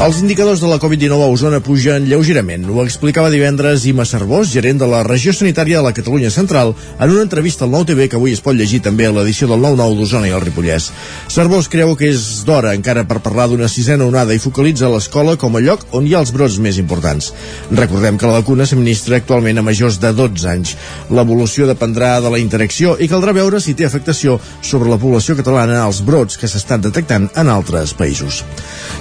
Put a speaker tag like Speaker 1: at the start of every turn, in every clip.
Speaker 1: Els indicadors de la Covid-19 a Osona pugen lleugerament. Ho explicava divendres Ima Cervós, gerent de la regió sanitària de la Catalunya Central, en una entrevista al Nou TV que avui es pot llegir també a l'edició del 9-9 d'Osona i el Ripollès. Cervós creu que és d'hora encara per parlar d'una sisena onada i focalitza l'escola com a lloc on hi ha els brots més importants. Recordem que la vacuna s'administra actualment a majors de 12 anys. L'evolució dependrà de la interacció i caldrà veure si té afectació sobre la població catalana als brots que s'estan detectant en altres països.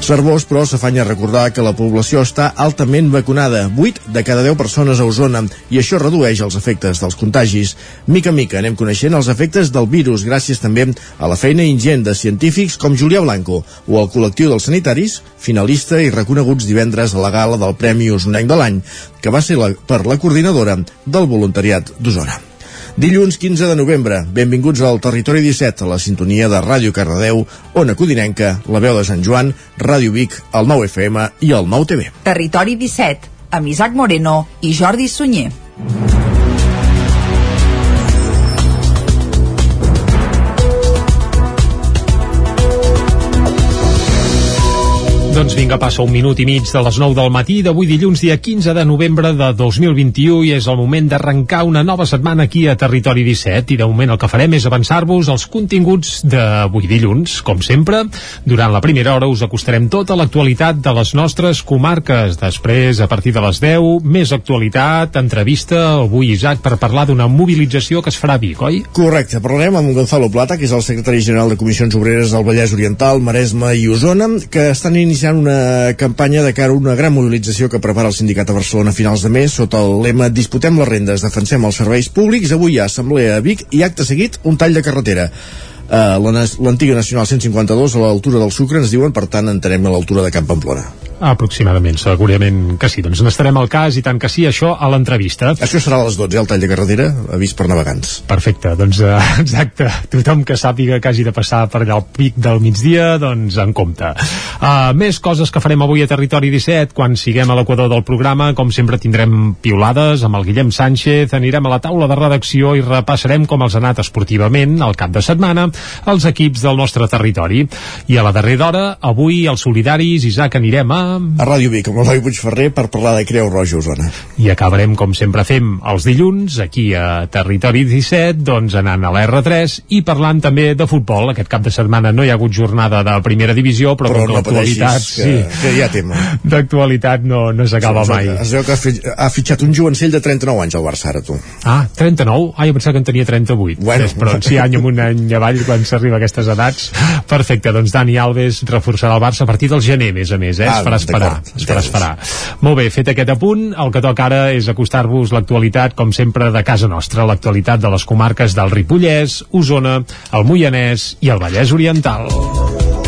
Speaker 1: Cervós, però, s'afanya a recordar que la població està altament vacunada, 8 de cada 10 persones a Osona, i això redueix els efectes dels contagis. Mica mica anem coneixent els efectes del virus gràcies també a la feina ingent de científics com Julià Blanco o al col·lectiu dels sanitaris, finalista i reconeguts divendres a la gala del Premi Osonenc de l'any, que va ser la, per la coordinadora del voluntariat d'Osona. Dilluns 15 de novembre, benvinguts al Territori 17, a la sintonia de Ràdio Cardedeu, Ona Codinenca, La Veu de Sant Joan, Ràdio Vic, el 9 FM i el 9 TV.
Speaker 2: Territori 17, amb Isaac Moreno i Jordi Sunyer.
Speaker 3: Doncs vinga, passa un minut i mig de les 9 del matí d'avui dilluns, dia 15 de novembre de 2021 i és el moment d'arrencar una nova setmana aquí a Territori 17 i de moment el que farem és avançar-vos els continguts d'avui dilluns. Com sempre, durant la primera hora us acostarem tota l'actualitat de les nostres comarques. Després, a partir de les 10, més actualitat, entrevista, avui Isaac, per parlar d'una mobilització que es farà a Vic, oi?
Speaker 1: Correcte, parlarem amb Gonzalo Plata, que és el secretari general de Comissions Obreres del Vallès Oriental, Maresme i Osona, que estan iniciant una campanya de cara a una gran mobilització que prepara el sindicat a Barcelona a finals de mes sota el lema Disputem les rendes, defensem els serveis públics. Avui hi ha assemblea a Vic i acte seguit un tall de carretera. Uh, l'antiga Nacional 152 a l'altura del Sucre ens diuen, per tant entenem a l'altura de Camp Pamplona.
Speaker 3: Aproximadament, segurament que sí. Doncs n'estarem al cas i tant que sí, això a l'entrevista.
Speaker 1: Això serà a les 12, el tall de carretera, avís per navegants.
Speaker 3: Perfecte, doncs uh, exacte. Tothom que sàpiga que hagi de passar per allà al pic del migdia, doncs en compte. Uh, més coses que farem avui a Territori 17, quan siguem a l'equador del programa, com sempre tindrem piulades amb el Guillem Sánchez, anirem a la taula de redacció i repassarem com els ha anat esportivament al cap de setmana els equips del nostre territori. I a la darrera hora, avui els solidaris, Isaac, anirem a
Speaker 1: a Ràdio Vic, amb l'Eloi Puigferrer per parlar de Creu Roja Osona.
Speaker 3: I acabarem, com sempre fem, els dilluns, aquí a Territori 17, doncs anant a l'R3 i parlant també de futbol. Aquest cap de setmana no hi ha hagut jornada de primera divisió, però,
Speaker 1: però
Speaker 3: com
Speaker 1: no
Speaker 3: l'actualitat...
Speaker 1: Sí, que hi ha tema.
Speaker 3: D'actualitat no, no s'acaba mai.
Speaker 1: Es veu que ha, fitxat un jovencell de 39 anys al Barça, ara, tu.
Speaker 3: Ah, 39? Ah, jo pensava que en tenia 38.
Speaker 1: Bueno.
Speaker 3: Ves, però si any amb un any avall quan s'arriba a aquestes edats. Perfecte, doncs Dani Alves reforçarà el Barça a partir del gener, més a més, eh?
Speaker 1: Ah,
Speaker 3: es farà esperar. Es farà esperar. Molt bé, fet aquest apunt, el que toca ara és acostar-vos l'actualitat, com sempre, de casa nostra, l'actualitat de les comarques del Ripollès, Osona, el Moianès i el Vallès Oriental.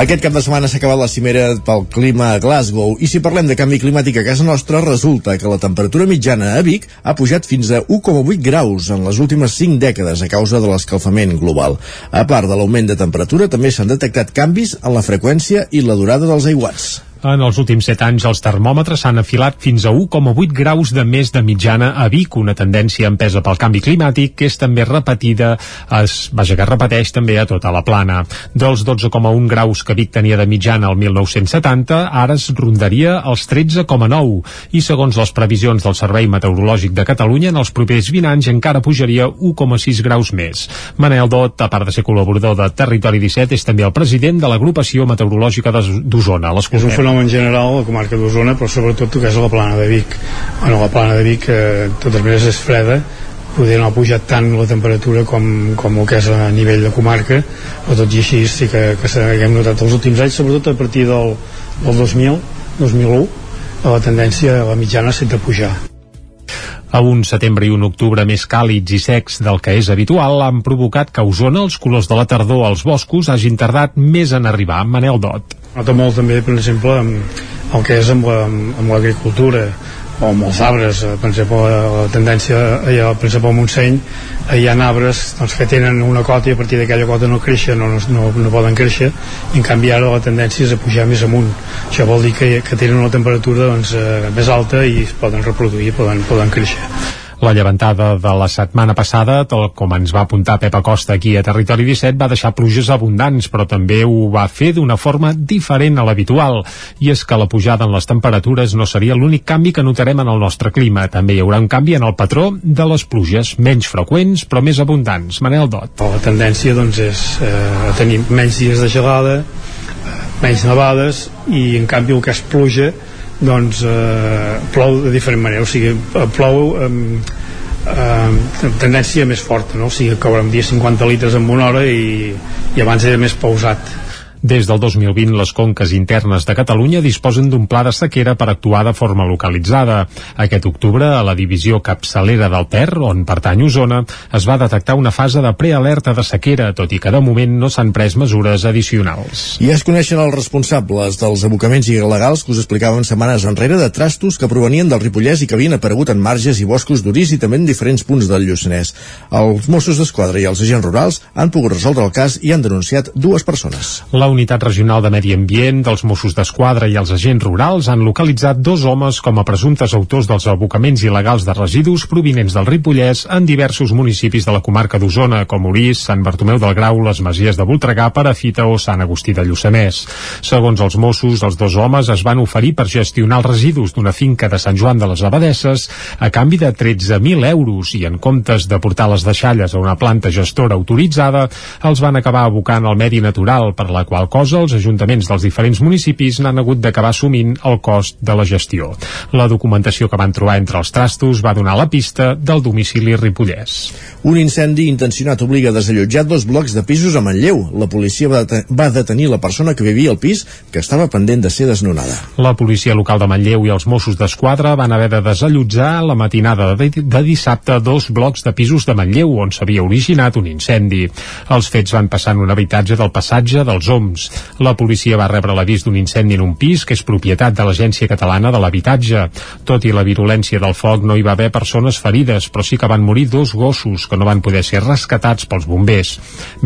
Speaker 1: Aquest cap de setmana s'ha acabat la cimera pel clima a Glasgow i si parlem de canvi climàtic a casa nostra, resulta que la temperatura mitjana a Vic ha pujat fins a 1,8 graus en les últimes 5 dècades a causa de l'escalfament global. A part de l'augment de temperatura, també s'han detectat canvis en la freqüència i la durada dels aiguats.
Speaker 3: En els últims 7 anys els termòmetres s'han afilat fins a 1,8 graus de més de mitjana a Vic, una tendència empesa pel canvi climàtic que és també repetida, es, vaja que es repeteix també a tota la plana. Dels 12,1 graus que Vic tenia de mitjana el 1970, ara es rondaria els 13,9 i segons les previsions del Servei Meteorològic de Catalunya en els propers 20 anys encara pujaria 1,6 graus més. Manel Dot, a part de ser col·laborador de Territori 17, és també el president de l'agrupació meteorològica d'Osona.
Speaker 4: L'escoltem fenomen general a la comarca d'Osona, però sobretot que és la plana de Vic. Bueno, la plana de Vic, eh, de totes maneres, és freda, poder no ha pujat tant la temperatura com, com el que és a nivell de comarca, però tot i així sí que, que hem notat els últims anys, sobretot a partir del, del 2000, 2001, la tendència, la mitjana, sempre a pujar.
Speaker 3: A un setembre i un octubre més càlids i secs del que és habitual han provocat que a Osona els colors de la tardor als boscos hagin tardat més en arribar. Manel Dot.
Speaker 4: Nota molt també, per exemple, amb el que és amb l'agricultura, la, o molts arbres, eh, per exemple la tendència, allà, per exemple al Montseny hi ha arbres doncs, que tenen una cota i a partir d'aquella cota no creixen no, no, no poden créixer i en canvi ara la tendència és a pujar més amunt. Això vol dir que, que tenen una temperatura doncs, eh, més alta i es poden reproduir, poden, poden créixer
Speaker 3: la llevantada de la setmana passada, tal com ens va apuntar Pep Acosta aquí a Territori 17, va deixar pluges abundants, però també ho va fer d'una forma diferent a l'habitual. I és que la pujada en les temperatures no seria l'únic canvi que notarem en el nostre clima. També hi haurà un canvi en el patró de les pluges, menys freqüents però més abundants. Manel Dot.
Speaker 4: La tendència doncs, és eh, tenir menys dies de gelada, eh, menys nevades i en canvi el que és pluja doncs eh, plou de diferent manera o sigui, eh, plou eh, eh, tendència més forta no? o sigui, caurà dia 50 litres en una hora i, i abans era més pausat
Speaker 3: des del 2020, les conques internes de Catalunya disposen d'un pla de sequera per actuar de forma localitzada. Aquest octubre, a la divisió capçalera del Ter, on pertany Osona, es va detectar una fase de prealerta de sequera, tot i que de moment no s'han pres mesures addicionals.
Speaker 1: I es coneixen els responsables dels abocaments il·legals que us explicaven setmanes enrere de trastos que provenien del Ripollès i que havien aparegut en marges i boscos d'Urís i també en diferents punts del Lluçanès. Els Mossos d'Esquadra i els agents rurals han pogut resoldre el cas i han denunciat dues persones.
Speaker 3: La Unitat Regional de Medi Ambient, dels Mossos d'Esquadra i els agents rurals han localitzat dos homes com a presumptes autors dels abocaments il·legals de residus provinents del Ripollès en diversos municipis de la comarca d'Osona, com Orís, Sant Bartomeu del Grau, les Masies de Voltregà, Parafita o Sant Agustí de Lluçanès. Segons els Mossos, els dos homes es van oferir per gestionar els residus d'una finca de Sant Joan de les Abadesses a canvi de 13.000 euros i en comptes de portar les deixalles a una planta gestora autoritzada, els van acabar abocant al medi natural per la qual qual cosa els ajuntaments dels diferents municipis n'han hagut d'acabar assumint el cost de la gestió. La documentació que van trobar entre els trastos va donar la pista del domicili ripollès.
Speaker 1: Un incendi intencionat obliga a desallotjar dos blocs de pisos a Manlleu. La policia va, va detenir la persona que vivia al pis que estava pendent de ser desnonada.
Speaker 3: La policia local de Manlleu i els Mossos d'Esquadra van haver de desallotjar la matinada de, de dissabte dos blocs de pisos de Manlleu on s'havia originat un incendi. Els fets van passar en un habitatge del passatge dels Oms Oms. La policia va rebre l'avís d'un incendi en un pis que és propietat de l'Agència Catalana de l'Habitatge. Tot i la virulència del foc no hi va haver persones ferides, però sí que van morir dos gossos que no van poder ser rescatats pels bombers.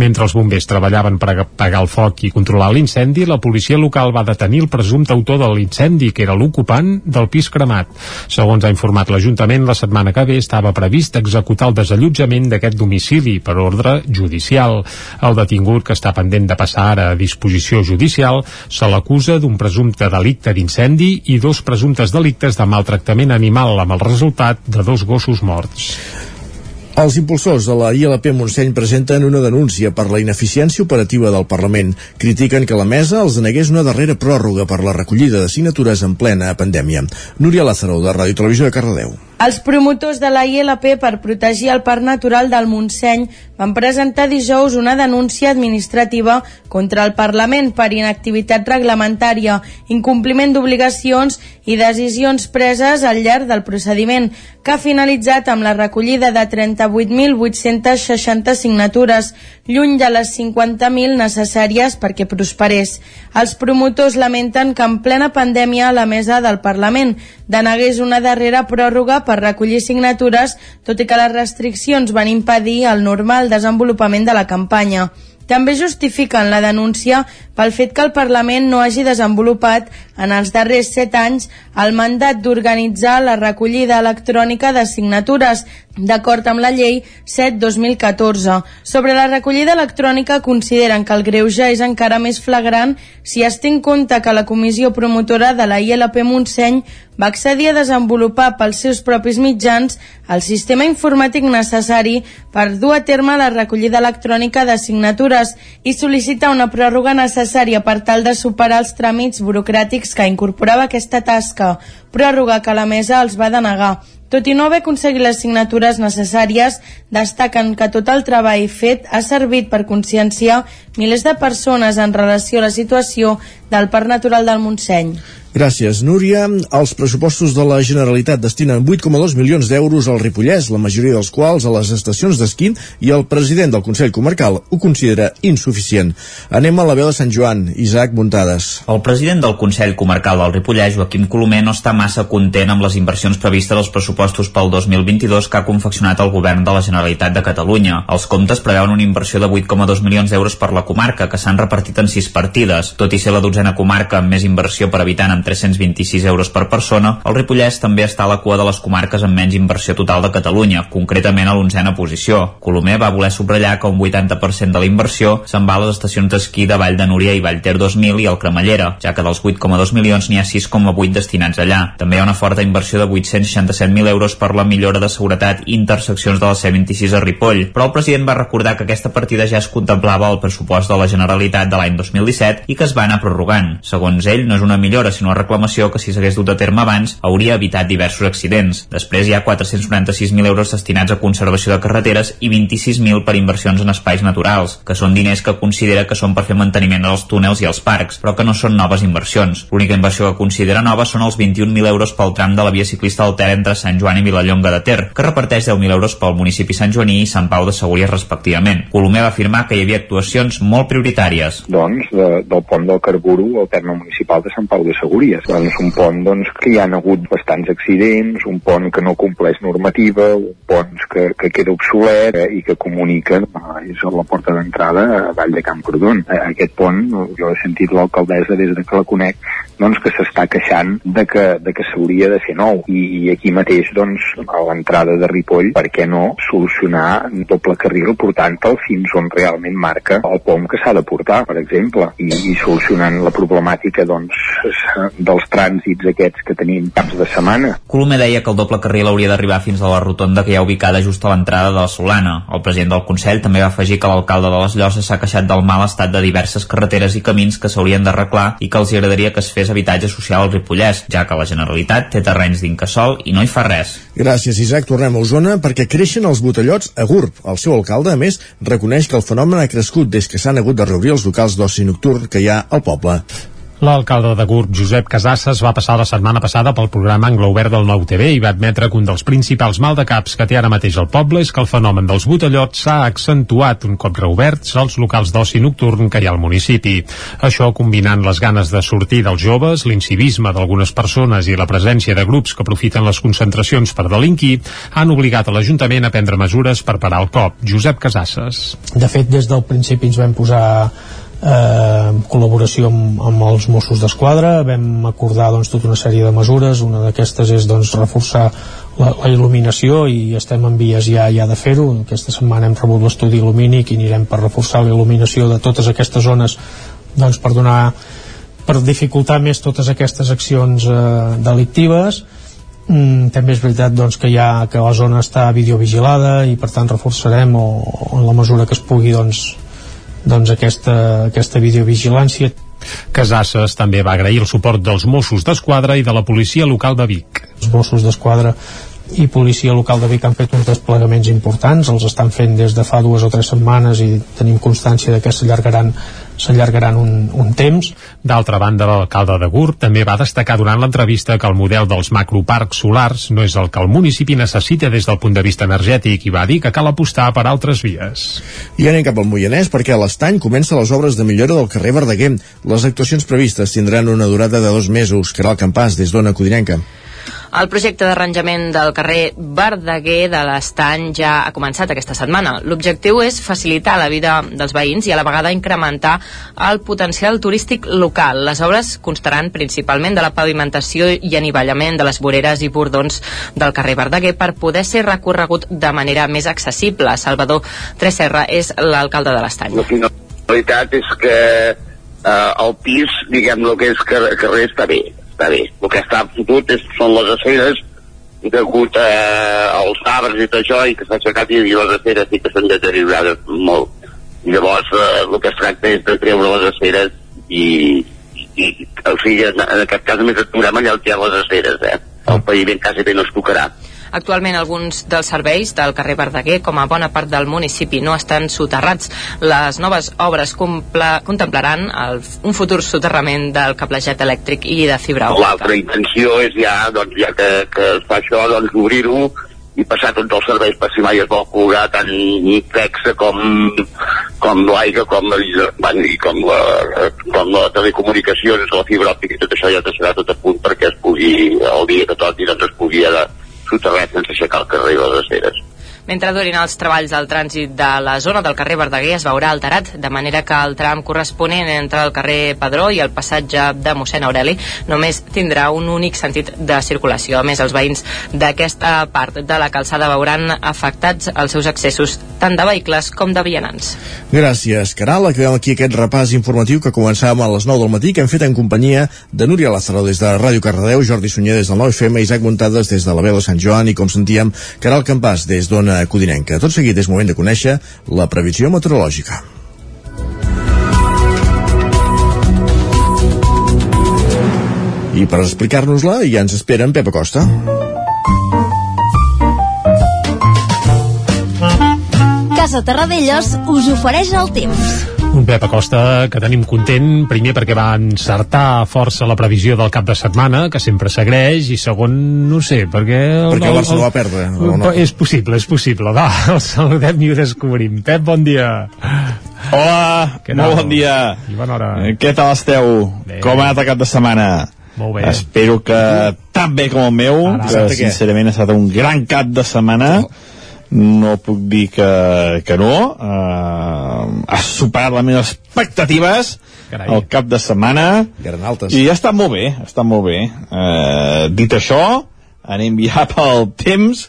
Speaker 3: Mentre els bombers treballaven per apagar el foc i controlar l'incendi, la policia local va detenir el presumpte autor de l'incendi, que era l'ocupant del pis cremat. Segons ha informat l'Ajuntament, la setmana que ve estava previst executar el desallotjament d'aquest domicili per ordre judicial. El detingut, que està pendent de passar ara a judicial, se l'acusa d'un presumpte delicte d'incendi i dos presumptes delictes de maltractament animal amb el resultat de dos gossos morts.
Speaker 1: Els impulsors de la ILP Montseny presenten una denúncia per la ineficiència operativa del Parlament. Critiquen que la mesa els denegués una darrera pròrroga per la recollida de signatures en plena pandèmia. Núria Lázaro, de Ràdio Televisió de Cardedeu.
Speaker 5: Els promotors de la ILP per protegir el parc natural del Montseny van presentar dijous una denúncia administrativa contra el Parlament per inactivitat reglamentària, incompliment d'obligacions i decisions preses al llarg del procediment, que ha finalitzat amb la recollida de 38.860 signatures, lluny de les 50.000 necessàries perquè prosperés. Els promotors lamenten que en plena pandèmia la mesa del Parlament denegués una darrera pròrroga per recollir signatures, tot i que les restriccions van impedir el normal desenvolupament de la campanya. També justifiquen la denúncia pel fet que el Parlament no hagi desenvolupat en els darrers set anys el mandat d'organitzar la recollida electrònica de signatures, d'acord amb la llei 7-2014. Sobre la recollida electrònica consideren que el greuge és encara més flagrant si es té en compte que la comissió promotora de la ILP Montseny va accedir a desenvolupar pels seus propis mitjans el sistema informàtic necessari per dur a terme la recollida electrònica de signatures i sol·licitar una pròrroga necessària per tal de superar els tràmits burocràtics que incorporava aquesta tasca, pròrroga que la mesa els va denegar. Tot i no haver aconseguit les signatures necessàries, destaquen que tot el treball fet ha servit per conscienciar milers de persones en relació a la situació del Parc Natural del Montseny.
Speaker 1: Gràcies, Núria. Els pressupostos de la Generalitat destinen 8,2 milions d'euros al Ripollès, la majoria dels quals a les estacions d'esquí i el president del Consell Comarcal ho considera insuficient. Anem a la veu de Sant Joan, Isaac Muntades.
Speaker 6: El president del Consell Comarcal del Ripollès, Joaquim Colomer, no està massa content amb les inversions previstes als pressupostos pel 2022 que ha confeccionat el govern de la Generalitat de Catalunya. Els comptes preveuen una inversió de 8,2 milions d'euros per la comarca, que s'han repartit en sis partides. Tot i ser la dotzena comarca amb més inversió per habitant amb 326 euros per persona, el Ripollès també està a la cua de les comarques amb menys inversió total de Catalunya, concretament a l'onzena posició. Colomer va voler subratllar que un 80% de la inversió se'n va a les estacions d'esquí de Vall de Núria i Vallter 2000 i el Cremallera, ja que dels 8,2 milions n'hi ha 6,8 destinats allà. També hi ha una forta inversió de 867.000 euros per la millora de seguretat i interseccions de la C26 a Ripoll, però el president va recordar que aquesta partida ja es contemplava al pressupost de la Generalitat de l'any 2017 i que es va anar prorrogant. Segons ell, no és una millora, sinó una reclamació que si s'hagués dut a terme abans hauria evitat diversos accidents. Després hi ha 496.000 euros destinats a conservació de carreteres i 26.000 per inversions en espais naturals, que són diners que considera que són per fer manteniment dels túnels i els parcs, però que no són noves inversions. L'única inversió que considera nova són els 21.000 euros pel tram de la via ciclista del Ter entre Sant Joan i Vilallonga de Ter, que reparteix 10.000 euros pel municipi Sant Joaní i Sant Pau de Segúries respectivament. Colomer va afirmar que hi havia actuacions molt prioritàries.
Speaker 7: Doncs de, del pont del Carburo al terme municipal de Sant Pau de Segúries. Doncs un pont doncs, que hi ha hagut bastants accidents, un pont que no compleix normativa, un pont que, que queda obsolet eh, i que comunica eh, és la porta d'entrada a Vall de Camprodon. Eh, aquest pont, jo he sentit l'alcaldessa des de que la conec, doncs que s'està queixant de que, de que s'hauria de fer nou I, i aquí mateix doncs a l'entrada de Ripoll per què no solucionar doble carril portant-te'l fins on realment marca el pom que s'ha de portar per exemple i, i solucionant la problemàtica doncs dels trànsits aquests que tenim caps de setmana
Speaker 6: Colomer deia que el doble carril hauria d'arribar fins a la rotonda que hi ha ubicada just a l'entrada de la Solana. El president del Consell també va afegir que l'alcalde de les Llosses s'ha queixat del mal estat de diverses carreteres i camins que s'haurien d'arreglar i que els agradaria que es fes habitatge social al Ripollès, ja que la Generalitat té terrenys d'incasol i no hi fa res.
Speaker 1: Gràcies, Isaac. Tornem a Osona perquè creixen els botellots a GURB. El seu alcalde, a més, reconeix que el fenomen ha crescut des que s'han hagut de reobrir els locals d'oci nocturn que hi ha al poble.
Speaker 3: L'alcalde de Gurb, Josep Casasses, va passar la setmana passada pel programa Anglo Obert del Nou TV i va admetre que un dels principals maldecaps que té ara mateix el poble és que el fenomen dels botellots s'ha accentuat un cop reoberts als locals d'oci nocturn que hi ha al municipi. Això combinant les ganes de sortir dels joves, l'incivisme d'algunes persones i la presència de grups que aprofiten les concentracions per delinquir, han obligat a l'Ajuntament a prendre mesures per parar el cop. Josep Casasses.
Speaker 8: De fet, des del principi ens vam posar eh, col·laboració amb, amb els Mossos d'Esquadra. Vam acordar doncs, tota una sèrie de mesures. Una d'aquestes és doncs, reforçar la, la il·luminació i estem en vies ja, ja de fer-ho. Aquesta setmana hem rebut l'estudi il·lumínic i anirem per reforçar la il·luminació de totes aquestes zones doncs, per donar per dificultar més totes aquestes accions eh, delictives. Mm, també és veritat doncs, que, ha, que la zona està videovigilada i per tant reforçarem o, o en la mesura que es pugui doncs, doncs aquesta, aquesta videovigilància
Speaker 3: Casasses també va agrair el suport dels Mossos d'Esquadra i de la policia local de Vic.
Speaker 8: Els Mossos d'Esquadra i policia local de Vic han fet uns desplegaments importants, els estan fent des de fa dues o tres setmanes i tenim constància de que s'allargaran s'allargaran un, un temps.
Speaker 3: D'altra banda, l'alcalde de Gurb també va destacar durant l'entrevista que el model dels macroparcs solars no és el que el municipi necessita des del punt de vista energètic i va dir que cal apostar per altres vies.
Speaker 1: I anem cap al Moianès perquè a l'estany comença les obres de millora del carrer Verdaguer. Les actuacions previstes tindran una durada de dos mesos. que el Campàs, des d'Ona Codinenca.
Speaker 9: El projecte d'arranjament del carrer Verdaguer de l'Estany ja ha començat aquesta setmana. L'objectiu és facilitar la vida dels veïns i a la vegada incrementar el potencial turístic local. Les obres constaran principalment de la pavimentació i anivellament de les voreres i bordons del carrer Verdaguer per poder ser recorregut de manera més accessible. Salvador Treserra és l'alcalde de l'Estany.
Speaker 10: La finalitat és que eh, el pis, diguem, el que és carrer està bé està bé. El que està fotut és, són les aceres degut eh, als arbres i tot això i que s'ha aixecat i les aceres sí que s'han deteriorat molt. Llavors eh, el que es tracta és de treure les aceres i, i, i o sigui, en, en aquest cas només et allà on hi ha les aceres, eh? El paviment quasi bé no es tocarà.
Speaker 9: Actualment alguns dels serveis del carrer Verdaguer, com a bona part del municipi, no estan soterrats. Les noves obres contemplaran el, un futur soterrament del cablejat elèctric i de fibra òptica.
Speaker 10: L'altra intenció és ja, doncs, ja que, que es fa això, doncs, obrir-ho i passar tots els serveis per si mai es vol colgar tant FEXA com, com l'aigua com, bueno, i com la, com la telecomunicacions, la fibra òptica i tot això ja serà tot a punt perquè es pugui, el dia que toqui, doncs es pugui ara soterrar sense aixecar el carrer i les aceres.
Speaker 9: Mentre durin els treballs del trànsit de la zona del carrer Verdaguer es veurà alterat, de manera que el tram corresponent entre el carrer Padró i el passatge de mossèn Aureli només tindrà un únic sentit de circulació. A més, els veïns d'aquesta part de la calçada veuran afectats els seus accessos tant de vehicles com de vianants.
Speaker 1: Gràcies, Caral. Acabem aquí aquest repàs informatiu que començàvem a les 9 del matí, que hem fet en companyia de Núria Lázaro des de Ràdio Cardedeu, Jordi Sunyer des del 9FM, Isaac Montades des de la veu de Sant Joan i, com sentíem, Caral Campàs des d'Ona zona codinenca. Tot seguit és moment de conèixer la previsió meteorològica. I per explicar-nos-la ja ens espera en Pep Acosta.
Speaker 11: Casa Terradellos us ofereix el temps.
Speaker 3: Un Pep Acosta que tenim content, primer perquè va encertar força la previsió del cap de setmana, que sempre s'agreix, i segon, no sé, perquè...
Speaker 1: El, perquè el Barça no va perdre.
Speaker 3: No? És possible, és possible. Va, el saludem i ho descobrim. Pep, bon dia.
Speaker 12: Hola, molt bon dia.
Speaker 3: I bona hora.
Speaker 12: Eh, què tal esteu? Bé. Com ha anat el cap de setmana?
Speaker 3: Molt bé.
Speaker 12: Espero que tan bé com el meu, Ara, que sincerament ha estat un gran cap de setmana. Oh no puc dir que, que no. Uh, ha superat les meves expectatives Carai. el cap de setmana. I ha estat molt bé ha estat molt bé. Uh, dit això anem ja pel temps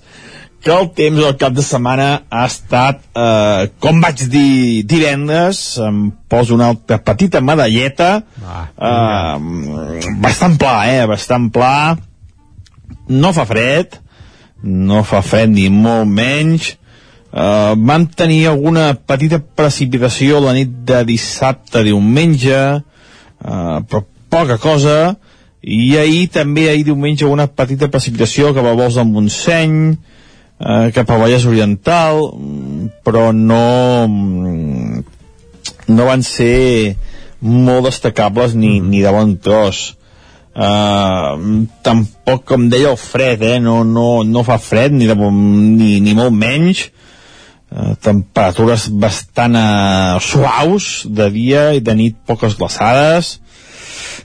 Speaker 12: que el temps del cap de setmana ha estat, eh, com vaig dir divendres, em poso una altra petita medalleta, ah, eh, bastant pla, eh, bastant pla, no fa fred, no fa fred ni molt menys. Uh, vam tenir alguna petita precipitació la nit de dissabte a diumenge uh, però poca cosa. I ahir també ahir diumenge una petita precipitació cap a vols del Montseny uh, cap a Vallès Oriental però no no van ser molt destacables ni, ni de bon tros Uh, tampoc, com deia, el fred, eh? no, no, no fa fred, ni, de, ni, ni molt menys. Uh, temperatures bastant uh, suaus de dia i de nit poques glaçades.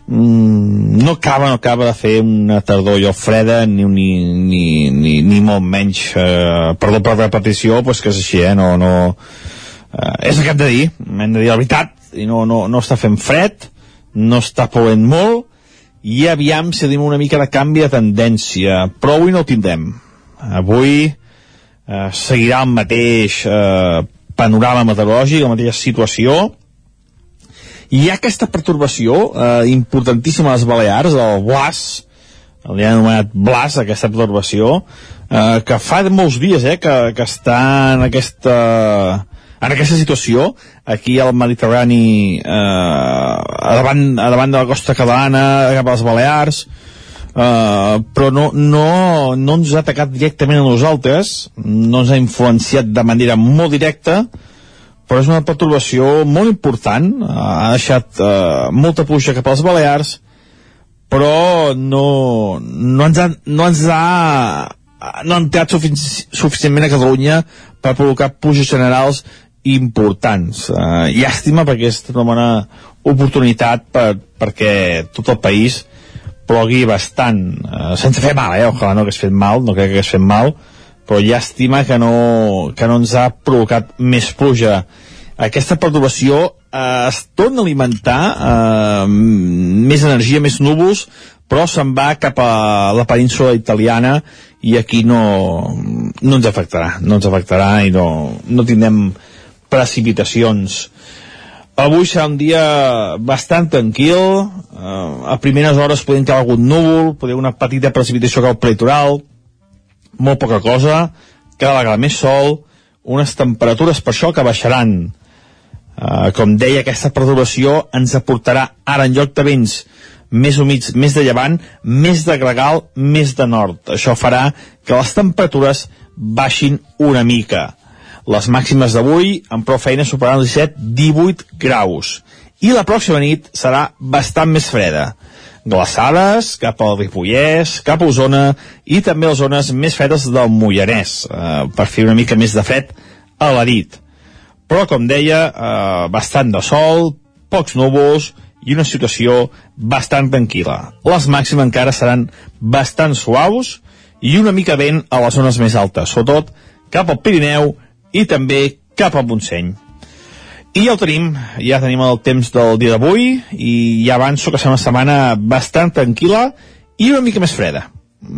Speaker 12: Mm, no acaba, no acaba de fer una tardor jo freda ni, ni, ni, ni, ni molt menys uh, perdó per repetició pues que és així, eh? no, no, uh, és el que hem de dir hem de dir la veritat i no, no, no està fent fred no està plovent molt i aviam si tenim una mica de canvi de tendència, però avui no el tindrem. Avui eh, seguirà el mateix eh, panorama meteorològic, la mateixa situació, hi ha aquesta pertorbació eh, importantíssima a les Balears, el Blas, li han anomenat Blas, aquesta pertorbació, eh, que fa molts dies eh, que, que està en aquesta en aquesta situació, aquí al Mediterrani, eh, a, davant, a davant de la costa catalana, cap a les Balears, eh, però no, no, no ens ha atacat directament a nosaltres, no ens ha influenciat de manera molt directa, però és una perturbació molt important, ha deixat eh, molta pluja cap a les Balears, però no, no, ens ha, no ens ha no han entrat sufici suficientment a Catalunya per provocar pluges generals importants. Uh, llàstima perquè és una bona oportunitat per, perquè tot el país plogui bastant, uh, sense fer mal, eh? Ojalà no hagués fet mal, no crec que hagués fet mal, però llàstima que no, que no ens ha provocat més pluja. Aquesta perturbació uh, es torna a alimentar uh, més energia, més núvols, però se'n va cap a la península italiana i aquí no, no ens afectarà, no ens afectarà i no, no tindrem precipitacions. Avui serà un dia bastant tranquil, eh, a primeres hores podem caure algun núvol, podem una petita precipitació cap al prelitoral, molt poca cosa, cada vegada més sol, unes temperatures per això que baixaran. Eh, com deia, aquesta perturbació ens aportarà ara en lloc de vents més humits, més de llevant, més de gregal, més de nord. Això farà que les temperatures baixin una mica. Les màximes d'avui, amb prou feina, superaran els 17-18 graus. I la pròxima nit serà bastant més freda. Glaçades cap al Ripollès, cap a Osona i també les zones més fredes del Moianès, eh, per fer una mica més de fred a la nit. Però, com deia, eh, bastant de sol, pocs núvols i una situació bastant tranquil·la. Les màximes encara seran bastant suaus i una mica vent a les zones més altes, sobretot cap al Pirineu i també cap al Montseny. I ja ho tenim, ja tenim el temps del dia d'avui i ja avanço que serà una setmana bastant tranquil·la i una mica més freda.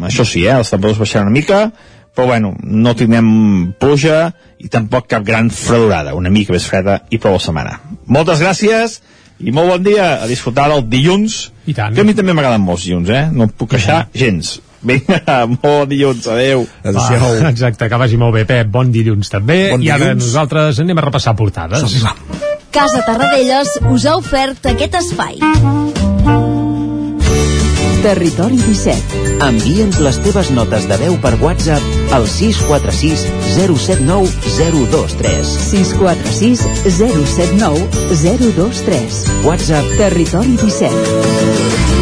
Speaker 12: Això sí, eh, els temperatures baixaran una mica, però bueno, no tindrem pluja i tampoc cap gran fredurada, una mica més freda i prou la setmana. Moltes gràcies i molt bon dia a disfrutar del dilluns,
Speaker 3: I tant.
Speaker 12: que a mi també m'agraden molts dilluns, eh? No em puc queixar gens. Vinga, bon dilluns, adeu.
Speaker 3: Va, exacte, que vagi molt bé, Pep. Bon dilluns també.
Speaker 1: Bon
Speaker 3: I ara
Speaker 1: dilluns.
Speaker 3: nosaltres anem a repassar portades.
Speaker 13: Casa Tarradellas us ha ofert aquest espai.
Speaker 14: Territori 17. Envia'ns les teves notes de veu per WhatsApp al 646 079 023.
Speaker 13: 646 079 023.
Speaker 14: WhatsApp
Speaker 13: Territori 17.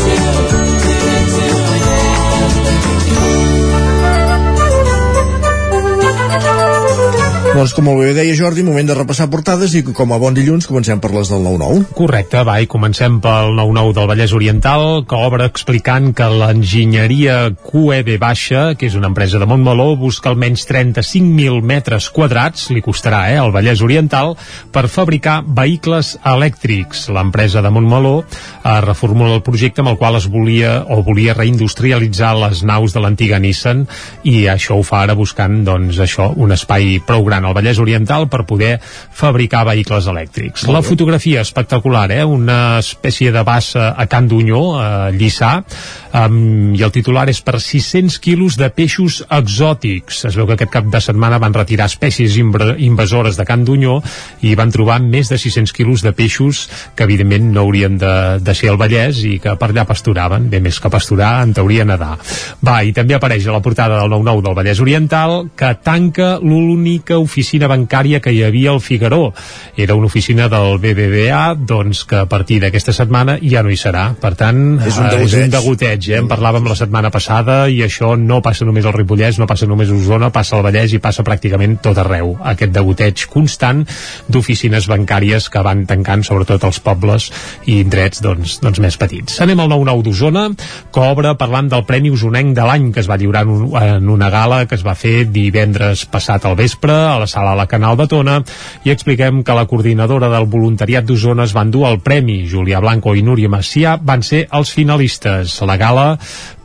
Speaker 1: Doncs com bé deia Jordi, moment de repassar portades i com a bon dilluns comencem per les del 9-9.
Speaker 3: Correcte, va, i comencem pel 9-9 del Vallès Oriental, que obre explicant que l'enginyeria QEB Baixa, que és una empresa de Montmeló, busca almenys 35.000 metres quadrats, li costarà, eh, al Vallès Oriental, per fabricar vehicles elèctrics. L'empresa de Montmeló eh, reformula el projecte amb el qual es volia o volia reindustrialitzar les naus de l'antiga Nissan i això ho fa ara buscant, doncs, això, un espai prou gran al Vallès Oriental per poder fabricar vehicles elèctrics. La fotografia espectacular, eh? Una espècie de bassa a Can Dunyó, a Lliçà, um, i el titular és per 600 quilos de peixos exòtics. Es veu que aquest cap de setmana van retirar espècies invasores de Can Dunyó i van trobar més de 600 quilos de peixos que evidentment no haurien de, de ser al Vallès i que per allà pasturaven, bé més que pasturar, en teoria nedar. Va, i també apareix a la portada del 9-9 del Vallès Oriental que tanca l'única oficina bancària que hi havia al Figaró. Era una oficina del BBVA, doncs que a partir d'aquesta setmana ja no hi serà. Per tant,
Speaker 1: És un
Speaker 3: eh, és un
Speaker 1: degoteig.
Speaker 3: degoteig, eh? En parlàvem la setmana passada i això no passa només al Ripollès, no passa només a Osona, passa al Vallès i passa pràcticament tot arreu. Aquest degoteig constant d'oficines bancàries que van tancant sobretot els pobles i indrets doncs, doncs més petits. Anem al 9-9 d'Osona, que obre parlant del Premi Osonenc de l'any que es va lliurar en, un, en una gala que es va fer divendres passat al vespre a la sala La Canal de Tona i expliquem que la coordinadora del voluntariat d'Osona es van dur el premi. Julià Blanco i Núria Macià van ser els finalistes. La gala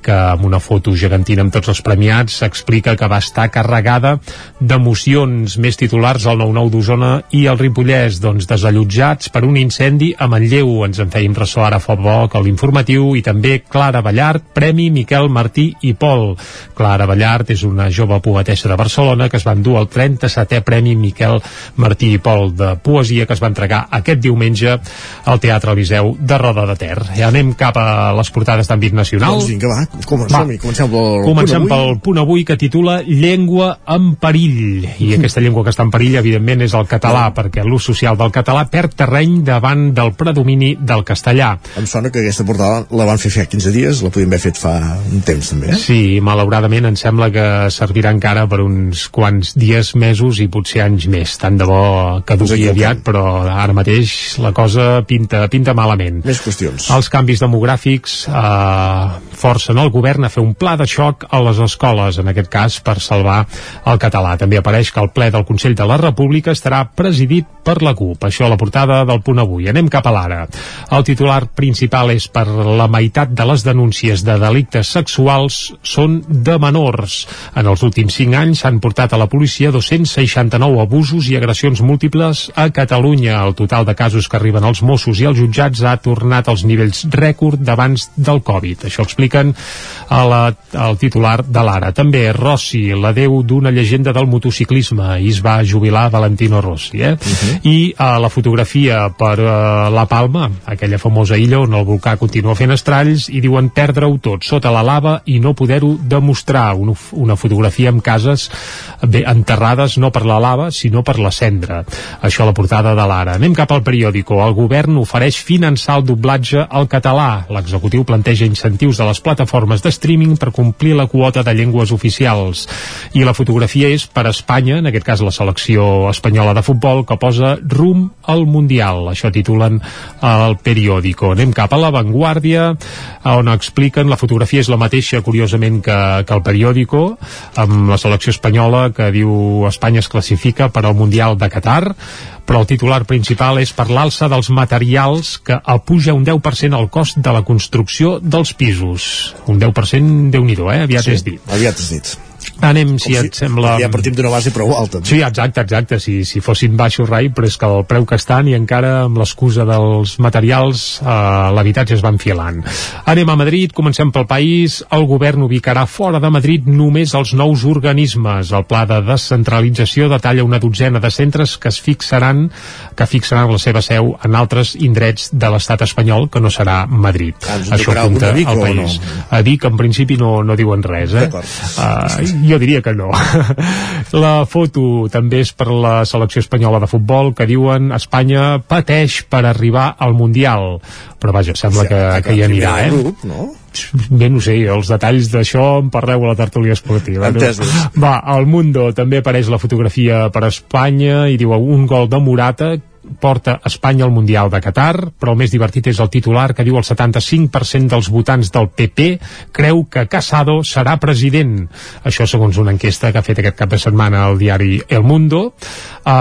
Speaker 3: que amb una foto gegantina amb tots els premiats explica que va estar carregada d'emocions més titulars al 9-9 d'Osona i el Ripollès, doncs desallotjats per un incendi a Manlleu. Ens en fèiem ressò ara fa poc a l'informatiu i també Clara Ballart, Premi Miquel Martí i Pol. Clara Ballart és una jove poetessa de Barcelona que es va endur el 37è Premi Miquel Martí i Pol de poesia que es va entregar aquest diumenge al Teatre Eliseu de Roda de Ter. Ja anem cap a les portades d'àmbit nacional.
Speaker 1: Doncs vinga, va, com,
Speaker 3: Va.
Speaker 1: comencem pel
Speaker 3: Comencem
Speaker 1: punt avui.
Speaker 3: pel punt avui que titula Llengua en perill. I aquesta llengua que està en perill, evidentment, és el català, perquè l'ús social del català perd terreny davant del predomini del castellà.
Speaker 1: Em sona que aquesta portada la van fer fa 15 dies, la podíem haver fet fa un temps també, eh?
Speaker 3: Sí, malauradament em sembla que servirà encara per uns quants dies, mesos i potser anys més. Tant de bo que dugui aviat, però ara mateix la cosa pinta, pinta malament.
Speaker 1: Més qüestions.
Speaker 3: Els canvis demogràfics eh, forcen el govern a fer un pla de xoc a les escoles, en aquest cas per salvar el català. També apareix que el ple del Consell de la República estarà presidit per la CUP. Això a la portada del punt avui. Anem cap a l'ara. El titular principal és per la meitat de les denúncies de delictes sexuals són de menors. En els últims 5 anys s'han portat a la policia 269 abusos i agressions múltiples a Catalunya. El total de casos que arriben als Mossos i als jutjats ha tornat als nivells rècord d'abans del Covid. Això expliquen a la, al titular de l'Ara. També Rossi, la déu d'una llegenda del motociclisme, i es va jubilar Valentino Rossi. Eh? Uh mhm. -huh. I uh, la fotografia per uh, La Palma, aquella famosa illa on el volcà continua fent estralls, i diuen perdre-ho tot sota la lava i no poder-ho demostrar. Una, una fotografia amb cases bé, enterrades no per la lava, sinó per la cendra. Això a la portada de l'Ara. Anem cap al periòdico. El govern ofereix finançar el doblatge al català. L'executiu planteja incentius de les plataformes de streaming per complir la quota de llengües oficials. I la fotografia és per Espanya, en aquest cas la selecció espanyola de futbol, que posa rum al Mundial. Això titulen al periòdico. Anem cap a l'avantguàrdia, on expliquen la fotografia és la mateixa, curiosament, que, que el periòdico, amb la selecció espanyola que diu Espanya es classifica per al Mundial de Qatar però el titular principal és per l'alça dels materials que apuja un 10% el cost de la construcció dels pisos. Un 10%, déu nhi eh? Aviat
Speaker 1: sí,
Speaker 3: és dit.
Speaker 1: Aviat és dit.
Speaker 3: Anem, si, si et sembla...
Speaker 1: Ja partim d'una base prou alta.
Speaker 3: Sí, exacte, exacte. Si, si fossin baixos, rai, però és que el preu que estan i encara amb l'excusa dels materials eh, l'habitatge es va enfilant. Anem a Madrid, comencem pel país. El govern ubicarà fora de Madrid només els nous organismes. El pla de descentralització detalla una dotzena de centres que es fixaran que fixaran la seva seu en altres indrets de l'estat espanyol, que no serà Madrid.
Speaker 1: Ah, Això apunta al país.
Speaker 3: No? A Vic, en principi, no, no diuen res, eh? Uh, jo diria que no. la foto també és per la selecció espanyola de futbol que diuen Espanya pateix per arribar al Mundial. Però vaja, sembla sí, que, que hi anirà, eh?
Speaker 1: Grup, no?
Speaker 3: bé, no sé, els detalls d'això en parleu a la tertúlia esportiva.
Speaker 1: Entesos.
Speaker 3: Va, al Mundo també apareix la fotografia per Espanya i diu un gol de Morata porta Espanya al Mundial de Qatar, però el més divertit és el titular que diu el 75% dels votants del PP creu que Casado serà president. Això segons una enquesta que ha fet aquest cap de setmana al diari El Mundo. Uh,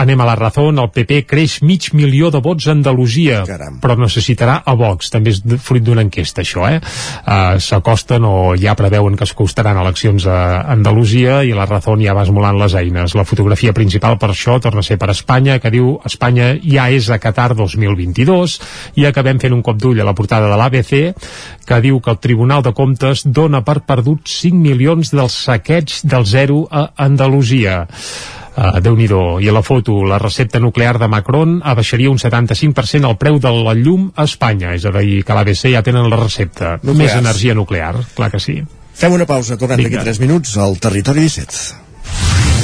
Speaker 3: anem a la raó, el PP creix mig milió de vots a Andalusia,
Speaker 1: Caram.
Speaker 3: però necessitarà a Vox. També és fruit d'una enquesta, això, eh? Uh, S'acosten o ja preveuen que es costaran eleccions a Andalusia i la raó ja va esmolant les eines. La fotografia principal per això torna a ser per Espanya, que diu Espanya Espanya ja és a Qatar 2022 i acabem fent un cop d'ull a la portada de l'ABC que diu que el Tribunal de Comptes dona per perdut 5 milions dels saqueig del zero a Andalusia. Uh, déu nhi I a la foto, la recepta nuclear de Macron abaixaria un 75% el preu de la llum a Espanya. És a dir, que l'ABC ja tenen la recepta. Nuclears. Més energia nuclear, clar que sí.
Speaker 1: Fem una pausa, tornem d'aquí 3 minuts al Territori 17.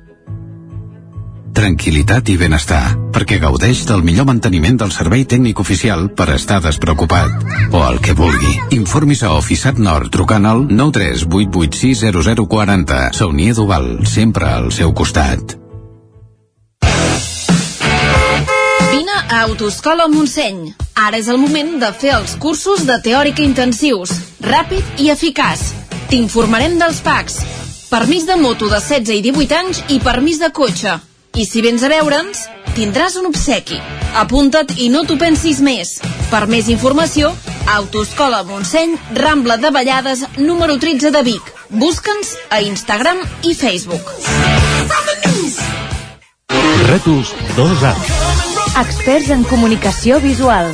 Speaker 15: tranquil·litat i benestar, perquè gaudeix del millor manteniment del servei tècnic oficial per estar despreocupat. O el que vulgui. Informis a Oficiat Nord trucant al 938860040. Saunier Duval, sempre al seu costat.
Speaker 11: Vine a Autoscola Montseny. Ara és el moment de fer els cursos de teòrica intensius. Ràpid i eficaç. T'informarem dels PACs. Permís de moto de 16 i 18 anys i permís de cotxe i si vens a veure'ns, tindràs un obsequi. Apunta't i no t'ho pensis més. Per més informació, Autoscola Montseny, Rambla de Vallades, número 13 de Vic. Busca'ns a Instagram i Facebook.
Speaker 16: Retus 2A Experts en comunicació visual.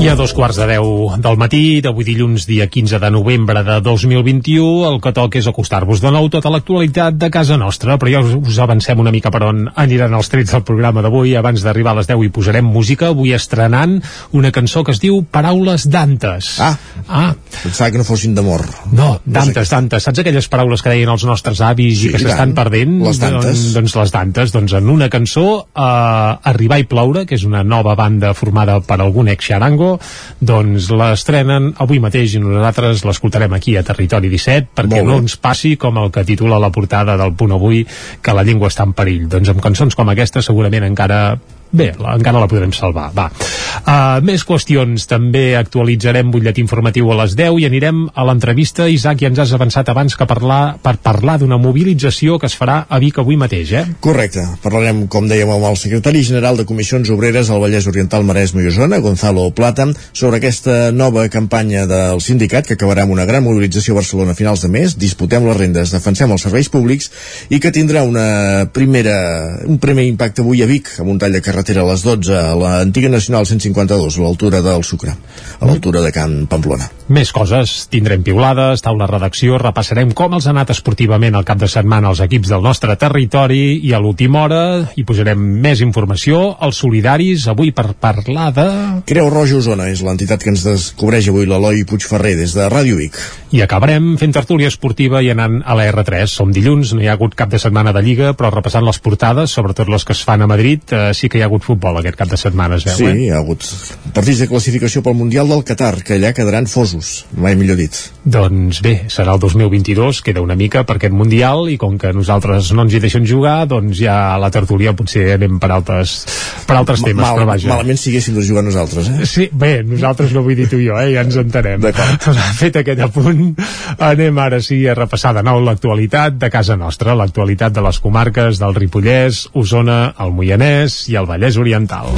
Speaker 3: I a dos quarts de deu del matí d'avui dilluns, dia 15 de novembre de 2021, el que toca és acostar-vos de nou tota l'actualitat de casa nostra, però ja us, us avancem una mica per on aniran els trets del programa d'avui. Abans d'arribar a les 10 hi posarem música, avui estrenant una cançó que es diu Paraules d'Antes.
Speaker 1: Ah,
Speaker 3: ah.
Speaker 1: pensava que no fossin d'amor.
Speaker 3: No, d'Antes, d'Antes. Saps aquelles paraules que deien els nostres avis
Speaker 1: Sí,
Speaker 3: i que
Speaker 1: i
Speaker 3: s'estan perdent?
Speaker 1: Les d'antes.
Speaker 3: Doncs, doncs les d'Antes. Doncs en una cançó, eh, Arribar i ploure, que és una nova banda formada per algun ex-xarango, doncs l'estrenen avui mateix i nosaltres l'escoltarem aquí a Territori 17 perquè no ens passi com el que titula la portada del punt avui que la llengua està en perill. Doncs amb cançons com aquesta segurament encara Bé, la, encara la podrem salvar, va. Uh, més qüestions, també actualitzarem butlletí informatiu a les 10 i anirem a l'entrevista, Isaac, ja ens has avançat abans que parlar, per parlar d'una mobilització que es farà a Vic avui mateix, eh?
Speaker 1: Correcte. Parlarem, com dèiem, amb el secretari general de Comissions Obreres al Vallès Oriental Maresme i Osona, Gonzalo Plata, sobre aquesta nova campanya del sindicat que acabarà amb una gran mobilització a Barcelona a finals de mes, disputem les rendes, defensem els serveis públics i que tindrà una primera, un primer impacte avui a Vic, amb un tall de carretera a les 12 a l'antiga Nacional 152, a l'altura del Sucre, a l'altura de Can Pamplona.
Speaker 3: Més coses, tindrem piulades, taula redacció, repassarem com els ha anat esportivament el cap de setmana els equips del nostre territori i a l'última hora hi posarem més informació, els solidaris, avui per parlar de...
Speaker 1: Creu Roja Osona és l'entitat que ens descobreix avui l'Eloi Puigferrer des de Ràdio Vic.
Speaker 3: I acabarem fent tertúlia esportiva i anant a la R3. Som dilluns, no hi ha hagut cap de setmana de Lliga, però repassant les portades, sobretot les que es fan a Madrid, eh, sí que hi ha hagut futbol aquest cap de setmana, es veu,
Speaker 1: Sí,
Speaker 3: eh?
Speaker 1: hi ha hagut partits de classificació pel Mundial del Qatar, que allà quedaran fosos, mai millor dit.
Speaker 3: Doncs bé, serà el 2022, queda una mica per aquest Mundial, i com que nosaltres no ens hi deixen jugar, doncs ja a la tertúlia potser anem per altres, per altres temes,
Speaker 1: Mal,
Speaker 3: però vaja.
Speaker 1: malament si haguéssim de jugar nosaltres, eh?
Speaker 3: Sí, bé, nosaltres no vull dir tu i jo, eh? ja ens entenem. Fet aquest apunt, anem ara sí a repassar de nou l'actualitat de casa nostra, l'actualitat de les comarques del Ripollès, Osona, el Moianès i el Vallès Oriental.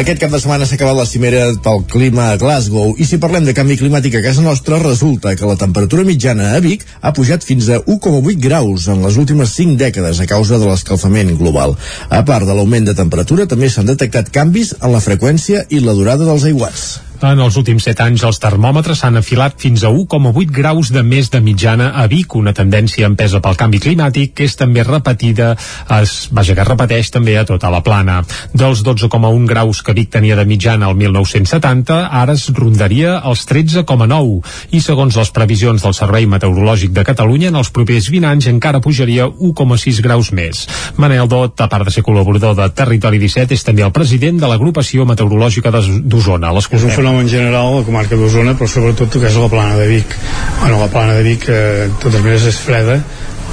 Speaker 1: Aquest cap de setmana s'ha acabat la cimera pel clima a Glasgow i si parlem de canvi climàtic a casa nostra, resulta que la temperatura mitjana a Vic ha pujat fins a 1,8 graus en les últimes 5 dècades a causa de l'escalfament global. A part de l'augment de temperatura, també s'han detectat canvis en la freqüència i la durada dels aiguats.
Speaker 3: En els últims 7 anys els termòmetres s'han afilat fins a 1,8 graus de més de mitjana a Vic, una tendència empesa pel canvi climàtic que és també repetida, es, vaja, que es repeteix també a tota la plana. Dels 12,1 graus que Vic tenia de mitjana el 1970, ara es rondaria els 13,9 i segons les previsions del Servei Meteorològic de Catalunya, en els propers 20 anys encara pujaria 1,6 graus més. Manel Dot, a part de ser col·laborador de Territori 17, és també el president de l'agrupació meteorològica d'Os- d'Osona. L'escoltem.
Speaker 4: Fenomen general a la comarca d'Osona, però sobretot que és la plana de Vic. Bueno, la plana de Vic, eh, de totes maneres, és freda,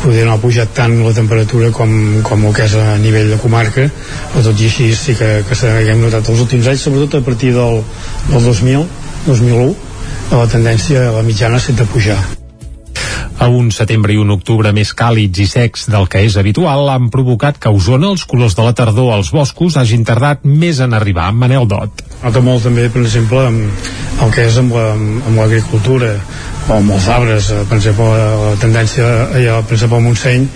Speaker 4: poder no ha pujat tant la temperatura com, com el que és a nivell de comarca, però tot i així sí que, que s'ha- que hem notat els últims anys, sobretot a partir del, del 2000, 2001, la tendència, la mitjana, ha estat de pujar.
Speaker 3: A un setembre i un octubre més càlids i secs del que és habitual han provocat que a Osona els colors de la tardor als boscos hagin tardat més en arribar. Manel Dot.
Speaker 4: Nota molt també, per exemple, amb el que és amb la- l'agricultura o amb els arbres, eh, per exemple, la, tendència, allà, per exemple, al Montseny,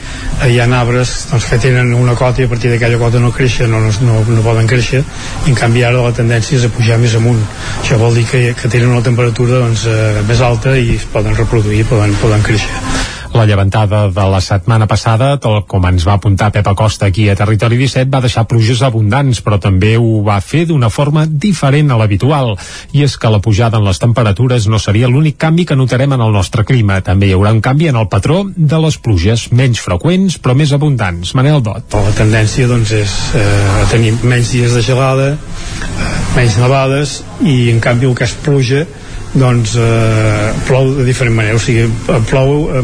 Speaker 4: eh, hi ha arbres doncs, que tenen una cota i a partir d'aquella cota no creixen, no, no, no, no poden créixer, i en canvi ara la tendència és a pujar més amunt. Això vol dir que, que tenen una temperatura doncs, eh, més alta i es poden reproduir, poden, poden créixer.
Speaker 3: La llevantada de la setmana passada, tal com ens va apuntar Pep Acosta aquí a Territori 17, va deixar pluges abundants, però també ho va fer d'una forma diferent a l'habitual. I és que la pujada en les temperatures no seria l'únic canvi que notarem en el nostre clima. També hi haurà un canvi en el patró de les pluges, menys freqüents però més abundants. Manel Dot.
Speaker 4: La tendència doncs, és eh, tenir menys dies de gelada, eh, menys nevades i en canvi el que és pluja doncs eh, plou de diferent manera o sigui, plou eh,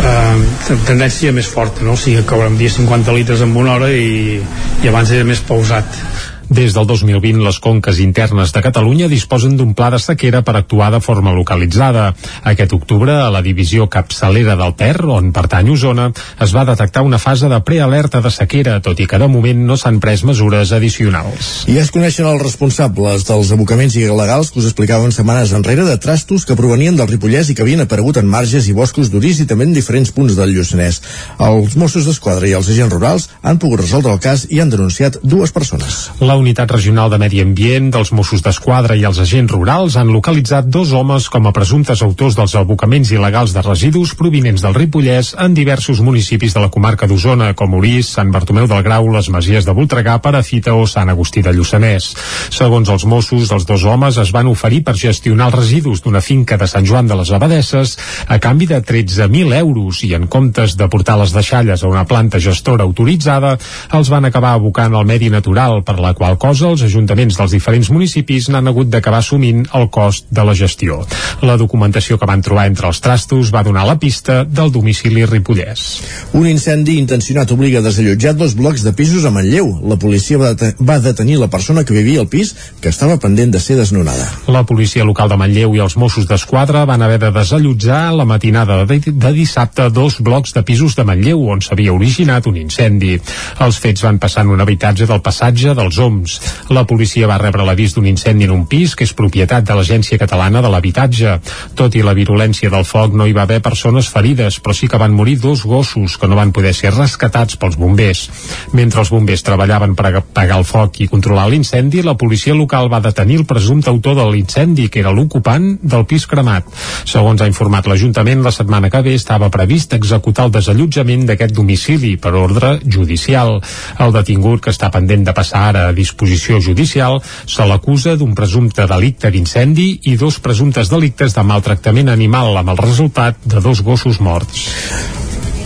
Speaker 4: eh, tendència més forta no? o sigui, que haurem dia 50 litres en una hora i, i abans era més pausat
Speaker 3: des del 2020, les conques internes de Catalunya disposen d'un pla de sequera per actuar de forma localitzada. Aquest octubre, a la divisió capçalera del Ter, on pertany Osona, es va detectar una fase de prealerta de sequera, tot i que de moment no s'han pres mesures addicionals.
Speaker 1: I es coneixen els responsables dels abocaments il·legals que us explicaven setmanes enrere de trastos que provenien del Ripollès i que havien aparegut en marges i boscos d'Uris i també en diferents punts del Lluçanès. Els Mossos d'Esquadra i els agents rurals han pogut resoldre el cas i han denunciat dues persones.
Speaker 3: La la Unitat Regional de Medi Ambient, dels Mossos d'Esquadra i els agents rurals han localitzat dos homes com a presumptes autors dels abocaments il·legals de residus provinents del Ripollès en diversos municipis de la comarca d'Osona, com Orís, Sant Bartomeu del Grau, les Masies de Voltregà, Parafita o Sant Agustí de Lluçanès. Segons els Mossos, els dos homes es van oferir per gestionar els residus d'una finca de Sant Joan de les Abadesses a canvi de 13.000 euros i en comptes de portar les deixalles a una planta gestora autoritzada, els van acabar abocant al medi natural per la qual qual cosa els ajuntaments dels diferents municipis n'han hagut d'acabar assumint el cost de la gestió. La documentació que van trobar entre els trastos va donar la pista del domicili ripollès.
Speaker 1: Un incendi intencionat obliga a desallotjar dos blocs de pisos a Manlleu. La policia va, det va detenir la persona que vivia al pis que estava pendent de ser desnonada.
Speaker 3: La policia local de Manlleu i els Mossos d'Esquadra van haver de desallotjar la matinada de, de dissabte dos blocs de pisos de Manlleu on s'havia originat un incendi. Els fets van passar en un habitatge del passatge dels Oms Oms. La policia va rebre l'avís d'un incendi en un pis que és propietat de l'Agència Catalana de l'Habitatge. Tot i la virulència del foc no hi va haver persones ferides, però sí que van morir dos gossos que no van poder ser rescatats pels bombers. Mentre els bombers treballaven per apagar el foc i controlar l'incendi, la policia local va detenir el presumpte autor de l'incendi, que era l'ocupant del pis cremat. Segons ha informat l'Ajuntament, la setmana que ve estava previst executar el desallotjament d'aquest domicili per ordre judicial. El detingut, que està pendent de passar ara a disposició judicial, se l'acusa d'un presumpte delicte d'incendi i dos presumptes delictes de maltractament animal amb el resultat de dos gossos morts.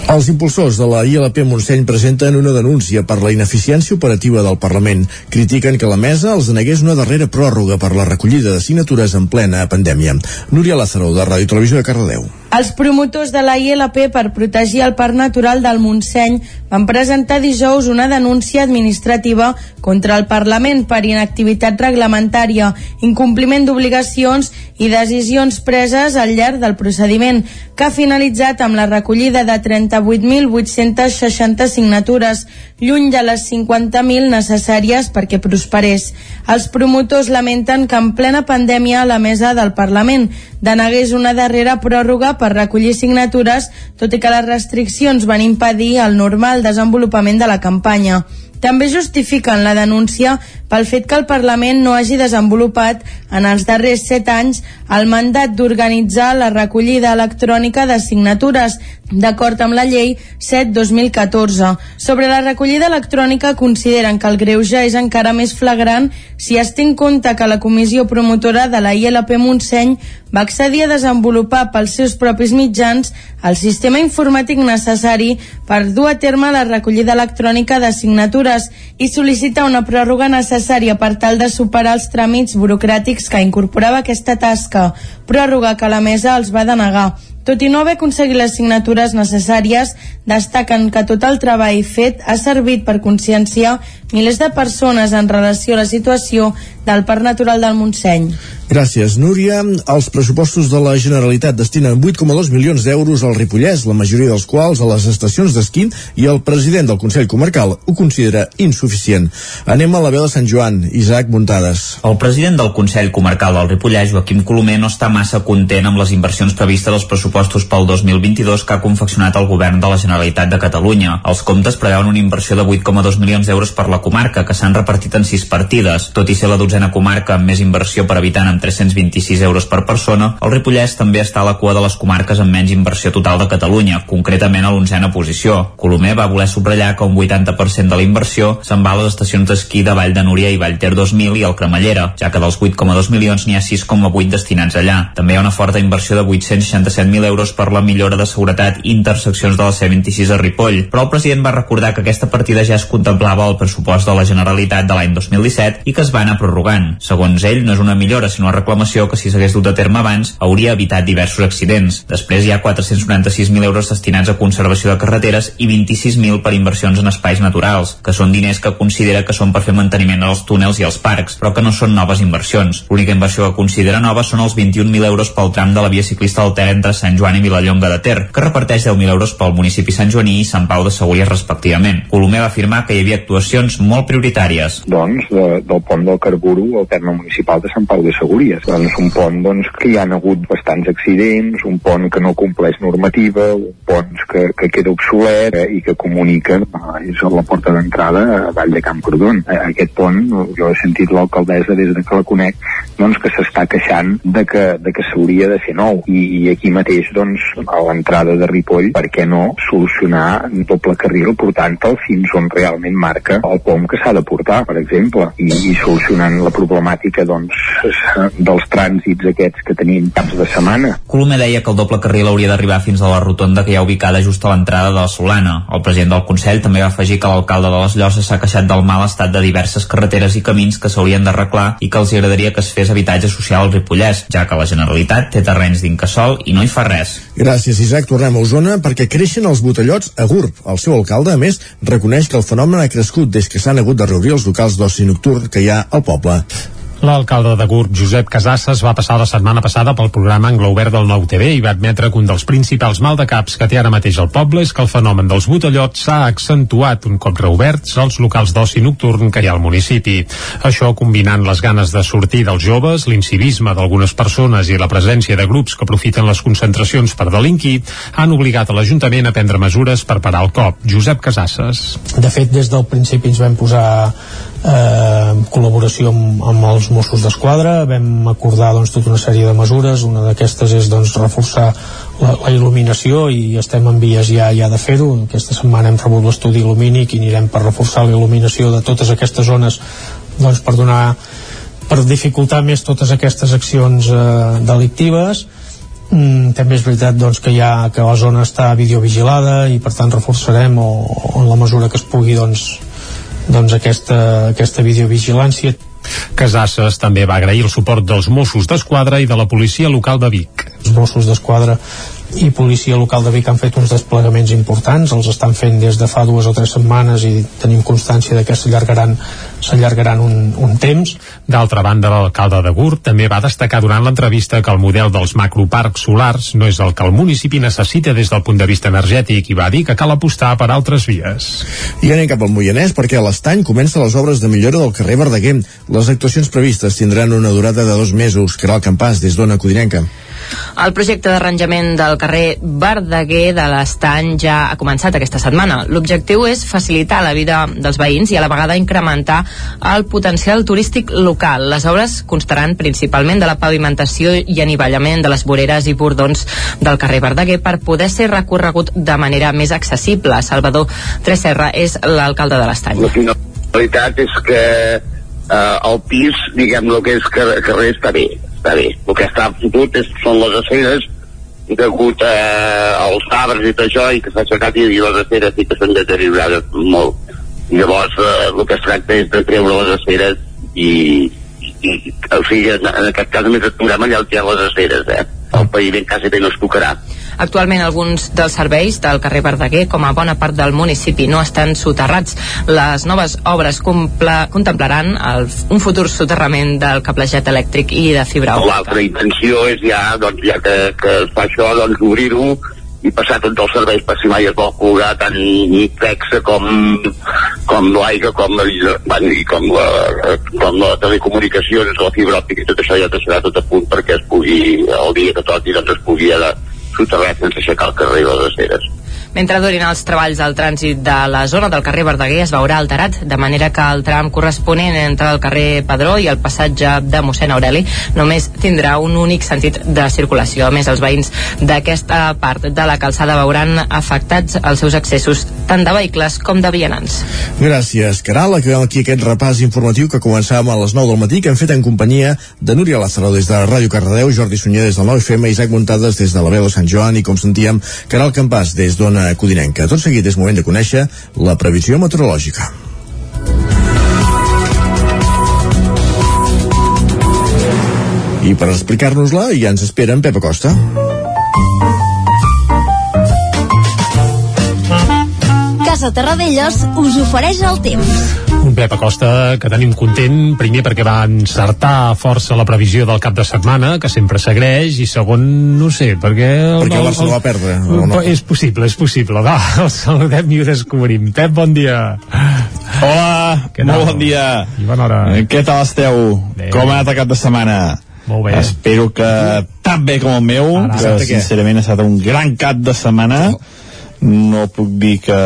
Speaker 1: Els impulsors de la ILP Montseny presenten una denúncia per la ineficiència operativa del Parlament. Critiquen que la mesa els negués una darrera pròrroga per la recollida de signatures en plena pandèmia. Núria Lázaro, de Ràdio Televisió de Cardedeu.
Speaker 5: Els promotors de la ILP per protegir el parc natural del Montseny van presentar dijous una denúncia administrativa contra el Parlament per inactivitat reglamentària, incompliment d'obligacions i decisions preses al llarg del procediment, que ha finalitzat amb la recollida de 38.860 signatures, lluny de les 50.000 necessàries perquè prosperés. Els promotors lamenten que en plena pandèmia la mesa del Parlament denegués una darrera pròrroga per recollir signatures, tot i que les restriccions van impedir el normal desenvolupament de la campanya. També justifiquen la denúncia pel fet que el Parlament no hagi desenvolupat en els darrers set anys el mandat d'organitzar la recollida electrònica de signatures, d'acord amb la llei 7-2014. Sobre la recollida electrònica consideren que el greuge és encara més flagrant si es té en compte que la comissió promotora de la ILP Montseny va accedir a desenvolupar pels seus propis mitjans el sistema informàtic necessari per dur a terme la recollida electrònica de signatures i sol·licitar una pròrroga necessària per tal de superar els tràmits burocràtics que incorporava aquesta tasca, pròrroga que la mesa els va denegar. Tot i no haver aconseguit les signatures necessàries, destaquen que tot el treball fet ha servit per conscienciar milers de persones en relació a la situació del Parc Natural del Montseny.
Speaker 1: Gràcies, Núria. Els pressupostos de la Generalitat destinen 8,2 milions d'euros al Ripollès, la majoria dels quals a les estacions d'esquí i el president del Consell Comarcal ho considera insuficient. Anem a la veu de Sant Joan, Isaac Muntades.
Speaker 17: El president del Consell Comarcal del Ripollès, Joaquim Colomer, no està massa content amb les inversions previstes als pressupostos pel 2022 que ha confeccionat el govern de la Generalitat de Catalunya. Els comptes preveuen una inversió de 8,2 milions d'euros per la
Speaker 6: la comarca, que s'han repartit en sis partides. Tot i ser la dotzena comarca amb més inversió per habitant amb 326 euros per persona, el Ripollès també està a la cua de les comarques amb menys inversió total de Catalunya, concretament a l'onzena posició. Colomer va voler subratllar que un 80% de la inversió se'n va a les estacions d'esquí de Vall de Núria i Vallter 2000 i el Cremallera, ja que dels 8,2 milions n'hi ha 6,8 destinats allà. També hi ha una forta inversió de 867.000 euros per la millora de seguretat i interseccions de la C26 a Ripoll, però el president va recordar que aquesta partida ja es contemplava al pressupost de la Generalitat de l'any 2017 i que es va anar prorrogant. Segons ell, no és una millora, sinó una reclamació que si s'hagués dut a terme abans hauria evitat diversos accidents. Després hi ha 496.000 euros destinats a conservació de carreteres i 26.000 per inversions en espais naturals, que són diners que considera que són per fer manteniment als túnels i als parcs, però que no són noves inversions. L'única inversió que considera nova són els 21.000 euros pel tram de la via ciclista del Ter entre Sant Joan i Vilallonga de Ter, que reparteix 10.000 euros pel municipi Sant Joaní i Sant Pau de Segúries respectivament. Colomer va afirmar que hi havia actuacions molt prioritàries.
Speaker 7: Doncs de, del pont del Carburo al terme municipal de Sant Pau de Segúries. Doncs un pont doncs, que hi ha hagut bastants accidents, un pont que no compleix normativa, un pont que, que queda obsolet eh, i que comunica eh, és a la porta d'entrada a Vall de Camprodon. Eh, aquest pont, jo he sentit l'alcaldessa des de que la conec, doncs que s'està queixant de que, de que s'hauria de fer nou. I, I aquí mateix, doncs, a l'entrada de Ripoll, per què no solucionar doble carril portant-te'l fins on realment marca el pom que s'ha de portar, per exemple, i, i solucionant la problemàtica, doncs, dels trànsits aquests que tenim caps de setmana.
Speaker 6: Colomer deia que el doble carril hauria d'arribar fins a la rotonda que hi ha ubicada just a l'entrada de la Solana. El president del Consell també va afegir que l'alcalde de les Llosses s'ha queixat del mal estat de diverses carreteres i camins que s'haurien d'arreglar i que els agradaria que es fes habitatge social al Ripollès, ja que la Generalitat té terrenys d'incasol i no hi fa res.
Speaker 1: Gràcies, Isaac. Tornem a Osona perquè creixen els botellots a GURB. El seu alcalde, a més, reconeix que el fenomen ha crescut des que s'han hagut de reobrir els locals d'oci nocturn que hi ha al poble.
Speaker 3: L'alcalde de Gurb, Josep Casasses, va passar la setmana passada pel programa Anglo Obert del Nou TV i va admetre que un dels principals maldecaps que té ara mateix el poble és que el fenomen dels botellots s'ha accentuat un cop reoberts els locals d'oci nocturn que hi ha al municipi. Això combinant les ganes de sortir dels joves, l'incivisme d'algunes persones i la presència de grups que aprofiten les concentracions per delinquir, han obligat a l'Ajuntament a prendre mesures per parar el cop. Josep Casasses.
Speaker 8: De fet, des del principi ens vam posar eh, col·laboració amb, amb els Mossos d'Esquadra vam acordar doncs, tota una sèrie de mesures. Una d'aquestes és doncs, reforçar la, la il·luminació i estem en vies ja, ja de fer-ho. Aquesta setmana hem rebut l'estudi il·lumínic i anirem per reforçar la il·luminació de totes aquestes zones doncs, per donar per dificultar més totes aquestes accions eh, delictives. Mm, també és veritat doncs, que, ha, que la zona està videovigilada i per tant reforçarem o, o en la mesura que es pugui doncs, doncs aquesta, aquesta videovigilància.
Speaker 3: Casasses també va agrair el suport dels Mossos d'Esquadra i de la policia local de Vic.
Speaker 8: Els Mossos d'Esquadra i policia local de Vic han fet uns desplegaments importants, els estan fent des de fa dues o tres setmanes i tenim constància de que s'allargaran s'allargaran un, un temps.
Speaker 3: D'altra banda, l'alcalde de Gurt també va destacar durant l'entrevista que el model dels macroparcs solars no és el que el municipi necessita des del punt de vista energètic i va dir que cal apostar per altres vies.
Speaker 1: I anem cap al Moianès perquè a l'estany comença les obres de millora del carrer Verdaguer. Les actuacions previstes tindran una durada de dos mesos, que era el campàs des d'Ona Codinenca.
Speaker 9: El projecte d'arranjament del carrer Verdaguer de l'Estany ja ha començat aquesta setmana. L'objectiu és facilitar la vida dels veïns i a la vegada incrementar el potencial turístic local. Les obres constaran principalment de la pavimentació i anivellament de les voreres i bordons del carrer Verdaguer per poder ser recorregut de manera més accessible. Salvador Treserra és l'alcalde de l'Estany.
Speaker 10: La finalitat és que eh, el pis, diguem, el que és carrer està bé està bé. El que està fotut és, són les aceres degut eh, als arbres i tot això i que s'ha aixecat i, les aceres i que s'han deteriorades molt. Llavors eh, el que es tracta és de treure les aceres i, i, i o sigui, en, en aquest cas només aturem allà on hi ha les aceres, eh? El paviment quasi bé no es tocarà
Speaker 9: Actualment alguns dels serveis del carrer Verdaguer, com a bona part del municipi, no estan soterrats. Les noves obres contemplaran el, un futur soterrament del cablejat elèctric i de fibra òptica.
Speaker 10: L'altra intenció és ja, doncs, ja que, que es fa això, doncs, obrir-ho i passar tots els serveis per si mai es vol colgar tant flexa com, com l'aigua com, bueno, i com la, com la telecomunicacions, la fibra òptica i tot això ja serà tot a punt perquè es pugui, el dia que toqui, doncs es pugui soterrat sense aixecar el carrer de les Heres.
Speaker 9: Mentre durin els treballs del trànsit de la zona del carrer Verdaguer es veurà alterat, de manera que el tram corresponent entre el carrer Padró i el passatge de mossèn Aureli només tindrà un únic sentit de circulació. A més, els veïns d'aquesta part de la calçada veuran afectats els seus accessos tant de vehicles com de vianants.
Speaker 1: Gràcies, Caral. Acabem aquí aquest repàs informatiu que començàvem a les 9 del matí que hem fet en companyia de Núria Lázaro des de Ràdio Cardedeu, Jordi Sunyer des del 9FM, Isaac Montades des de la veu de Sant Joan i, com sentíem, Caral Campàs des d'Ona Codinenca. Tot seguit és moment de conèixer la previsió meteorològica. I per explicar-nos-la ja ens espera en Pep Acosta.
Speaker 11: Casa Terradellos us ofereix el temps.
Speaker 3: Pep Acosta que tenim content, primer perquè va encertar força la previsió del cap de setmana, que sempre s'agreix, i segon, no sé, perquè... El,
Speaker 1: Perquè el Barça va perdre, no?
Speaker 3: És possible, és possible. Va, el saludem i ho descobrim. Pep, bon dia.
Speaker 12: Hola,
Speaker 3: Què
Speaker 12: molt
Speaker 3: tal?
Speaker 12: bon dia.
Speaker 3: I bona hora.
Speaker 12: Eh, Què tal esteu?
Speaker 3: Bé.
Speaker 12: Com ha anat el cap de setmana?
Speaker 3: Molt bé.
Speaker 12: Espero que tan bé com el meu,
Speaker 3: Ara,
Speaker 12: que sincerament ha estat un gran cap de setmana. No puc dir que,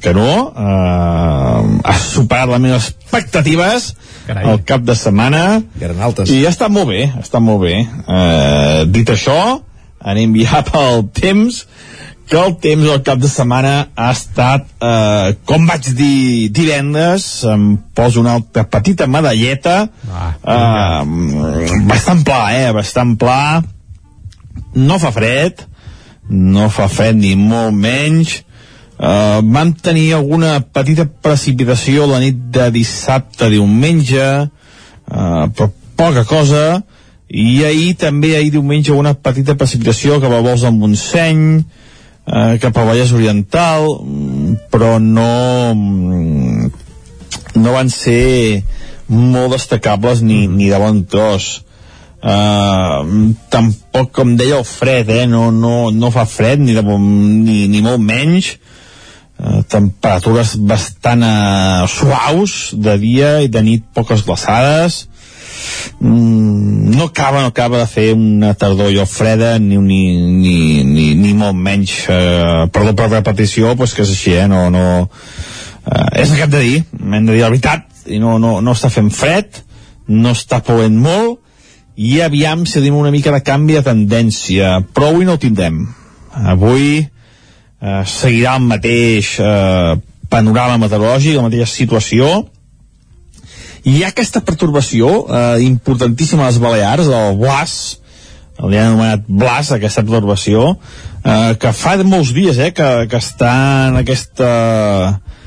Speaker 12: que no. Uh, ha superat les meves expectatives
Speaker 3: Carai.
Speaker 12: el cap de setmana.
Speaker 1: I eren altes.
Speaker 12: I ha estat molt bé, ha estat molt bé. Uh, dit això, anem ja pel temps, que el temps del cap de setmana ha estat, eh, com vaig dir divendres, em poso una altra petita medalleta, eh, bastant pla, eh, bastant pla, no fa fred, no fa fred ni molt menys, Uh, vam tenir alguna petita precipitació la nit de dissabte a diumenge uh, però poca cosa. I ahir també, ahir diumenge una petita precipitació cap a vols del Montseny eh, cap al Vallès Oriental però no no van ser molt destacables ni, ni de bon tros uh, tampoc com deia el fred eh? no, no, no fa fred ni, de, ni, ni molt menys uh, temperatures bastant uh, suaus de dia i de nit poques glaçades mm, no acaba, no acaba de fer una tardor allò freda ni, ni, ni, ni, ni molt menys eh, perdó per repetició pues que és així, eh? no, no, eh, és el que hem de dir hem de dir la veritat i no, no, no està fent fred no està plovent molt i aviam si tenim una mica de canvi de tendència. Però avui no ho tindrem. Avui eh, seguirà el mateix eh, panorama meteorològic, la mateixa situació. Hi ha aquesta pertorbació eh, importantíssima a les Balears, el Blas, li han anomenat Blas, aquesta pertorbació, eh, que fa molts dies eh, que, que està en aquesta,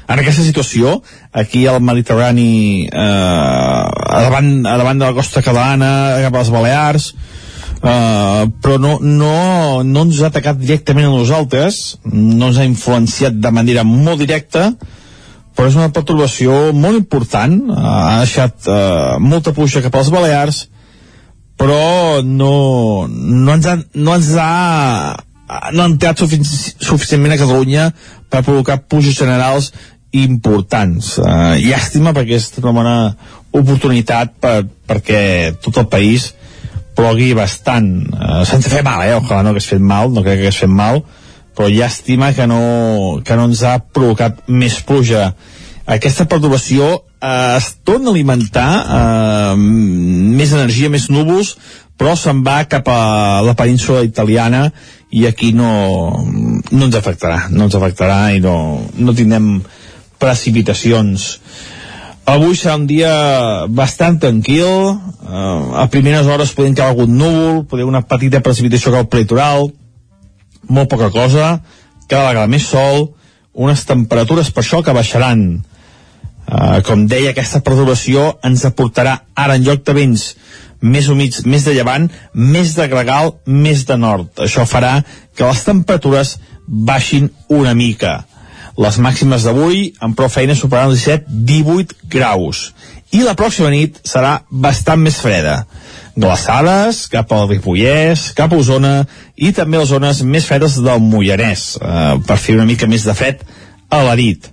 Speaker 12: en aquesta situació, aquí al Mediterrani, eh, a, davant, a davant de la costa catalana, cap a les Balears, Uh, però no, no, no ens ha atacat directament a nosaltres no ens ha influenciat de manera molt directa però és una perturbació molt important. Ha deixat uh, molta pluja cap als Balears però no, no ens ha, no ens ha no ha entrat sufic suficientment a Catalunya per provocar pluges generals importants uh, llàstima perquè és una bona oportunitat per, perquè tot el país plogui bastant uh, sense fer mal, eh? ojalà no hagués fet mal no crec que hagués fet mal però llàstima que no, que no ens ha provocat més pluja aquesta perturbació eh, es torna a alimentar eh, més energia, més núvols però se'n va cap a la península italiana i aquí no, no ens afectarà no ens afectarà i no, no tindrem precipitacions Avui serà un dia bastant tranquil, eh, a primeres hores podem caure algun núvol, podem una petita precipitació cap al molt poca cosa, cada vegada més sol, unes temperatures per això que baixaran. Eh, com deia, aquesta perturbació ens aportarà ara en lloc de vents més humits, més de llevant, més de gregal, més de nord. Això farà que les temperatures baixin una mica les màximes d'avui amb prou feina superaran els 17-18 graus. I la pròxima nit serà bastant més freda. Glaçades cap al Ripollès, cap a Osona i també les zones més fredes del Moianès eh, per fer una mica més de fred a la nit.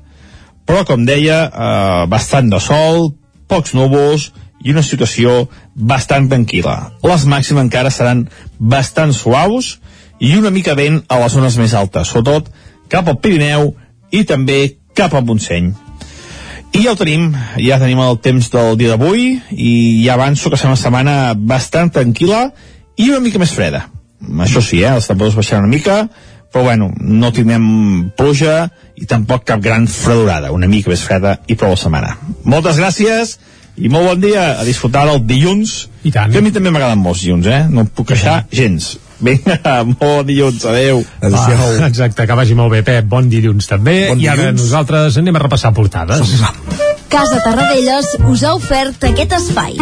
Speaker 12: Però com deia eh, bastant de sol pocs núvols i una situació bastant tranquil·la. Les màximes encara seran bastant suaus i una mica vent a les zones més altes sobretot cap al Pirineu i també cap a Montseny. I ja ho tenim, ja tenim el temps del dia d'avui i ja avanço que serà una setmana bastant tranquil·la i una mica més freda. Això sí, eh, els temperatures baixaran una mica, però bueno, no tindrem pluja i tampoc cap gran fredurada, una mica més freda i prou la setmana. Moltes gràcies i molt bon dia a disfrutar del dilluns,
Speaker 3: I tant.
Speaker 12: que a mi també m'agraden molts dilluns, eh? No em puc queixar gens. Vinga, molt bon dilluns, adeu.
Speaker 3: Va, exacte, que vagi molt bé, Pep. Bon dilluns també.
Speaker 12: Bon
Speaker 3: I ara
Speaker 12: dilluns.
Speaker 3: nosaltres anem a repassar portades.
Speaker 11: Casa Tarradellas us ha ofert aquest espai.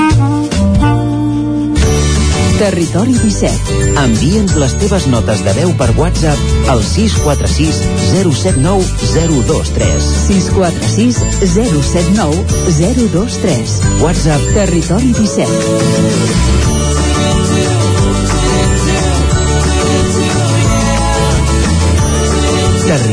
Speaker 13: Territori 17.
Speaker 14: Envia'ns les teves notes de veu per WhatsApp al 646 079 023.
Speaker 13: 646 079 023.
Speaker 14: WhatsApp
Speaker 13: Territori 17.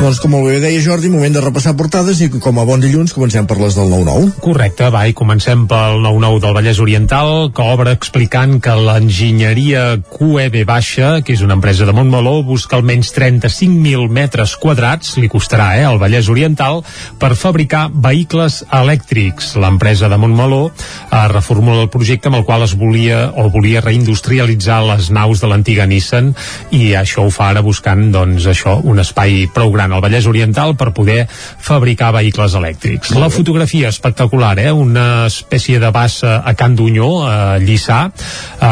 Speaker 1: Doncs com bé deia Jordi, moment de repassar portades i com a bon dilluns comencem per les del 9-9.
Speaker 3: Correcte, va, i comencem pel 9-9 del Vallès Oriental, que obre explicant que l'enginyeria QEB Baixa, que és una empresa de Montmeló, busca almenys 35.000 metres quadrats, li costarà, eh, al Vallès Oriental, per fabricar vehicles elèctrics. L'empresa de Montmeló eh, reformula el projecte amb el qual es volia o volia reindustrialitzar les naus de l'antiga Nissan i això ho fa ara buscant, doncs, això, un espai prou gran al Vallès Oriental per poder fabricar vehicles elèctrics. La fotografia espectacular, eh? Una espècie de bassa a Can Dunyó, a Lliçà,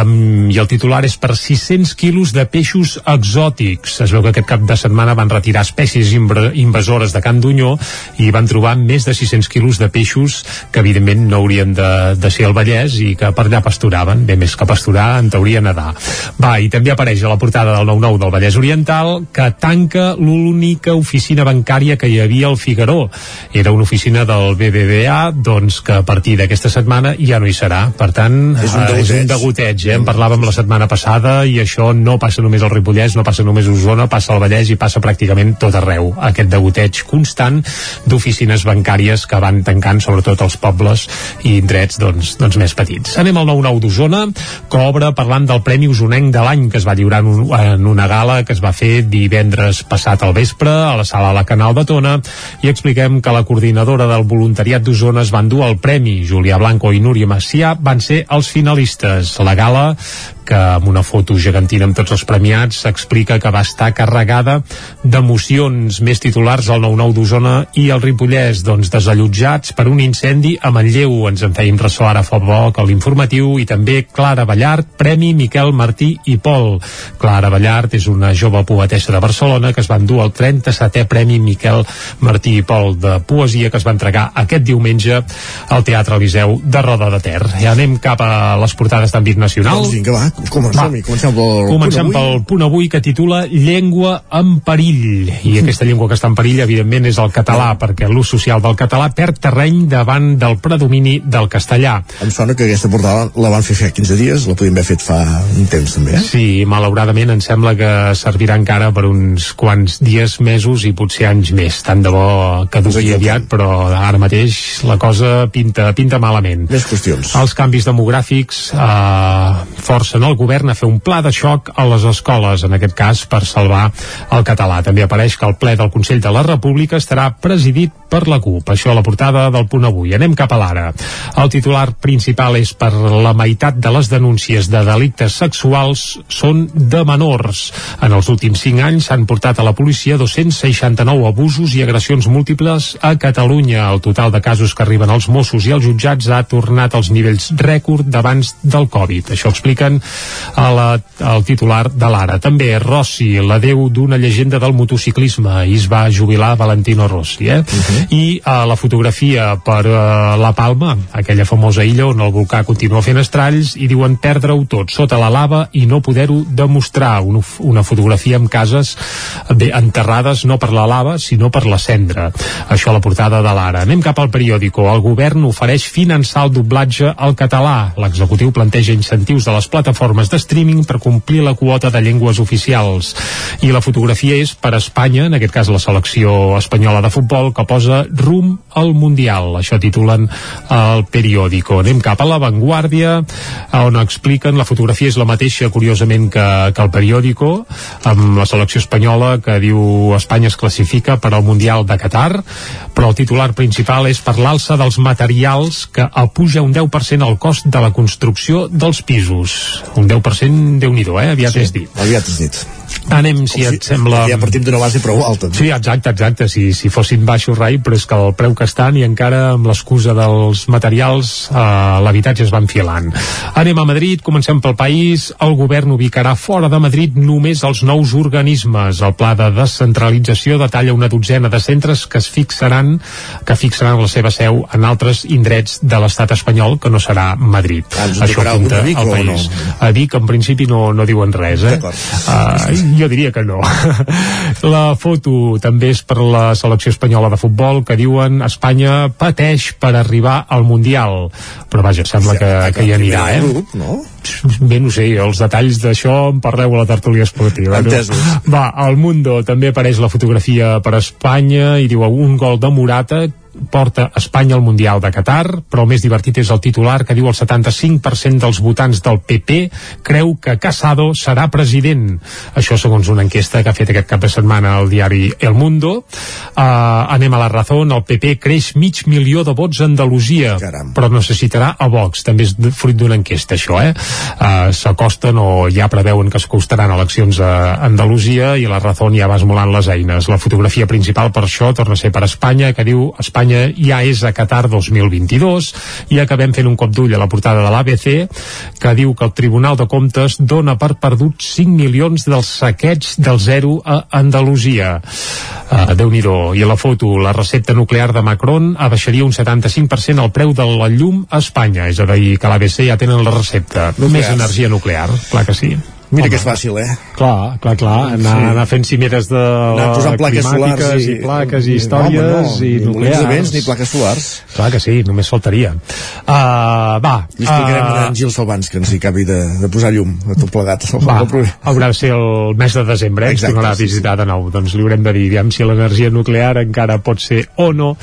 Speaker 3: um, i el titular és per 600 quilos de peixos exòtics. Es veu que aquest cap de setmana van retirar espècies invasores de Can Dunyó i van trobar més de 600 quilos de peixos que evidentment no haurien de, de ser al Vallès i que per allà pasturaven, bé més que pasturar, en teoria nedar. Va, i també apareix a la portada del 9-9 del Vallès Oriental que tanca l'única oficina bancària que hi havia al Figaró. Era una oficina del BBVA, doncs que a partir d'aquesta setmana ja no hi serà. Per tant,
Speaker 1: És un
Speaker 3: eh, és un
Speaker 1: degoteig.
Speaker 3: degoteig, eh? En parlàvem la setmana passada i això no passa només al Ripollès, no passa només a Osona, passa al Vallès i passa pràcticament tot arreu. Aquest degoteig constant d'oficines bancàries que van tancant sobretot els pobles i indrets doncs, doncs més petits. Anem al 9-9 d'Osona, que obre parlant del Premi Osonenc de l'any que es va lliurar en, un, en una gala que es va fer divendres passat al vespre a la sala La Canal de Tona i expliquem que la coordinadora del voluntariat d'Osona es van dur el premi. Julià Blanco i Núria Macià van ser els finalistes. La gala que amb una foto gegantina amb tots els premiats s'explica que va estar carregada d'emocions més titulars al 9-9 d'Osona i el Ripollès doncs desallotjats per un incendi a Manlleu ens en fèiem ressò ara fa poc a l'informatiu i també Clara Ballart Premi Miquel Martí i Pol Clara Ballart és una jove poetessa de Barcelona que es va endur el 37è Premi Miquel Martí i Pol de poesia que es va entregar aquest diumenge al Teatre Eliseu de Roda de Ter i anem cap a les portades d'àmbit nacional
Speaker 1: Doncs vinga, va, comencem, comencem pel
Speaker 3: Comencem
Speaker 1: punt avui.
Speaker 3: pel punt avui que titula Llengua en perill i aquesta llengua que està en perill evidentment és el català perquè l'ús social del català perd terreny davant del predomini del castellà
Speaker 1: Em sona que aquesta portada la van fer fa 15 dies, la podíem haver fet fa un temps també, eh?
Speaker 3: Sí, malauradament em sembla que servirà encara per uns quants dies, mesos i potser anys més. Tant de bo caduqui aviat, però ara mateix la cosa pinta, pinta malament.
Speaker 1: Més qüestions.
Speaker 3: Els canvis demogràfics eh, forcen el govern a fer un pla de xoc a les escoles, en aquest cas per salvar el català. També apareix que el ple del Consell de la República estarà presidit per la CUP. Això a la portada del punt avui. Anem cap a l'ara. El titular principal és per la meitat de les denúncies de delictes sexuals són de menors. En els últims 5 anys s'han portat a la policia 269 abusos i agressions múltiples a Catalunya. El total de casos que arriben als Mossos i als jutjats ha tornat als nivells rècord d'abans del Covid. Això expliquen a la, al titular de l'Ara. També Rossi, la déu d'una llegenda del motociclisme, i es va jubilar Valentino Rossi. Eh? Uh -huh. I uh, la fotografia per uh, La Palma, aquella famosa illa on el volcà continua fent estralls i diuen perdre-ho tot sota la lava i no poder-ho demostrar una, una fotografia amb cases bé, enterrades no per la lava sinó per la cendra això a la portada de l'Ara. Anem cap al periòdico el govern ofereix finançar el doblatge al català. L'executiu planteja incentius de les plataformes de streaming per complir la quota de llengües oficials i la fotografia és per Espanya, en aquest cas la selecció espanyola de futbol que posa rum al Mundial. Això titulen el periòdico. Anem cap a l'avantguàrdia on expliquen la fotografia és la mateixa curiosament que, que el periòdico amb la selecció espanyola que diu Espanya es classifica per al Mundial de Qatar però el titular principal és per l'alça dels materials que apuja un 10% el cost de la construcció dels pisos. Un 10% déu nhi eh? Aviat
Speaker 1: Sí,
Speaker 3: és dit.
Speaker 1: Aviat és dit.
Speaker 3: Anem, si et sembla...
Speaker 1: Ja partim d'una base prou alta.
Speaker 3: Sí, exacte, exacte. Si, si fossin baixos, rai, però és que el preu que estan i encara amb l'excusa dels materials eh, l'habitatge es va enfilant. Anem a Madrid, comencem pel país. El govern ubicarà fora de Madrid només els nous organismes. El pla de descentralització detalla una dotzena de centres que es fixaran que fixaran la seva seu en altres indrets de l'estat espanyol que no serà Madrid.
Speaker 1: Ah, algun
Speaker 3: apunta
Speaker 1: a Vic
Speaker 3: el
Speaker 1: o
Speaker 3: país.
Speaker 1: no?
Speaker 3: A Vic, en principi, no, no diuen res, eh? Uh, jo diria que no. la foto també és per la selecció espanyola de futbol que diuen Espanya pateix per arribar al Mundial. Però vaja, sembla que, que hi anirà, eh?
Speaker 1: Grup, no?
Speaker 3: Bé, no sé, els detalls d'això en parleu a la tertúlia esportiva. No? Va, al Mundo també apareix la fotografia per Espanya i diu un gol de Morata porta Espanya al Mundial de Qatar, però el més divertit és el titular que diu el 75% dels votants del PP creu que Casado serà president. Això segons una enquesta que ha fet aquest cap de setmana al diari El Mundo. Uh, anem a la raó, el PP creix mig milió de vots a Andalusia,
Speaker 1: Caram.
Speaker 3: però necessitarà a Vox. També és fruit d'una enquesta, això, eh? Uh, S'acosten o ja preveuen que es costaran eleccions a Andalusia i la raó ja va esmolant les eines. La fotografia principal per això torna a ser per Espanya, que diu Espanya ja és a Qatar 2022 i acabem fent un cop d'ull a la portada de l'ABC que diu que el Tribunal de Comptes dona per perdut 5 milions dels saqueig del zero a Andalusia. Uh, déu nhi I a la foto, la recepta nuclear de Macron abaixaria un 75% el preu de la llum a Espanya. És a dir, que l'ABC ja tenen la recepta. Més energia nuclear, clar que sí.
Speaker 1: Mira que és fàcil, eh?
Speaker 3: Clar, clar, clar, anar,
Speaker 1: Sí.
Speaker 3: anar fent cimeres de
Speaker 1: Anar posant plaques solars i-
Speaker 3: i, plaques i
Speaker 1: Home,
Speaker 3: històries
Speaker 1: no,
Speaker 3: i
Speaker 1: ni molins de
Speaker 3: nuclears.
Speaker 1: vents ni plaques solars.
Speaker 3: Clar que sí, només faltaria. Uh, va,
Speaker 1: Li explicarem
Speaker 3: uh,
Speaker 1: a en Gil Salvans que ens hi acabi de, de posar llum a tot plegat.
Speaker 3: va, haurà de ser el mes de desembre, eh? ens
Speaker 1: Exacte,
Speaker 3: tornarà a
Speaker 1: sí,
Speaker 3: visitar de nou. Doncs li haurem de dir, aviam si l'energia nuclear encara pot ser o no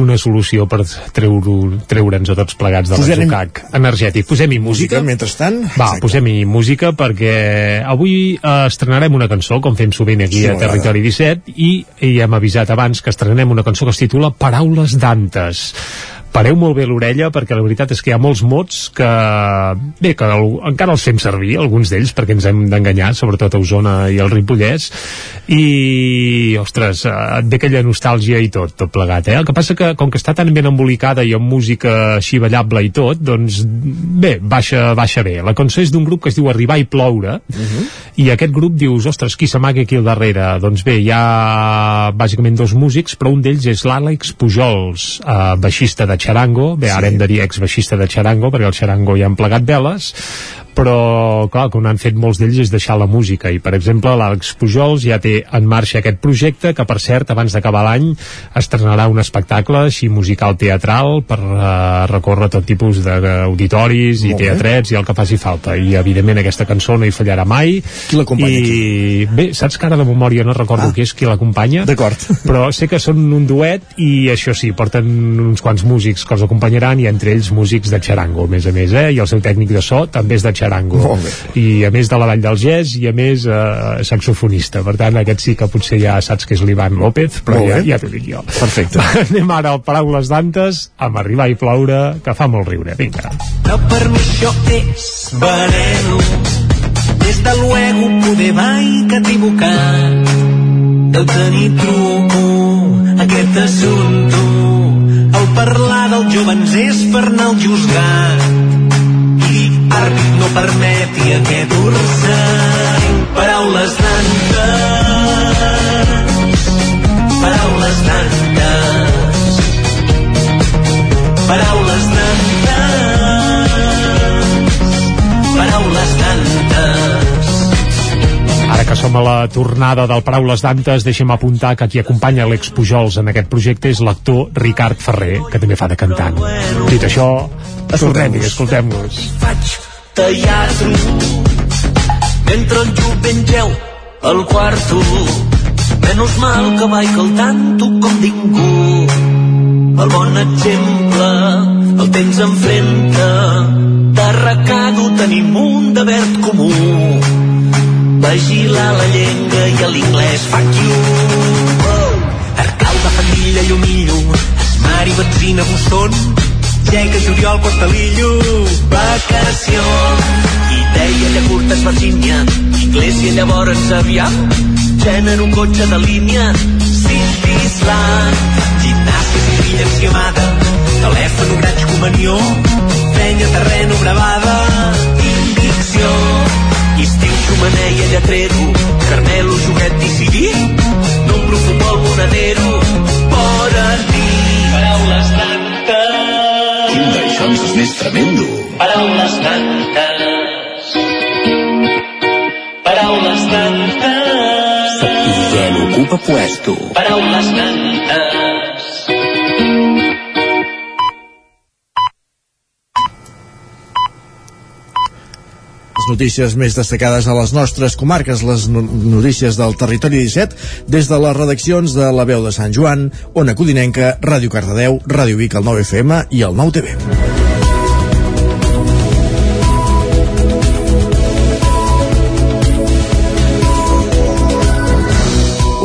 Speaker 3: una solució per treure- treure'ns a tots plegats de l'atzucac energètic. Posem-hi música.
Speaker 1: Música, mentrestant.
Speaker 3: Va, posem-hi música perquè avui eh, estrenarem una cançó, com fem sovint aquí
Speaker 1: Sí,
Speaker 3: a. Territori 17, i, i hem avisat abans que estrenem una cançó que es titula Paraules d'Antes. Pareu molt bé l'orella perquè la veritat és que hi ha molts mots que, bé, que el, encara els fem servir, alguns d'ells, perquè ens hem d'enganyar, sobretot a Osona i al Ripollès, i, ostres, eh, et ve aquella nostàlgia i tot, tot plegat, eh? El que passa que, com que està tan ben embolicada i amb música així ballable i tot, doncs, bé, baixa, baixa bé. La cançó és d'un grup que es diu Arribar i ploure, i aquest grup dius, ostres, qui s'amaga aquí al darrere? Doncs bé, hi ha bàsicament dos músics, però un d'ells és l'Àlex Pujols, eh, baixista de Charango, bé, ara hem de dir ex-baixista de Charango, perquè el Charango ja han plegat veles, però clar, que han fet molts d'ells és deixar la música i per exemple l'Àlex Pujols ja té en marxa aquest projecte que per cert abans d'acabar l'any estrenarà un espectacle així musical teatral per uh, recórrer tot tipus d'auditoris i teatrets i el que faci falta i evidentment aquesta cançó no hi fallarà mai
Speaker 1: Qui l'acompanya
Speaker 3: i bé, saps que ara de memòria no recordo
Speaker 1: Ah.
Speaker 3: qui és qui l'acompanya
Speaker 1: D'acord.
Speaker 3: però sé que són un duet i això sí, porten uns quants músics que els acompanyaran i entre ells músics de xarango, a més a més, eh? i el seu tècnic de so també és de
Speaker 1: bé.
Speaker 3: i a més de la Vall del Gès i a més eh, saxofonista, per tant aquest sí que potser ja saps que és l'Ivan López però
Speaker 1: Molt
Speaker 3: ja,
Speaker 1: bé.
Speaker 3: ja t'ho dic jo.
Speaker 1: Perfecte.
Speaker 3: anem ara al Paraules d'Antes amb Arribar i Ploure que fa molt riure, vinga.
Speaker 18: No per mi això és veneno Des de luego poder va i que equivocat Deu tenir truco aquest assumpte. El parlar dels jovens és per anar al juzgat art no permeti aquest orçany. Paraules tantes, paraules tantes, paraules tantes, paraules tantes.
Speaker 3: Ara que som a la tornada del Paraules Dantes, deixem apuntar que qui acompanya Alex Pujols en aquest projecte és l'actor Ricard Ferrer, que també fa de cantant. Dit això, tornem-hi, escoltem-nos.
Speaker 18: Faig teatre mentre el jovent geu al quarto menys mal que vaig al tanto com ningú. El bon exemple el temps enfrenta de recado tenim un de verd comú. Vigilar la llengua i l'inglès fuck you Arcalda, família, llumillo mar i benzina, busson Lleca, juliol, portalillo vacacions i deia que curtes Virgínia Iglesia llavors aviam gènere un cotxe de línia. Cintisland gimnàsia, senzilla, axiomada telèfon, graig, comunió fenya, terreno, gravada. Indicció. Estiu, xumaneia, lletrero carmelo, joguet, decidit número, futbol, monedero. Por dir paraules tantes
Speaker 19: D'aixons és més tremendo.
Speaker 18: paraules tantes paraules tantes
Speaker 19: Septigent ocupa puesto.
Speaker 18: paraules tantes
Speaker 1: Les notícies més destacades a les nostres comarques, les no notícies del territori 17, des de les redaccions de la veu de Sant Joan, Ona Codinenca, Ràdio Cardedeu, Ràdio Vic, el 9 FM i el 9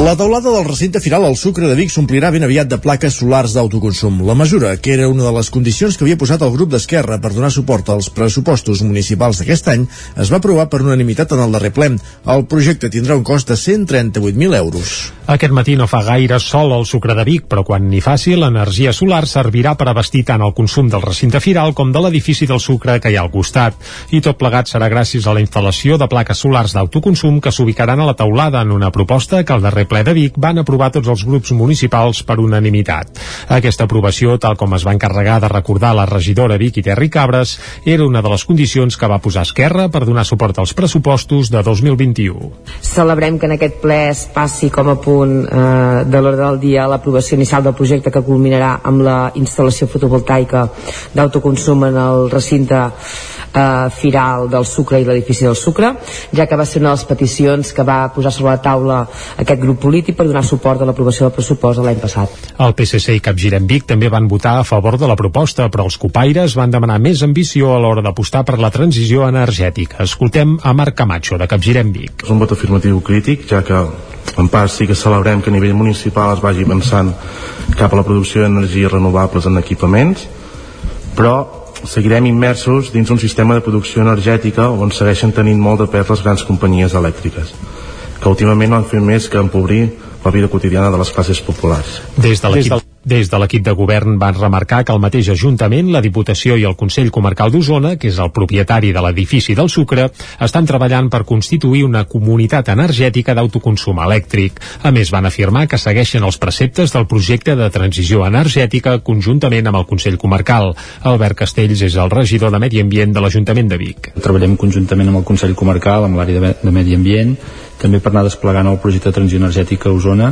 Speaker 1: La teulada del recinte firal al Sucre de Vic s'omplirà ben aviat de plaques solars d'autoconsum. La mesura, que era una de les condicions que havia posat el grup d'Esquerra per donar suport als pressupostos municipals d'aquest any, es va aprovar per unanimitat en el darrer ple. El projecte tindrà un cost de 138.000 euros.
Speaker 3: Aquest matí no fa gaire sol al Sucre de Vic, però quan n'hi faci, l'energia solar servirà per abastir tant el consum del recinte firal com de l'edifici del Sucre que hi ha al costat. I tot plegat serà gràcies a la instal·lació de plaques solars d'autoconsum que s'ubicaran a la teulada en una proposta que al darrer ple de Vic van aprovar tots els grups municipals per unanimitat. Aquesta aprovació, tal com es va encarregar de recordar la regidora Vic i Terri Cabres, era una de les condicions que va posar Esquerra per donar suport als pressupostos de 2021.
Speaker 20: Celebrem que en aquest ple es passi com a punt eh, de l'ordre del dia l'aprovació inicial del projecte que culminarà amb la instal·lació fotovoltaica d'autoconsum en el recinte eh, firal del sucre i l'edifici del sucre, ja que va ser una de les peticions que va posar sobre la taula aquest grup polític per donar suport a l'aprovació del pressupost de l'any passat.
Speaker 3: El PSC i Capgirem Vic també van votar a favor de la proposta, però els copaires van demanar més ambició a l'hora d'apostar per la transició energètica. Escoltem a Marc Camacho, de Capgirem Vic.
Speaker 21: És un vot afirmatiu crític, ja que en part sí que celebrem que a nivell municipal es vagi avançant cap a la producció d'energies renovables en equipaments, però seguirem immersos dins un sistema de producció energètica on segueixen tenint molt de pes les grans companyies elèctriques, que últimament no han fet més que empobrir la vida quotidiana de les classes populars.
Speaker 3: Des de l'equip des de l'equip de govern van remarcar que el mateix Ajuntament, la Diputació i el Consell Comarcal d'Osona, que és el propietari de l'edifici del Sucre, estan treballant per constituir una comunitat energètica d'autoconsum elèctric. A més, van afirmar que segueixen els preceptes del projecte de transició energètica conjuntament amb el Consell Comarcal. Albert Castells és el regidor de Medi Ambient de l'Ajuntament de Vic.
Speaker 22: Treballem conjuntament amb el Consell Comarcal, amb l'àrea de, de Medi Ambient, també per anar desplegant el projecte de transició energètica a Osona,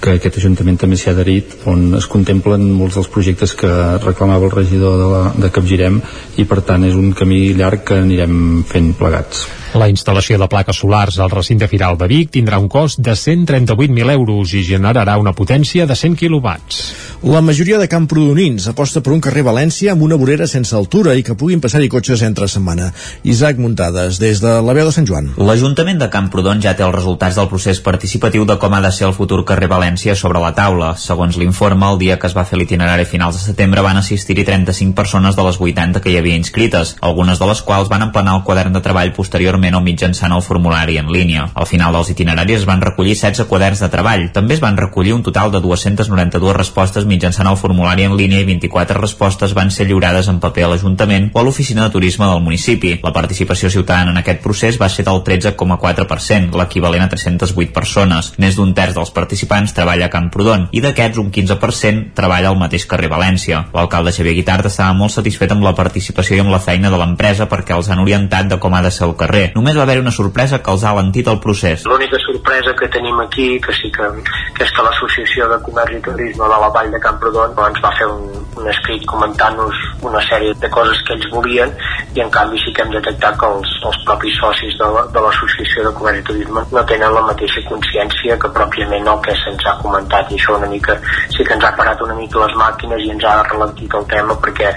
Speaker 22: que aquest Ajuntament també s'hi ha adherit, on es contemplen molts dels projectes que reclamava el regidor de, la, de Capgirem i per tant és un camí llarg que anirem fent plegats.
Speaker 3: La instal·lació de plaques solars al recinte firal de Vic tindrà un cost de 138.000 euros i generarà una potència de 100 quilowatts.
Speaker 1: La majoria de camprodonins aposta per un carrer València amb una vorera sense altura i que puguin passar-hi cotxes entre setmana. Isaac Muntades, des de la veu de Sant Joan.
Speaker 6: L'Ajuntament de Camprodon ja té els resultats del procés participatiu de com ha de ser el futur carrer València sobre la taula. Segons l'informe, el dia que es va fer l'itinerari finals de setembre van assistir-hi 35 persones de les 80 que hi havia inscrites, algunes de les quals van emplenar el quadern de treball posteriorment o mitjançant el formulari en línia. Al final dels itineraris es van recollir 16 quaderns de treball. També es van recollir un total de 292 respostes mitjançant el formulari en línia i 24 respostes van ser lliurades en paper a l'Ajuntament o a l'Oficina de Turisme del municipi. La participació ciutadana en aquest procés va ser del 13,4%, l'equivalent a 308 persones. Més d'un terç dels participants treballa a Camprodon i d'aquests un 15% treballa al mateix carrer València. L'alcalde Xavier Guitart estava molt satisfet amb la participació i amb la feina de l'empresa perquè els han orientat de com ha de ser el carrer. Només va haver-hi una sorpresa que els ha alentit el procés.
Speaker 23: L'única sorpresa que tenim aquí, que sí que, que és que l'Associació de Comerç i Turisme de la Vall de Camprodon ens va fer un, un escrit comentant-nos una sèrie de coses que ells volien i en canvi sí que hem detectat que els, els propis socis de, la- de l'Associació de Comerç i Turisme no tenen la mateixa consciència que pròpiament el que se'ns ha comentat i això una mica sí que ens ha parat una mica les màquines i ens ha ralentit el tema perquè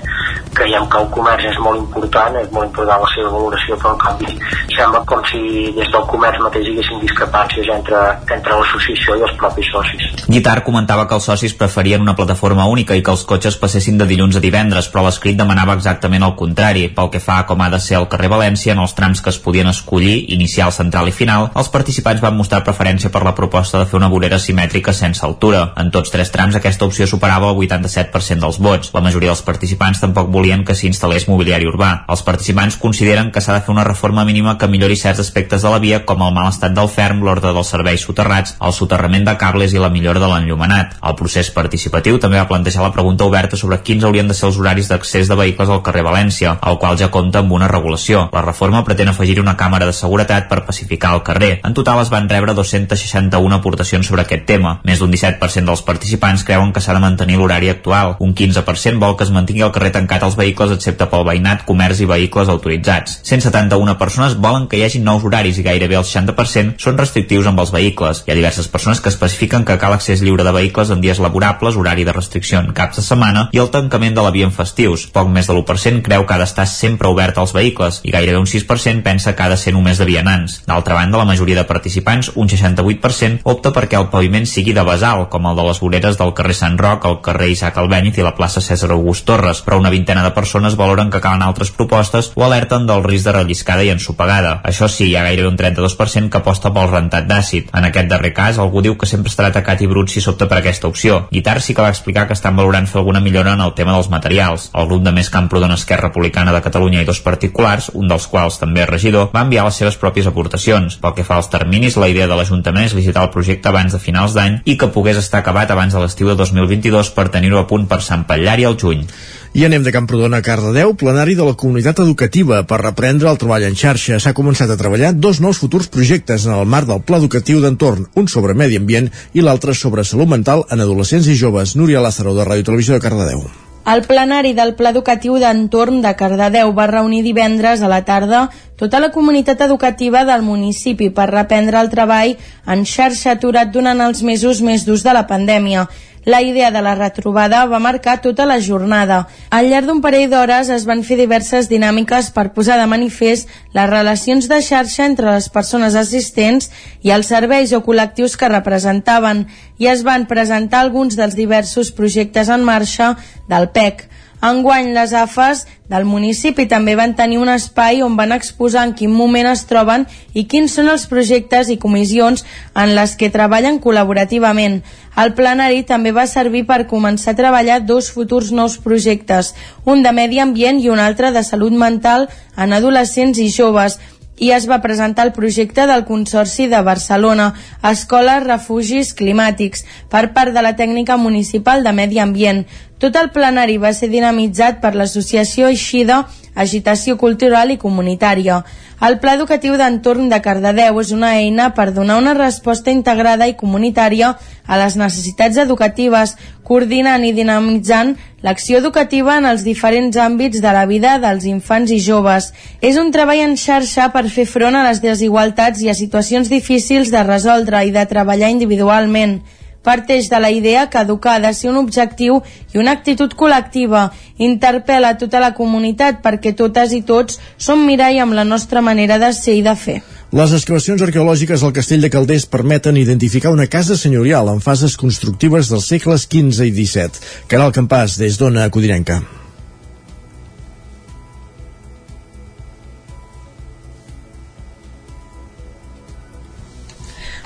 Speaker 23: creiem que el comerç és molt important, és molt important la seva valoració, però en canvi sembla com si des del comerç mateix hi haguessin discrepàncies entre, entre l'associació i els propis socis.
Speaker 6: Guitar comentava que els socis preferien una plataforma única i que els cotxes passessin de dilluns a divendres, però l'escrit demanava exactament el contrari. Pel que fa a com ha de ser el carrer València, en els trams que es podien escollir, inicial, central i final, els participants van mostrar preferència per la proposta de fer una vorera simètrica sense altura. En tots tres trams aquesta opció superava el 87% dels vots. La majoria dels participants tampoc volien que s'hi instal·lés mobiliari urbà. Els participants consideren que s'ha de fer una reforma mínima que millori certs aspectes de la via com el mal estat del ferm, l'ordre dels serveis soterrats, el soterrament de cables i la millora de l'enllumenat. El procés participatiu també va plantejar la pregunta oberta sobre quins haurien de ser els horaris d'accés de vehicles al carrer València, el qual ja compta amb una regulació. La reforma pretén afegir una càmera de seguretat per pacificar el carrer. En total es van rebre 261 aportacions sobre aquest tema. Més d'un 17% dels participants creuen que s'ha de mantenir l'horari actual. Un 15% vol que es mantingui el carrer tancat als vehicles excepte pel veïnat, comerç i vehicles autoritzats. 171 persones volen que hi hagi nous horaris i gairebé el 60% són restrictius amb els vehicles. Hi ha diverses persones que especifiquen que cal accés lliure de vehicles en dies laborables, horari de restricció en caps de setmana i el tancament de la via en festius. Poc més de l'1% creu que ha d'estar sempre obert als vehicles i gairebé un 6% pensa que ha de ser només de vianants. D'altra banda, la majoria de participants, un 68%, opta perquè el paviment sigui de basal, com el de les voreres del carrer Sant Roc, el carrer Isaac Albéniz i la plaça César August Torres, però una vintena de persones valoren que calen altres propostes o alerten del risc de relliscada i ensopegada. Això sí, hi ha gairebé un 32% que aposta pel rentat d'àcid. En aquest darrer cas, algú diu que sempre estarà atacat i brut si s'opta per aquesta opció. Guitar sí que va explicar que estan valorant fer alguna millora en el tema dels materials. El grup de Més Camprodon Esquerra Republicana de Catalunya i dos particulars, un dels quals també és regidor, va enviar les seves pròpies aportacions. Pel que fa als terminis, la idea de l'Ajuntament és licitar el projecte abans de finals d'any i que pogués estar acabat abans de l'estiu de 2022 per tenir-ho a punt per Sant Patllari al juny.
Speaker 1: I anem de Camprodon a Cardedeu, plenari de la comunitat educativa per reprendre el treball en xarxa. S'ha començat a treballar dos nous futurs projectes en el marc del Pla Educatiu d'Entorn, un sobre medi ambient i l'altre sobre salut mental en adolescents i joves. Núria Lázaro, de Ràdio Televisió de Cardedeu.
Speaker 5: El plenari del Pla Educatiu d'Entorn de Cardedeu va reunir divendres a la tarda tota la comunitat educativa del municipi per reprendre el treball en xarxa aturat durant els mesos més durs de la pandèmia. La idea de la retrobada va marcar tota la jornada. Al llarg d'un parell d'hores es van fer diverses dinàmiques per posar de manifest les relacions de xarxa entre les persones assistents i els serveis o col·lectius que representaven i es van presentar alguns dels diversos projectes en marxa del PEC. Enguany, les AFAS del municipi també van tenir un espai on van exposar en quin moment es troben i quins són els projectes i comissions en les que treballen col·laborativament. El plenari també va servir per començar a treballar dos futurs nous projectes, un de medi ambient i un altre de salut mental en adolescents i joves, i es va presentar el projecte del Consorci de Barcelona, Escoles Refugis Climàtics, per part de la Tècnica Municipal de Medi Ambient. Tot el plenari va ser dinamitzat per l'associació Eixida Agitació Cultural i Comunitària. El Pla Educatiu d'Entorn de Cardedeu és una eina per donar una resposta integrada i comunitària a les necessitats educatives, coordinant i dinamitzant l'acció educativa en els diferents àmbits de la vida dels infants i joves. És un treball en xarxa per fer front a les desigualtats i a situacions difícils de resoldre i de treballar individualment parteix de la idea que educar ha de ser un objectiu i una actitud col·lectiva. Interpel·la tota la comunitat perquè totes i tots som mirall amb la nostra manera de ser i de fer.
Speaker 1: Les excavacions arqueològiques al castell de Calders permeten identificar una casa senyorial en fases constructives dels segles XV i XVII. Caral Campàs, des d'Ona Codinenca.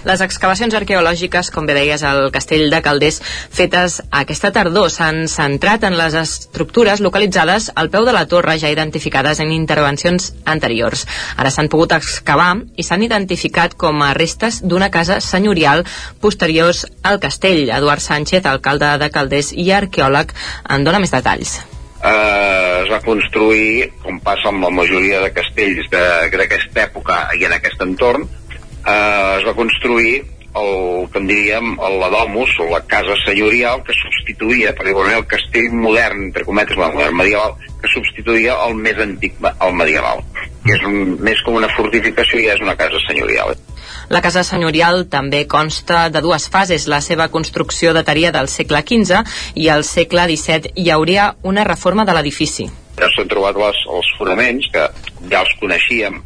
Speaker 9: Les excavacions arqueològiques, com bé deies, al castell de Calders, fetes aquesta tardor, s'han centrat en les estructures localitzades al peu de la torre ja identificades en intervencions anteriors. Ara s'han pogut excavar i s'han identificat com a restes d'una casa senyorial posteriors al castell. Eduard Sánchez, alcalde de Calders i arqueòleg, en dona més detalls.
Speaker 24: Uh,
Speaker 10: es va construir, com passa amb la majoria de castells d'aquesta època i en aquest entorn, eh, es va construir el que en diríem la domus o la casa senyorial que substituïa per el castell modern, entre cometes, modern medieval, que substituïa el més antic, el medieval. Que és un, més com una fortificació i és una casa senyorial.
Speaker 9: La casa senyorial també consta de dues fases. La seva construcció dataria del segle XV i al segle XVII hi hauria una reforma de l'edifici.
Speaker 10: Ja s'han trobat les, els fonaments, que ja els coneixíem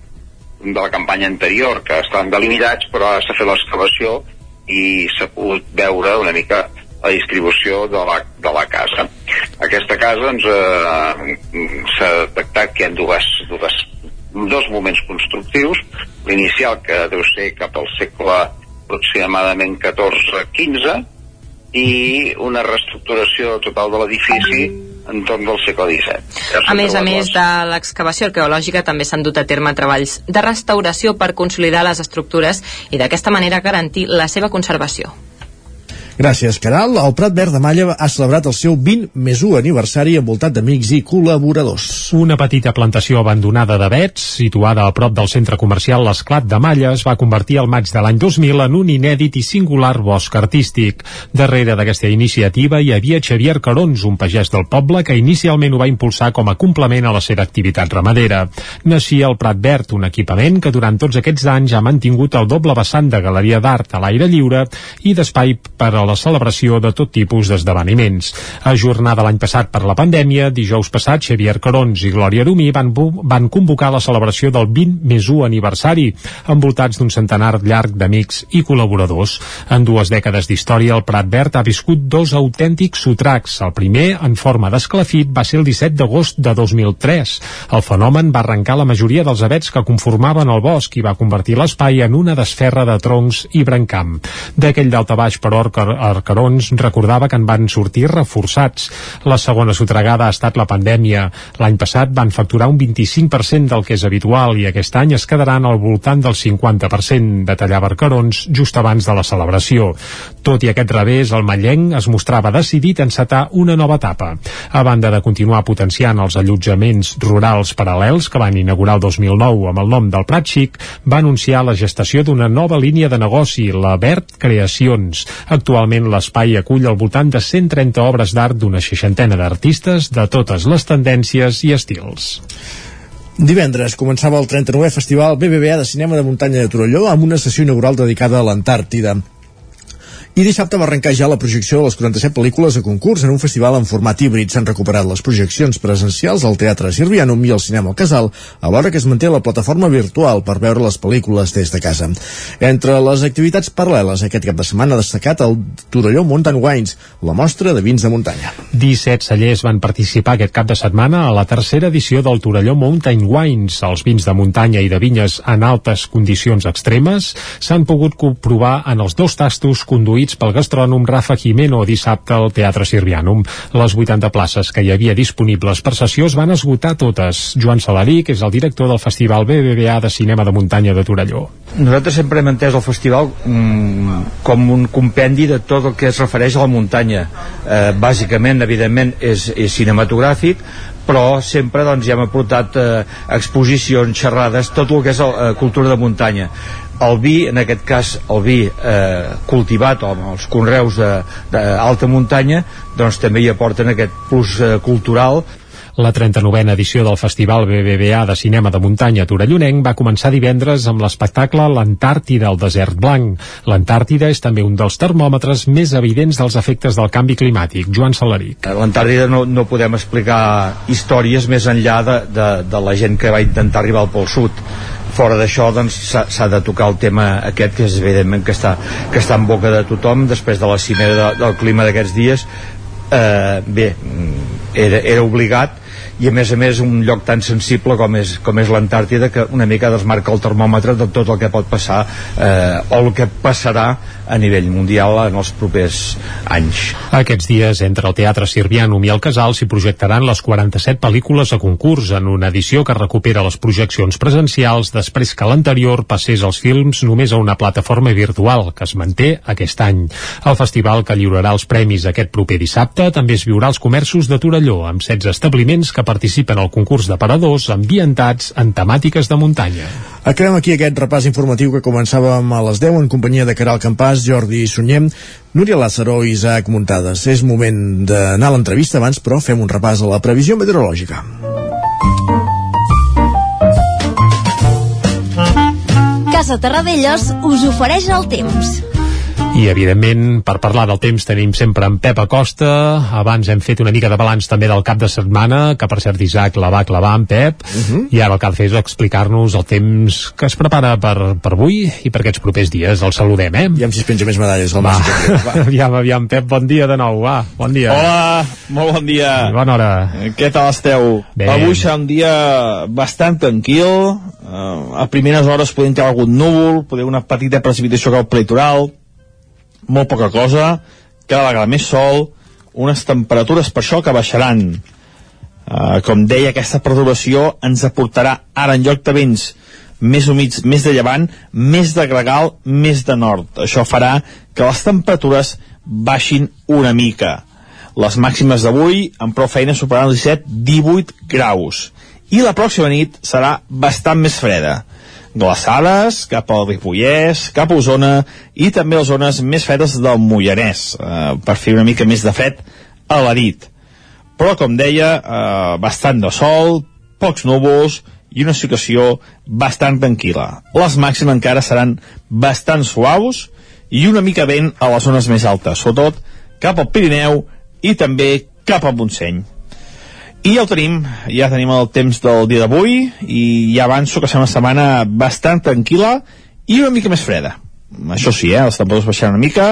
Speaker 10: de la campanya anterior, que estaven delimitats, però s'ha fet l'excavació i s'ha pogut veure una mica la distribució de la, de la casa. Aquesta casa doncs, eh, s'ha detectat que hi ha dues, dues, dos moments constructius. L'inicial, que deu ser cap al segle aproximadament 14-15, i una reestructuració total de l'edifici entorn del segle XVII. Ja
Speaker 9: a més a més de l'excavació arqueològica també s'han dut a terme treballs de restauració per consolidar les estructures i d'aquesta manera garantir la seva conservació.
Speaker 1: Gràcies, Caral. El Prat Verd de Malla ha celebrat el seu 20 més 1 aniversari envoltat d'amics i col·laboradors.
Speaker 3: Una petita plantació abandonada de vets, situada a prop del centre comercial L'Esclat de Malla, es va convertir al maig de l'any 2000 en un inèdit i singular bosc artístic. Darrere d'aquesta iniciativa hi havia Xavier Carons, un pagès del poble que inicialment ho va impulsar com a complement a la seva activitat ramadera. Naixia el Prat Verd, un equipament que durant tots aquests anys ha mantingut el doble vessant de galeria d'art a l'aire lliure i d'espai per a la celebració de tot tipus d'esdeveniments. Ajornada l'any passat per la pandèmia, dijous passat Xavier Carons i Glòria Arumí van, van convocar la celebració del 20 més 1 aniversari, envoltats d'un centenar llarg d'amics i col·laboradors. En dues dècades d'història, el Prat Verd ha viscut dos autèntics sotracs. El primer, en forma d'esclafit, va ser el 17 d'agost de 2003. El fenomen va arrencar la majoria dels avets que conformaven el bosc i va convertir l'espai en una desferra de troncs i brancam. D'aquell d'alta baix, però, Arcarons recordava que en van sortir reforçats. La segona sotregada ha estat la pandèmia. L'any passat van facturar un 25% del que és habitual i aquest any es quedaran al voltant del 50%, detallava Arcarons just abans de la celebració. Tot i aquest revés, el Mallenc es mostrava decidit a encetar una nova etapa. A banda de continuar potenciant els allotjaments rurals paral·lels que van inaugurar el 2009 amb el nom del Prat Xic, va anunciar la gestació d'una nova línia de negoci, la Verd Creacions. Actualment l'espai acull al voltant de 130 obres d'art d'una seixantena d'artistes de totes les tendències i estils.
Speaker 1: Divendres començava el 39è Festival BBVA de Cinema de Muntanya de Torelló amb una sessió inaugural dedicada a l'Antàrtida. I dissabte va arrencar ja la projecció de les 47 pel·lícules a concurs en un festival en format híbrid. S'han recuperat les projeccions presencials al Teatre Sirvianum i al Cinema al Casal, alhora que es manté la plataforma virtual per veure les pel·lícules des de casa. Entre les activitats paral·leles aquest cap de setmana ha destacat el Torelló Mountain Wines, la mostra de vins de muntanya.
Speaker 3: 17 cellers van participar aquest cap de setmana a la tercera edició del Torelló Mountain Wines. Els vins de muntanya i de vinyes en altes condicions extremes s'han pogut comprovar en els dos tastos conduïts conduïts pel gastrònom Rafa Jimeno dissabte al Teatre Sirvianum. Les 80 places que hi havia disponibles per sessió es van esgotar totes. Joan Salarí, que és el director del Festival BBVA de Cinema de Muntanya de Torelló.
Speaker 25: Nosaltres sempre hem entès el festival mm, com un compendi de tot el que es refereix a la muntanya. Eh, bàsicament, evidentment, és, és cinematogràfic, però sempre doncs, ja hem aportat eh, exposicions, xerrades, tot el que és la eh, cultura de muntanya el vi, en aquest cas el vi eh, cultivat o els conreus d'alta muntanya doncs també hi aporten aquest plus eh, cultural
Speaker 3: la 39a edició del Festival BBVA de Cinema de Muntanya Torellonenc va començar divendres amb l'espectacle L'Antàrtida al desert blanc. L'Antàrtida és també un dels termòmetres més evidents dels efectes del canvi climàtic. Joan Salaric.
Speaker 25: A l'Antàrtida no, no podem explicar històries més enllà de, de, de la gent que va intentar arribar al Pol Sud fora d'això doncs s'ha de tocar el tema aquest que és evidentment que està, que està en boca de tothom després de la cimera de, del clima d'aquests dies. Eh, bé, era, era obligat i a més a més un lloc tan sensible com és, com és l'Antàrtida que una mica desmarca el termòmetre de tot el que pot passar eh, o el que passarà a nivell mundial en els propers anys.
Speaker 3: Aquests dies, entre el Teatre Sirvianum i el Casal s'hi projectaran les 47 pel·lícules a concurs en una edició que recupera les projeccions presencials després que l'anterior passés els films només a una plataforma virtual que es manté aquest any. El festival que lliurarà els premis aquest proper dissabte també es viurà als comerços de Torelló amb 16 establiments que participen al concurs de paradors ambientats en temàtiques de muntanya.
Speaker 1: Acabem aquí aquest repàs informatiu que començàvem a les 10 en companyia de Caral Campàs, Jordi Sunyem, Núria Lázaro i Isaac Muntades. És moment d'anar a l'entrevista abans, però fem un repàs a la previsió meteorològica.
Speaker 11: Casa Terradellos us ofereix el temps.
Speaker 3: I, evidentment, per parlar del temps tenim sempre en Pep Acosta. Abans hem fet una mica de balanç també del cap de setmana, que per cert Isaac la va clavar en Pep, uh -huh. i ara el que ha de fer és explicar-nos el temps que es prepara per, per avui i per aquests propers dies. El saludem, eh?
Speaker 1: I amb si es penja més medalles. El
Speaker 3: va. va. aviam, aviam, Pep, bon dia de nou, va, bon dia.
Speaker 12: Hola, molt bon dia.
Speaker 3: I bona hora.
Speaker 12: Què tal esteu?
Speaker 3: Bé.
Speaker 12: Avui serà un dia bastant tranquil, uh, a primeres hores podem tenir algun núvol, podem una petita precipitació cap al litoral, molt poca cosa, cada vegada més sol, unes temperatures per això que baixaran. Uh, com deia, aquesta perturbació ens aportarà ara en lloc de vents més humits, més de llevant, més de gregal, més de nord. Això farà que les temperatures baixin una mica. Les màximes d'avui, amb prou feina, superaran els 17-18 graus. I la pròxima nit serà bastant més freda glaçades cap al Ripollès, cap a Osona i també a les zones més fredes del Mollanès, eh, per fer una mica més de fred a la nit. Però, com deia, eh, bastant de sol, pocs núvols i una situació bastant tranquil·la. Les màximes encara seran bastant suaus i una mica vent a les zones més altes, sobretot cap al Pirineu i també cap al Montseny. I ja ho tenim, ja tenim el temps del dia d'avui i ja avanço que serà una setmana bastant tranquil·la i una mica més freda. Això sí, eh, els temperatures baixaran una mica,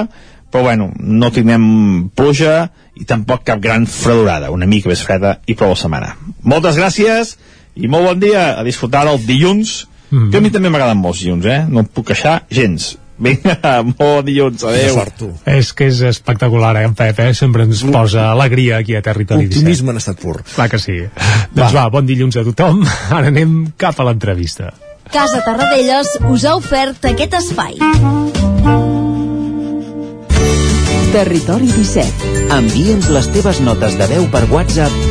Speaker 12: però bueno, no tindrem pluja i tampoc cap gran fredurada, una mica més freda i prou la setmana. Moltes gràcies i molt bon dia a disfrutar el dilluns, mm -hmm. que a mi també m'agraden molts dilluns, eh? No em puc queixar gens. Vinga, bon dilluns, adeu.
Speaker 1: Sort, tu.
Speaker 3: És que és espectacular, eh, en Pep, eh? Sempre ens posa alegria aquí a Territori 17.
Speaker 1: Optimisme en estat pur.
Speaker 3: Clar que sí. Doncs va, bon dilluns a tothom. Ara anem cap a l'entrevista.
Speaker 11: Casa Tarradellas us ha ofert aquest espai.
Speaker 14: Territori 17. Envia'ns les teves notes de veu per WhatsApp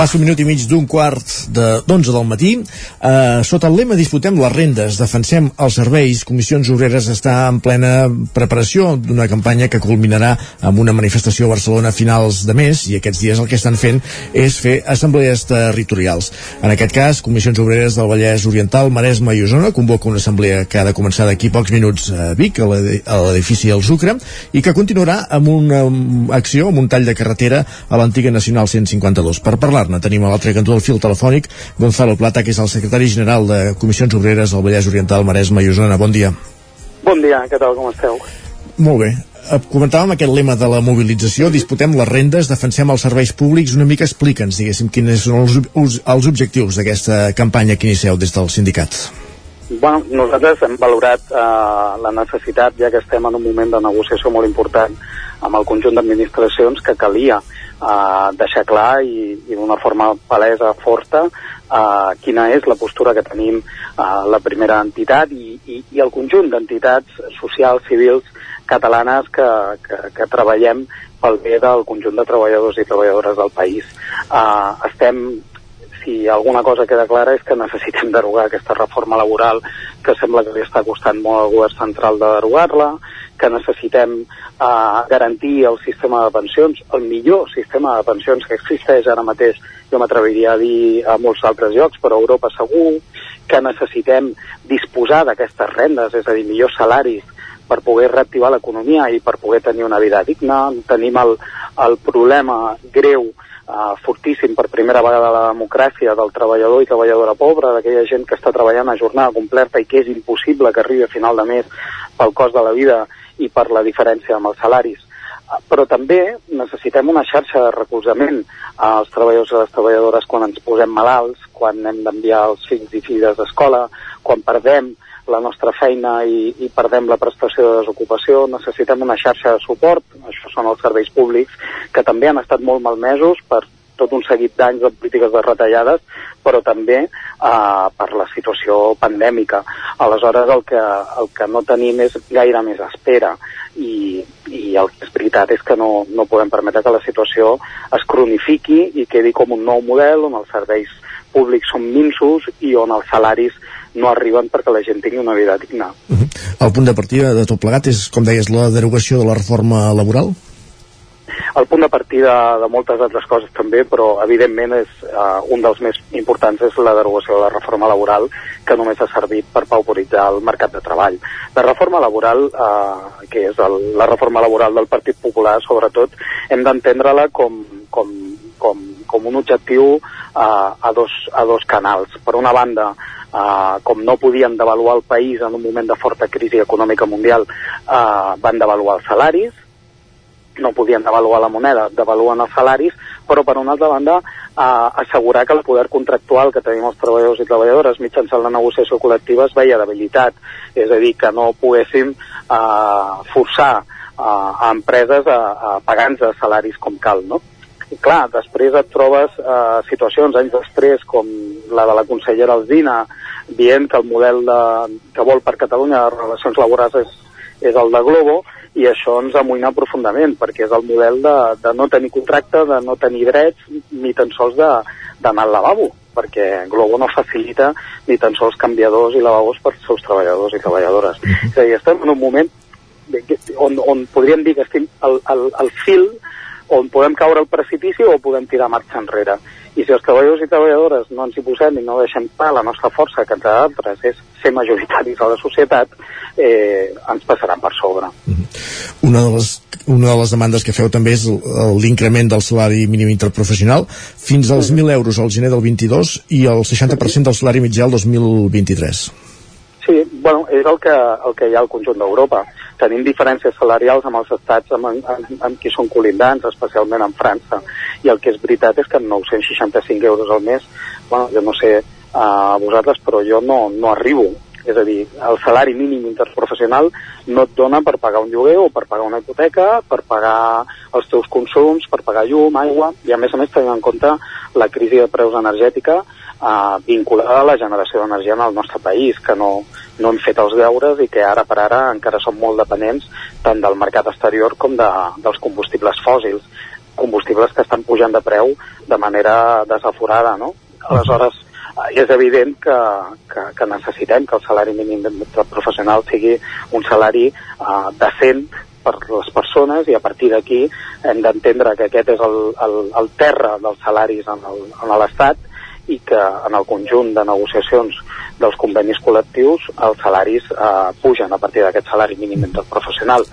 Speaker 1: Passa un minut i mig d'un quart de d'11 del matí. Eh, sota el lema Disputem les rendes, defensem els serveis, Comissions Obreres està en plena preparació d'una campanya que culminarà amb una manifestació a Barcelona a finals de mes i aquests dies el que estan fent és fer assemblees territorials. En aquest cas, Comissions Obreres del Vallès Oriental, Maresme i Osona convoca una assemblea que ha de començar d'aquí pocs minuts a Vic, a l'edi- a l'edifici El Sucre, i que continuarà amb una acció, amb un tall de carretera a l'antiga Nacional 152. Per parlar-ne tenim a l'altre cantó del fil telefònic Gonzalo Plata, que és el secretari general de Comissions Obreres del Vallès Oriental, Maresme i Osona. Bon dia.
Speaker 26: Bon dia, què tal, com esteu?
Speaker 1: Molt bé. Eh, Comentàvem aquest lema de la mobilització, disputem les rendes, defensem els serveis públics. Una mica explica'ns, diguéssim, quins són els, els objectius d'aquesta campanya que inicieu des del sindicat.
Speaker 26: Bueno, nosaltres hem valorat eh, la necessitat, ja que estem en un moment de negociació molt important amb el conjunt d'administracions, que calia deixar clar i, i d'una forma palesa, forta, eh, quina és la postura que tenim eh, la primera entitat i, i, i el conjunt d'entitats socials, civils, catalanes que, que, que treballem pel bé del conjunt de treballadors i treballadores del país. Eh, estem si alguna cosa queda clara és que necessitem derogar aquesta reforma laboral que sembla que li està costant molt al govern central de derogar-la, que necessitem eh, garantir el sistema de pensions, el millor sistema de pensions que existeix ara mateix, jo m'atreviria a dir a molts altres llocs, però a Europa segur, que necessitem disposar d'aquestes rendes, és a dir, millors salaris per poder reactivar l'economia i per poder tenir una vida digna. Tenim el, el problema greu uh, fortíssim per primera vegada a la democràcia del treballador i treballadora pobra, d'aquella gent que està treballant a jornada completa i que és impossible que arribi a final de mes pel cost de la vida i per la diferència amb els salaris. però també necessitem una xarxa de recolzament als treballadors i les treballadores quan ens posem malalts, quan hem d'enviar els fills i filles d'escola, quan perdem la nostra feina i, i perdem la prestació de desocupació, necessitem una xarxa de suport, això són els serveis públics, que també han estat molt malmesos per tot un seguit d'anys de polítiques de retallades, però també eh, per la situació pandèmica. Aleshores, el que, el que no tenim és gaire més espera i, i el que és veritat és que no, no podem permetre que la situació es cronifiqui i quedi com un nou model on els serveis públics són minsos i on els salaris no arriben perquè la gent tingui una vida digna.
Speaker 1: El punt de partida de tot plegat és, com deies, la derogació de la reforma laboral?
Speaker 26: El punt de partida de moltes altres coses també, però evidentment és, uh, un dels més importants és la derogació de la reforma laboral que només ha servit per pauporitzar el mercat de treball. La reforma laboral, uh, que és el, la reforma laboral del Partit Popular sobretot, hem d'entendre-la com, com, com, com un objectiu uh, a, dos, a dos canals. Per una banda, Uh, com no podien devaluar el país en un moment de forta crisi econòmica mundial, uh, van devaluar els salaris, no podien devaluar la moneda, devaluen els salaris, però per una altra banda eh, assegurar que el poder contractual que tenim els treballadors i treballadores mitjançant la negociació col·lectiva es veia debilitat, és a dir, que no poguéssim eh, forçar eh, a empreses a, a pagar-nos salaris com cal, no? I clar, després et trobes eh, situacions anys després com la de la consellera Alzina dient que el model de, que vol per Catalunya de relacions laborals és, és el de Globo i això ens amoïna profundament perquè és el model de, de no tenir contracte, de no tenir drets ni tan sols d'anar al lavabo perquè Globo no facilita ni tan sols canviadors i lavabos per als seus treballadors i treballadores. Uh -huh. És a dir, estem en un moment on, on podríem dir que estem al, al, al fil on podem caure al precipici o podem tirar marxa enrere. I si els treballadors i treballadores no ens hi posem i no deixem pa la nostra força, que entre altres és ser majoritaris a la societat, eh, ens passaran per sobre.
Speaker 1: Una de les una de les demandes que feu també és l'increment del salari mínim interprofessional fins als 1.000 euros al gener del 22 i el 60% del salari mitjà al 2023.
Speaker 26: Sí, bueno, és el que, el que hi ha al conjunt d'Europa. Tenim diferències salarials amb els estats amb, amb, amb qui són colindants, especialment en França. I el que és veritat és que amb 965 euros al mes, bueno, jo no sé a vosaltres, però jo no, no arribo. És a dir, el salari mínim interprofessional no et dona per pagar un lloguer o per pagar una hipoteca, per pagar els teus consums, per pagar llum, aigua, i a més a més tenint en compte la crisi de preus energètica eh, vinculada a la generació d'energia en el nostre país, que no, no hem fet els deures i que ara per ara encara som molt dependents tant del mercat exterior com de, dels combustibles fòssils, combustibles que estan pujant de preu de manera desaforada, no? Aleshores, eh, és evident que, que, que necessitem que el salari mínim professional sigui un salari eh, decent per les persones i a partir d'aquí hem d'entendre que aquest és el, el, el terra dels salaris en l'Estat i que en el conjunt de negociacions dels convenis col·lectius els salaris eh, pugen a partir d'aquest salari mínim interprofessional.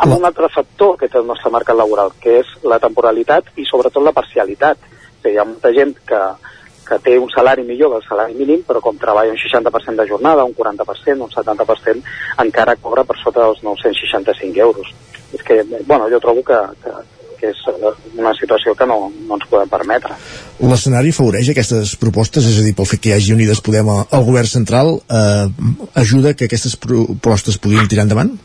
Speaker 26: Amb un altre factor que té el nostre mercat laboral, que és la temporalitat i sobretot la parcialitat. O sigui, hi ha molta gent que, que té un salari millor del salari mínim, però com treballa un 60% de jornada, un 40%, un 70%, encara cobra per sota dels 965 euros. És que, bueno, jo trobo que, que, que és una situació que no, no ens podem permetre.
Speaker 1: L'escenari afavoreix aquestes propostes, és a dir, pel fet que hi hagi Unides Podem al govern central, eh, ajuda que aquestes propostes puguin tirar endavant?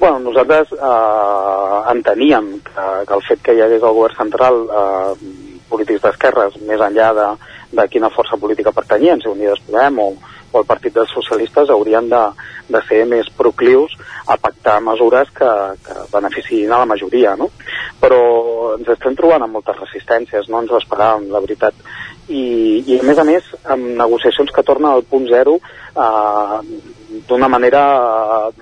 Speaker 26: Bueno, nosaltres eh, enteníem que, que el fet que hi hagués el govern central eh, polítics d'esquerres, més enllà de, de quina força política pertanyien, si Unides Podem o, o el Partit dels Socialistes haurien de, de ser més proclius a pactar mesures que, que beneficiïn a la majoria, no? Però ens estem trobant amb moltes resistències, no ens ho esperàvem, la veritat. I, i a més a més, amb negociacions que tornen al punt zero eh, d'una manera,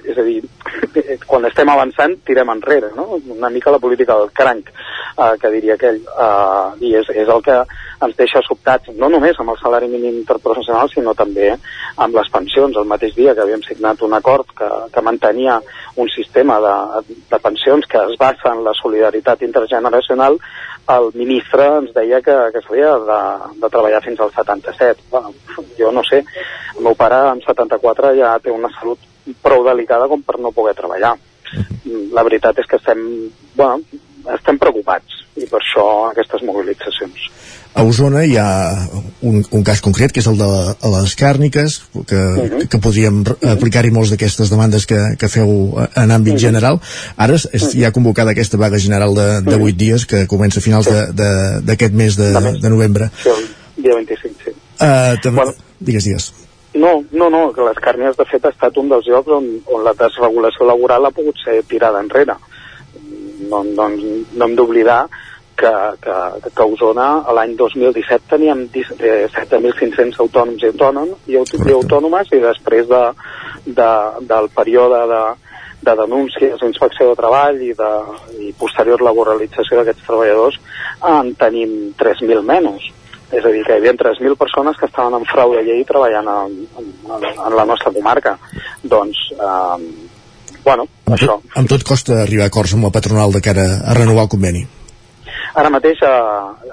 Speaker 26: és a dir, quan estem avançant tirem enrere, no? Una mica la política del cranc, eh, que diria aquell, eh, i és, és el que ens deixa sobtats, no només amb el salari mínim interprofessional, sinó també amb les pensions. El mateix dia que havíem signat un acord que, que mantenia un sistema de, de pensions que es basa en la solidaritat intergeneracional, el ministre ens deia que, que s'havia de, de treballar fins als 77. Bueno, jo no sé, el meu pare amb 74 ja té una salut prou delicada com per no poder treballar. la veritat és que estem, bueno, estem preocupats i per això aquestes mobilitzacions.
Speaker 1: A Osona hi ha un, un cas concret, que és el de les càrniques, que, uh -huh. que podríem aplicar-hi molts d'aquestes demandes que, que feu en àmbit uh -huh. general. Ara és, hi ha convocada aquesta vaga general de, de 8 dies, que comença a finals d'aquest mes de, de novembre.
Speaker 26: Sí, el dia 25, sí.
Speaker 1: Uh, també, bueno, digues, digues.
Speaker 26: No, no, no, que les càrnies de fet ha estat un dels llocs on, on la desregulació laboral ha pogut ser tirada enrere. No, no, no hem d'oblidar que, que, que a Osona l'any 2017 teníem 7.500 autònoms i autònoms i, i autònomes i després de, de, del període de, de denúncies, inspecció de treball i, de, i posterior laboralització d'aquests treballadors en tenim 3.000 menys. És a dir, que hi havia 3.000 persones que estaven en frau de llei treballant en, en, en la nostra comarca. Doncs, eh, bueno,
Speaker 1: amb
Speaker 26: això.
Speaker 1: Tot, amb tot costa arribar a acords amb la patronal de cara a renovar el conveni.
Speaker 26: Ara mateix eh,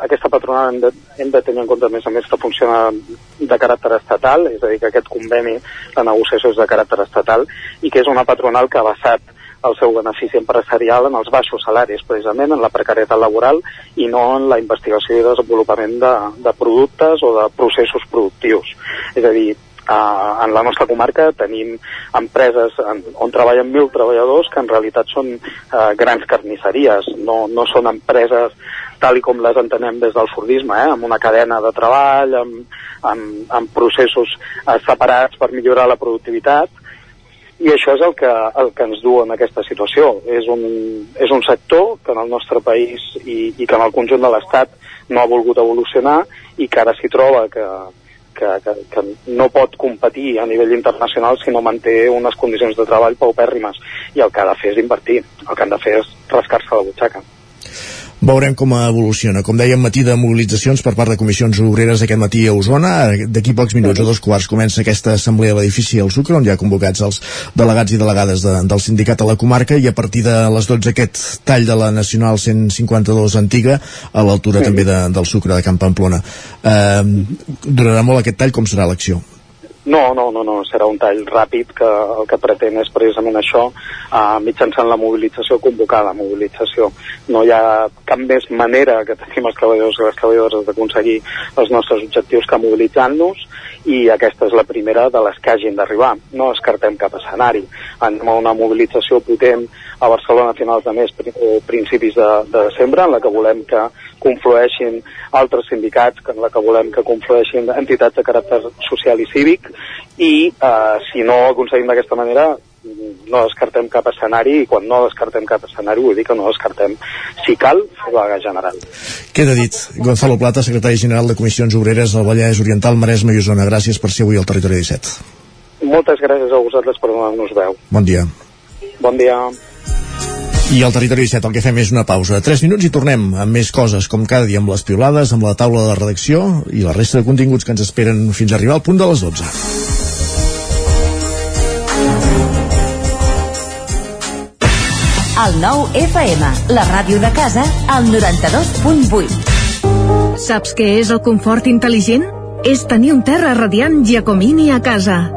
Speaker 26: aquesta patronal hem de, hem de tenir en compte a més a més que funciona de caràcter estatal, és a dir, que aquest conveni, la negociació és de caràcter estatal i que és una patronal que ha basat el seu benefici empresarial en els baixos salaris, precisament en la precarietat laboral i no en la investigació i desenvolupament de, de productes o de processos productius. És a dir, Uh, en la nostra comarca tenim empreses en, on treballen mil treballadors que en realitat són uh, grans carnisseries, no, no són empreses tal i com les entenem des del fordisme, eh? amb una cadena de treball, amb, amb, amb processos uh, separats per millorar la productivitat, i això és el que, el que ens du en aquesta situació. És un, és un sector que en el nostre país i, i que en el conjunt de l'Estat no ha volgut evolucionar i que ara s'hi troba que, que, que, que no pot competir a nivell internacional si no manté unes condicions de treball paupèrrimes. I el que ha de fer és invertir, el que han de fer és rascar-se la butxaca
Speaker 1: veurem com evoluciona. Com dèiem, matí de mobilitzacions per part de comissions obreres aquest matí a Osona. D'aquí pocs minuts, a dos quarts, comença aquesta assemblea a l'edifici al Sucre, on hi ha convocats els delegats i delegades de, del sindicat a la comarca, i a partir de les 12 aquest tall de la Nacional 152 antiga, a l'altura sí. també de, del Sucre de Camp Pamplona. Eh, durarà molt aquest tall, com serà l'acció?
Speaker 26: No, no, no, no, serà un tall ràpid que el que pretén és precisament això, eh, mitjançant la mobilització, convocar la mobilització. No hi ha cap més manera que tenim els treballadors i les treballadores d'aconseguir els nostres objectius que mobilitzant-nos i aquesta és la primera de les que hagin d'arribar. No descartem cap escenari. Anem a una mobilització potent a Barcelona a finals de mes o principis de, de desembre, en la que volem que conflueixin altres sindicats, en la que volem que conflueixin entitats de caràcter social i cívic, i eh, si no ho aconseguim d'aquesta manera no descartem cap escenari i quan no descartem cap escenari vull dir que no descartem si cal fer vaga general
Speaker 1: Queda dit, Gonzalo Plata, secretari general de Comissions Obreres al Vallès Oriental, Maresme i Osona. Gràcies per ser avui al Territori 17.
Speaker 26: Moltes gràcies a vosaltres per donar-nos veu.
Speaker 1: Bon dia.
Speaker 26: Bon dia.
Speaker 1: I al Territori 17 el que fem és una pausa. 3 minuts i tornem amb més coses, com cada dia amb les piolades, amb la taula de redacció i la resta de continguts que ens esperen fins a arribar al punt de les 12.
Speaker 27: El nou FM, la ràdio de casa, al 92.8.
Speaker 28: Saps què és el confort intel·ligent? És tenir un terra radiant Giacomini a casa.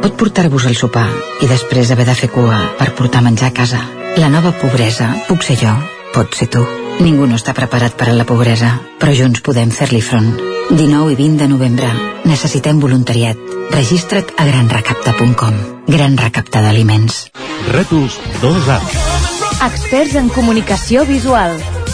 Speaker 29: Pot portar-vos al sopar i després haver de fer cua per portar menjar a casa. La nova pobresa puc ser jo, pot ser tu. Ningú no està preparat per a la pobresa, però junts podem fer-li front. 19 i 20 de novembre. Necessitem voluntariat. Registra't a granrecapta.com. Gran recapta d'aliments.
Speaker 30: Rètols 2A.
Speaker 27: Experts en comunicació visual.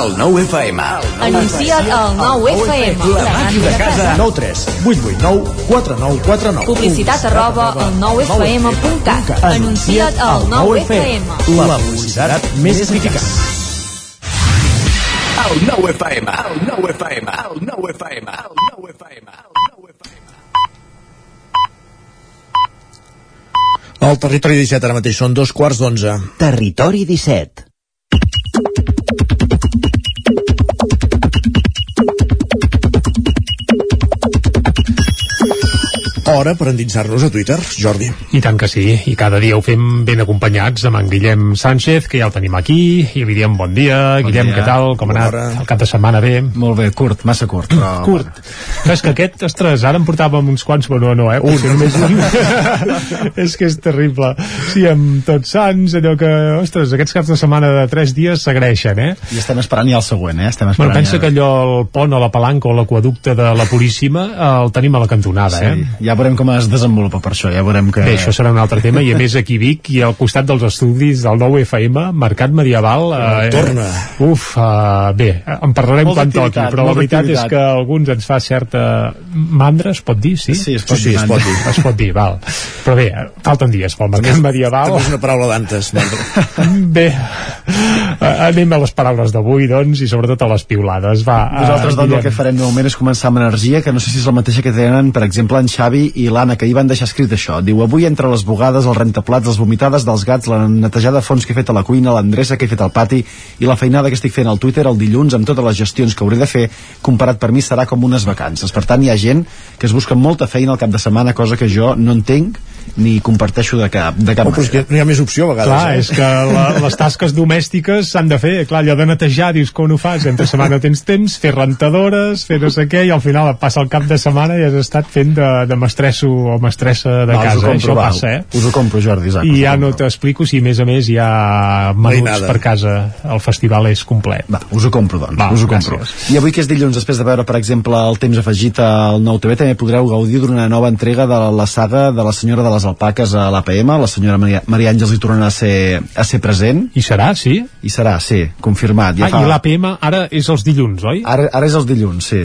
Speaker 31: El 9 FM.
Speaker 11: Anuncia't al 9 FM.
Speaker 31: La màquina de casa.
Speaker 1: 9 3 8 8 9 4 9 4 9
Speaker 11: Publicitat arroba al 9fm.cat. Anuncia't al 9FM.
Speaker 1: La publicitat més eficaç.
Speaker 31: El 9 FM. El 9 FM. El 9 FM. El 9 FM.
Speaker 1: Al territori 17 ara mateix són dos quarts d'onze.
Speaker 14: Territori 17.
Speaker 1: Hora per endinsar-nos a Twitter, Jordi.
Speaker 3: I tant que sí, i cada dia ho fem ben acompanyats amb en Guillem Sánchez, que ja el tenim aquí, i li diem bon dia.
Speaker 32: Bon
Speaker 3: Guillem,
Speaker 32: dia.
Speaker 3: què tal? Com ha anat
Speaker 32: hora.
Speaker 3: el cap de setmana? Bé?
Speaker 32: Molt bé, curt, massa curt. Però...
Speaker 3: Curt. Clar, és que aquest, ostres, ara en portàvem uns quants, però no, no, eh? Potser només un. és que és terrible. Sí, amb tots sants, allò que, ostres, aquests caps de setmana de tres dies s'agraeixen, eh?
Speaker 32: I estem esperant ja el següent, eh? Estem
Speaker 3: Bueno,
Speaker 32: esperant
Speaker 3: pensa
Speaker 32: ja...
Speaker 3: que allò, el pont o la palanca o l'aquaducte de la Puríssima, eh, el tenim a la cantonada,
Speaker 32: Sí,
Speaker 3: eh?
Speaker 32: ja veurem com es desenvolupa per això, ja veurem que...
Speaker 3: Bé, això serà un altre tema, i a més aquí Vic i al costat dels estudis del nou FM, Mercat Medieval... Eh,
Speaker 1: Torna.
Speaker 3: Uf, uh, bé, en parlarem
Speaker 32: Molta
Speaker 3: quan toqui, però la veritat
Speaker 32: activitat.
Speaker 3: és que a alguns ens fa certa mandra, es pot dir, sí?
Speaker 32: Sí, es pot
Speaker 1: Sí, sí,
Speaker 32: dir.
Speaker 1: es pot dir.
Speaker 3: Es pot dir, val. Però bé, falten dies pel Mercat Medieval.
Speaker 1: També és una paraula d'antes.
Speaker 3: Bé, eh, anem a les paraules d'avui, doncs, i sobretot a les piulades. Va, eh,
Speaker 32: Nosaltres, doncs, el que farem de moment és començar amb energia, que no sé si és la mateixa que tenen, per exemple, en Xavi i l'Anna, que hi van deixar escrit això. Diu, avui entre les bugades, el rentaplats, les vomitades dels gats, la netejada a fons que he fet a la cuina, l'endreça que he fet al pati i la feinada que estic fent al Twitter el dilluns amb totes les gestions que hauré de fer, comparat per mi serà com unes vacances. Per tant, hi ha gent que es busca molta feina al cap de setmana, cosa que jo no entenc ni comparteixo de cap, de cap
Speaker 1: Oh, però és
Speaker 32: manera.
Speaker 1: que no hi ha més opció a vegades.
Speaker 3: Clar,
Speaker 1: eh?
Speaker 3: és que la, les tasques domèstiques s'han de fer. Clar, allò de netejar, dius, com ho fas? Entre setmana no tens temps, fer rentadores, fer no sé què, i al final et passa el cap de setmana i has estat fent de, de mestresso o mestressa de
Speaker 32: ho
Speaker 3: casa. eh?
Speaker 32: compro,
Speaker 3: Això
Speaker 32: va,
Speaker 3: passa, eh?
Speaker 32: Us ho compro, Jordi, Isaac.
Speaker 3: I ja no t'explico si a més a més hi ha menuts per casa. El festival és complet.
Speaker 32: Va, us ho compro, doncs.
Speaker 3: Va,
Speaker 32: us ho compro.
Speaker 3: gràcies.
Speaker 32: I avui, que és dilluns, després de veure, per exemple, el temps afegit al nou TV, també podreu gaudir d'una nova entrega de la saga de la senyora de les alpaques a l'APM. La senyora Maria, Maria Àngels hi tornarà a ser, a ser present.
Speaker 3: I serà, sí?
Speaker 32: I serà, sí, confirmat. Ja
Speaker 3: ah,
Speaker 32: fa...
Speaker 3: i l'APM ara és els dilluns, oi?
Speaker 32: Ara, ara és els dilluns, sí.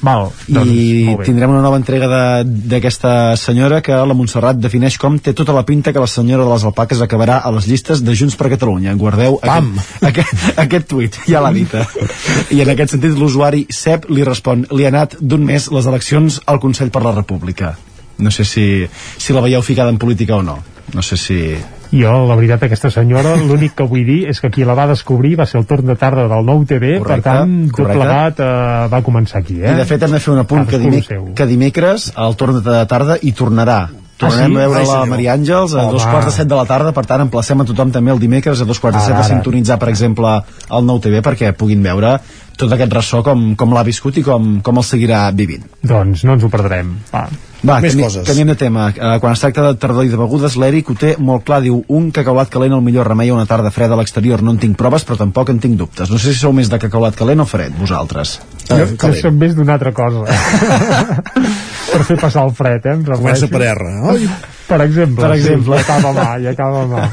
Speaker 3: Val, doncs,
Speaker 32: I tindrem una nova entrega de- d'aquesta senyora que la Montserrat defineix com té tota la pinta que la senyora de les alpaques acabarà a les llistes de Junts per Catalunya. Guardeu
Speaker 1: Pam!
Speaker 32: aquest, aquest, aquest tuit, ja l'ha dita. I en aquest sentit l'usuari Sep li respon li ha anat d'un mes les eleccions al Consell per la República. No sé si, si la veieu ficada en política o no. No sé si...
Speaker 3: Jo, la veritat, aquesta senyora, l'únic que vull dir és que qui la va descobrir va ser el torn de tarda del nou TV, per
Speaker 32: Correcte,
Speaker 3: tant, tot
Speaker 32: correcte.
Speaker 3: plegat eh, va començar aquí, eh?
Speaker 32: I de fet hem de fer un apunt que,
Speaker 3: el
Speaker 32: dimec
Speaker 3: seu.
Speaker 32: que dimecres al torn de tarda hi tornarà tornarem
Speaker 3: sí?
Speaker 32: a veure
Speaker 1: Ai,
Speaker 32: la
Speaker 1: senyor.
Speaker 32: Maria Àngels a
Speaker 3: Home.
Speaker 32: dos quarts de set de la tarda per tant emplacem a tothom també el dimecres a dos quarts de set a sintonitzar per exemple el nou TV perquè puguin veure tot aquest ressò com, com l'ha viscut i com, com el seguirà vivint
Speaker 3: Doncs no ens ho perdrem. Va.
Speaker 32: Va,
Speaker 1: Més
Speaker 32: canvi,
Speaker 1: coses.
Speaker 32: canviem de tema. Uh, quan es tracta de tardor i de begudes, l'Eric ho té molt clar. Diu, un cacaulat calent el millor remei a una tarda freda a l'exterior. No en tinc proves, però tampoc en tinc dubtes. No sé si sou més de cacaulat calent o fred, vosaltres.
Speaker 3: Jo,
Speaker 1: Eh,
Speaker 3: jo som més d'una altra cosa. per fer passar el fred, eh?
Speaker 1: Comença per R. Ai,
Speaker 3: Per exemple.
Speaker 32: Per exemple.
Speaker 3: Sí, acaba mà, i acaba mà.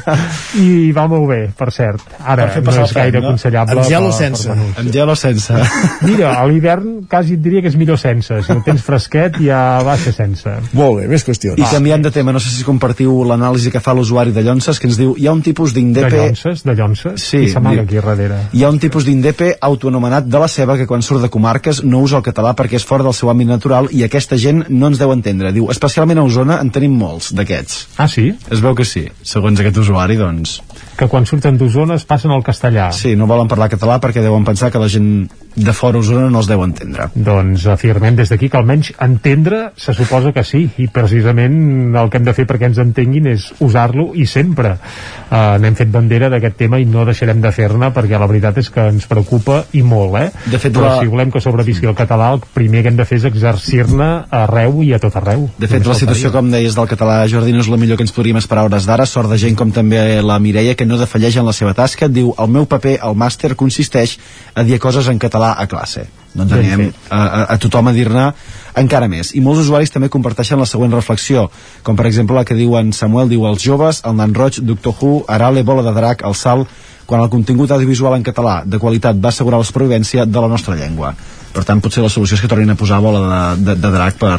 Speaker 3: I va molt bé, per cert. Ara,
Speaker 32: Per fer
Speaker 3: no és gaire
Speaker 32: no?
Speaker 3: aconsellable.
Speaker 1: Amb gel o sense?
Speaker 32: Amb gel o sense? sense.
Speaker 3: Mira, a l'hivern quasi et diria que és millor sense. Si el tens fresquet ja baixa sense.
Speaker 1: Molt bé, més qüestions.
Speaker 32: I canviant de tema, no sé si compartiu l'anàlisi que fa l'usuari de Llonces, que ens diu, hi ha un tipus
Speaker 3: De
Speaker 32: d'INDEPE...
Speaker 3: llonces, de llonces,
Speaker 32: Sí,
Speaker 3: i s'amaga aquí darrere.
Speaker 32: Hi ha un tipus d'INDEPE autoanomenat de la ceba que quan surt de comarques no usa el català perquè és fora del seu àmbit natural i aquesta gent no ens deu entendre. Diu, especialment a Osona en tenim molts d'aquests.
Speaker 3: Ah, sí?
Speaker 32: Es veu que sí. Segons aquest usuari, doncs...
Speaker 3: Que quan surten d'Osona es passen al castellà.
Speaker 32: Sí, no volen parlar català perquè deuen pensar que la gent de fora Osona no els deu entendre.
Speaker 3: Doncs afirmem des d'aquí que almenys entendre se suposa que sí, i precisament el que hem de fer perquè ens entenguin és usar-lo i sempre. Uh, N'hem fet bandera d'aquest tema i no deixarem de fer-ne perquè la veritat és que ens preocupa i molt, eh?
Speaker 32: De fet,
Speaker 3: Però
Speaker 32: la-
Speaker 3: si volem que sobrevisqui el català, el primer que hem de fer és exercir-ne arreu i a tot arreu.
Speaker 32: De fet, la situació, com deies, del català, Jordi, no és la millor que ens podríem esperar hores d'ara. Sort de gent com també la Mireia, que no defalleix en la seva tasca. Diu, el meu paper al màster consisteix a dir coses en català a classe. Doncs
Speaker 3: Ben fet.
Speaker 32: a, a, a tothom a dir-ne encara més. I molts usuaris també comparteixen la següent reflexió, com per exemple la que diuen Samuel, diu els joves, el nan roig, Doctor Who, Arale, Bola de Drac, el Sal, quan el contingut audiovisual en català de qualitat va assegurar la supervivència de la nostra llengua. Per tant, potser la solució és que tornin a posar bola de, de, de drac per,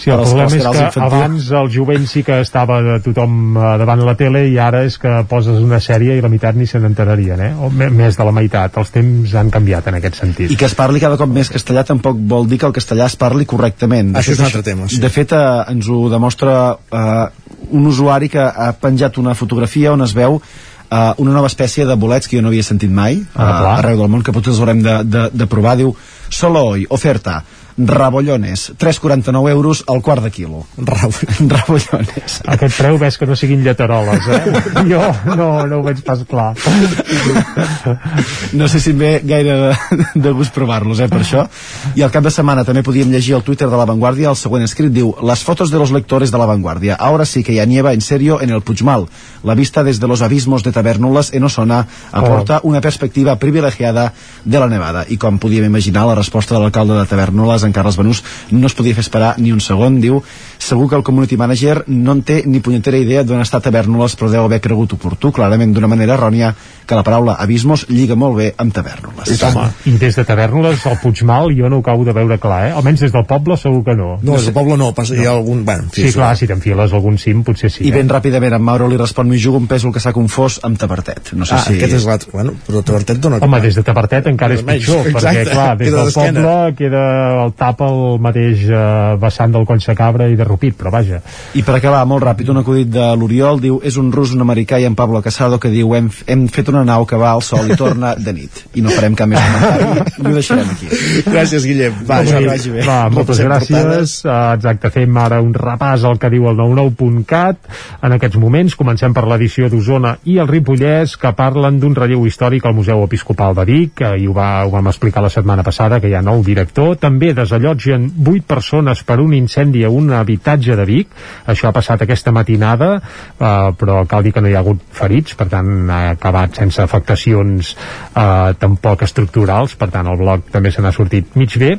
Speaker 3: Sí, el problema és que
Speaker 32: infantils.
Speaker 3: abans el jovent sí que estava de tothom eh, davant la tele i ara és que poses una sèrie i la meitat ni se n'enterarien, eh? O més de la meitat. Els temps han canviat en aquest sentit.
Speaker 32: I que es parli cada cop més castellà tampoc vol dir que el castellà es parli correctament. De
Speaker 1: Això
Speaker 32: fet,
Speaker 1: és un altre tema, sí.
Speaker 32: De fet, eh, ens ho demostra eh, un usuari que ha penjat una fotografia on es veu eh, una nova espècie de bolets que jo no havia sentit mai
Speaker 3: Ah, clar.
Speaker 32: arreu del món, que potser els haurem de, de, de provar. Diu, solo hoy, oferta, rabollones, 3,49 euros al quart de quilo. rabollones.
Speaker 3: Aquest preu ves que no siguin lleteroles, eh? Jo no, no ho veig pas clar.
Speaker 32: no sé si em ve gaire de, de gust provar-los, eh, per això. I al cap de setmana també podíem llegir al Twitter de La Vanguardia el següent escrit, diu Las fotos de los lectores de La Vanguardia. Ahora sí que ya nieva en serio en el Puigmal. La vista desde los abismos de Tabernulas en Osona aporta una perspectiva privilegiada de la nevada. I com podíem imaginar, la resposta de l'alcalde de Tabernulas, en Carles Benús, no es podia fer esperar ni un segon. Diu, segur que el community manager no en té ni punyetera idea d'on està Tabernulas, però deu haver cregut oportú, clarament d'una manera errònia, que la paraula abismos lliga molt bé amb Tabernules.
Speaker 3: Home, I des de Tavernoles al Puigmal jo no ho acabo de veure clar, eh? Almenys des del poble segur que no.
Speaker 1: No, des del poble no, pas, hi ha algun... Bueno, en
Speaker 3: Sí,
Speaker 1: és
Speaker 3: clar, si t'enfiles algun cim potser sí.
Speaker 32: I ben
Speaker 3: eh?
Speaker 32: ràpidament en Mauro li respon m'hi jugo un pèsol que s'ha confós amb Tabertet. No sé
Speaker 1: ah,
Speaker 32: si...
Speaker 1: aquest és l'altre. Bueno, però Tabertet dona...
Speaker 3: Home, des de Tabertet encara és pitjor,
Speaker 1: exacte,
Speaker 3: perquè clar, des
Speaker 1: queda
Speaker 3: del poble queda el tap al mateix eh, vessant del Coll Cabra i de Rupit, però vaja.
Speaker 32: I per acabar, molt ràpid, un acudit de l'Oriol diu, és un rus, un americà i en Pablo Casado que diu, hem, hem fet una nau que va al sol i torna de nit. I no farem cap més comentari i ho deixarem aquí.
Speaker 1: Gràcies, Guillem. Va, Jordi,
Speaker 3: bé.
Speaker 1: vagi bé.
Speaker 3: Va, moltes gràcies. Uh, exacte, fem ara un repàs al que diu el 99.cat. En aquests moments comencem per l'edició d'Osona i el Ripollès, que parlen d'un relleu històric al Museu Episcopal de Vic, que i ho, va, ho vam explicar la setmana passada, que hi ha nou director. També desallotgen 8 persones per un incendi a un habitatge de Vic. Això ha passat aquesta matinada, uh, però cal dir que no hi ha hagut ferits, per tant ha acabat sense afectacions uh, tampoc estructurals, per tant el bloc també se n'ha sortit mig bé.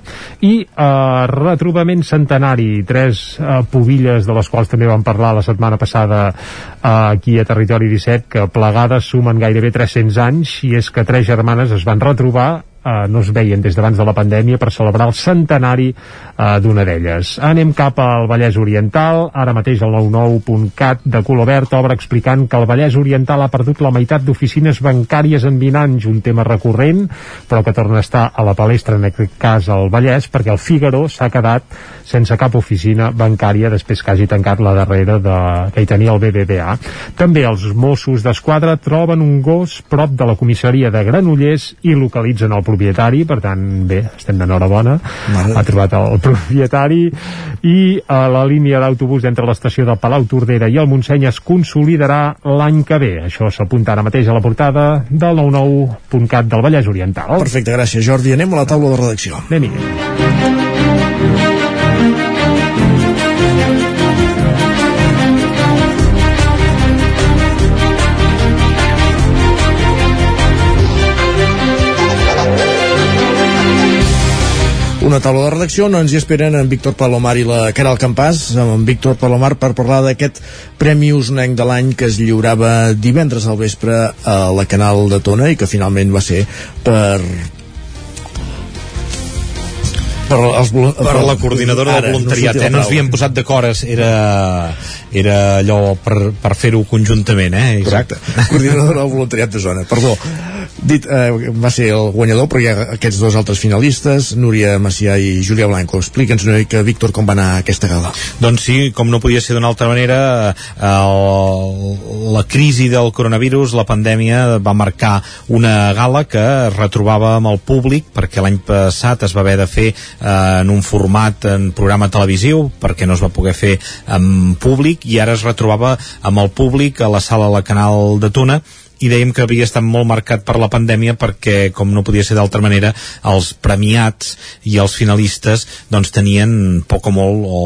Speaker 3: I uh, retrobament centenari, tres uh, pobilles de les quals també vam parlar la setmana passada uh, aquí a Territori 17, que plegades sumen gairebé 300 anys, i és que tres germanes es van retrobar eh, no es veien des d'abans de la pandèmia per celebrar el centenari eh, d'una d'elles. Anem cap al Vallès Oriental, ara mateix el 99.cat de color verd obre explicant que el Vallès Oriental ha perdut la meitat d'oficines bancàries en 20 anys, un tema recurrent, però que torna a estar a la palestra, en aquest cas al Vallès, perquè el Figaro s'ha quedat sense cap oficina bancària després que hagi tancat la darrera de, que hi tenia el BBVA. També els Mossos d'Esquadra troben un gos prop de la comissaria de Granollers i localitzen el propietari, per tant, bé, estem d'enhorabona, ha trobat el propietari i a la línia d'autobús entre l'estació del Palau Tordera i el Montseny es consolidarà l'any que ve. Això s'apunta ara mateix a la portada del 99.cat del Vallès Oriental.
Speaker 1: Perfecte, gràcies, Jordi. Anem a la taula de redacció.
Speaker 3: Anem-hi.
Speaker 1: Una taula de redacció on ens hi esperen en Víctor Palomar i la Caral Campàs, amb en Víctor Palomar per parlar d'aquest Premi Usonenc de l'any que es lliurava divendres al vespre a la Canal de Tona i que finalment va ser per per, els,
Speaker 33: per la coordinadora del voluntariat, no eh? no ens havíem posat d'acord, era, era allò per, per fer-ho conjuntament, eh?
Speaker 1: Exacte. Coordinadora del voluntariat de zona. Perdó, dit, eh, va ser el guanyador, però hi ha aquests dos altres finalistes, Núria Macià i Júlia Blanco. Explica'ns una mica, Víctor, com va anar aquesta gala.
Speaker 33: Doncs sí, com no podia ser d'una altra manera, el, la crisi del coronavirus, la pandèmia, va marcar una gala que retrobava amb el públic, perquè l'any passat es va haver de fer eh, en un format en programa televisiu, perquè no es va poder fer en públic, i ara es retrobava amb el públic a la sala La Canal de Tuna, i dèiem que havia estat molt marcat per la pandèmia perquè, com no podia ser d'altra manera, els premiats i els finalistes doncs tenien poc o molt o,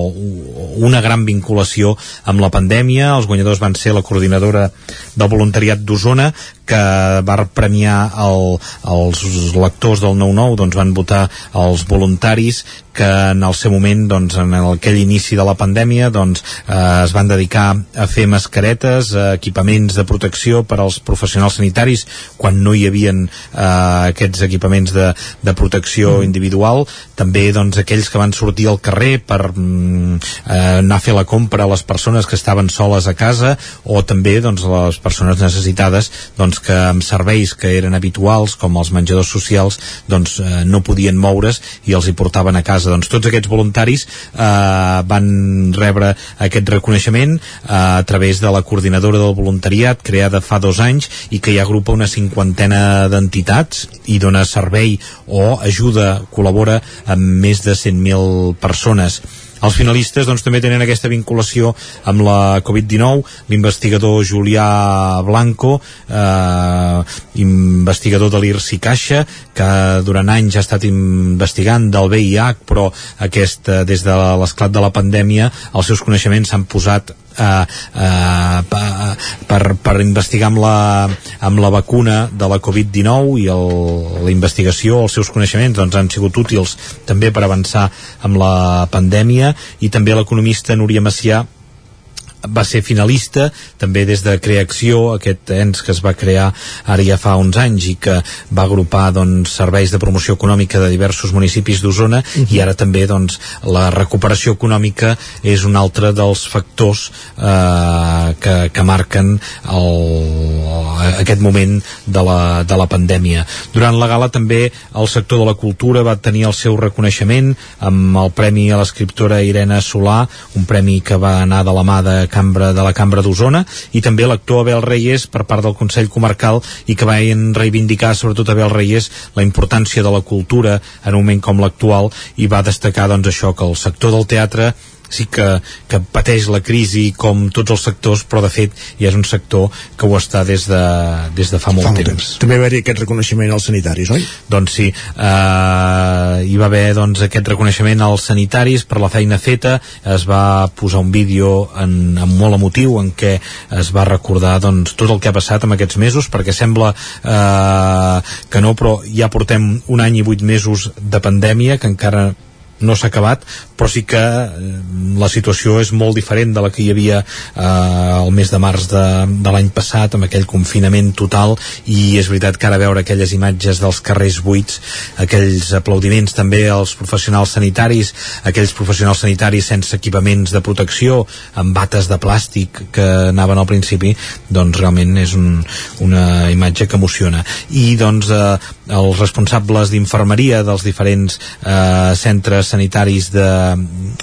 Speaker 33: una gran vinculació amb la pandèmia. Els guanyadors van ser la coordinadora del voluntariat d'Osona, que va premiar el, els lectors del 9-9 doncs van votar els voluntaris que en el seu moment doncs, en aquell inici de la pandèmia doncs, eh, es van dedicar a fer mascaretes, eh, equipaments de protecció per als professionals sanitaris quan no hi havien eh, aquests equipaments de, de protecció mm. individual també doncs, aquells que van sortir al carrer per mm, eh, anar a fer la compra a les persones que estaven soles a casa o també doncs, les persones necessitades doncs, que amb serveis que eren habituals com els menjadors socials doncs, eh, no podien moure's i els hi portaven a casa. Doncs, tots aquests voluntaris eh, van rebre aquest reconeixement eh, a través de la coordinadora del voluntariat creada fa dos anys i que hi agrupa una cinquantena d'entitats i dona servei o ajuda, col·labora amb més de 100.000 persones els finalistes doncs, també tenen aquesta vinculació amb la Covid-19, l'investigador Julià Blanco, eh, investigador de l'IRSI Caixa, que durant anys ha estat investigant del VIH, però aquest, eh, des de l'esclat de la pandèmia els seus coneixements s'han posat eh, eh, per, per investigar amb la, amb la vacuna de la Covid-19 i el, la investigació, els seus coneixements doncs, han sigut útils també per avançar amb la pandèmia. I també l'economista Núria Macià va ser finalista també des de Creacció, aquest ens que es va crear ara ja fa uns anys i que va agrupar doncs, serveis de promoció econòmica de diversos municipis d'Osona -huh. i ara també doncs, la recuperació econòmica és un altre dels factors eh, que, que marquen el, aquest moment de la, de la pandèmia. Durant la gala també el sector de la cultura va tenir el seu reconeixement amb el Premi a l'escriptora Irene Solà, un premi que va anar de la mà de cambra de la Cambra d'Osona i també l'actor Abel Reyes per part del Consell Comarcal i que van reivindicar sobretot Abel Reyes la importància de la cultura en un moment com l'actual i va destacar doncs això que el sector del teatre sí que, que pateix la crisi com tots els sectors, però de fet ja és un sector que ho està des de, des de fa, fa molt, molt temps. temps.
Speaker 1: També va haver aquest reconeixement als sanitaris, oi?
Speaker 33: Doncs sí, eh, hi va haver doncs, aquest reconeixement als sanitaris per la feina feta, es va posar un vídeo en, en molt emotiu en què es va recordar doncs, tot el que ha passat en aquests mesos, perquè sembla eh, que no, però ja portem un any i vuit mesos de pandèmia que encara no s'ha acabat, però sí que eh, la situació és molt diferent de la que hi havia eh, el mes de març de, de l'any passat amb aquell confinament total i és veritat que ara veure aquelles imatges dels carrers buits aquells aplaudiments també als professionals sanitaris aquells professionals sanitaris sense equipaments de protecció amb bates de plàstic que anaven al principi doncs realment és un, una imatge que emociona. I doncs eh, els responsables d'infermeria dels diferents eh, centres sanitaris de,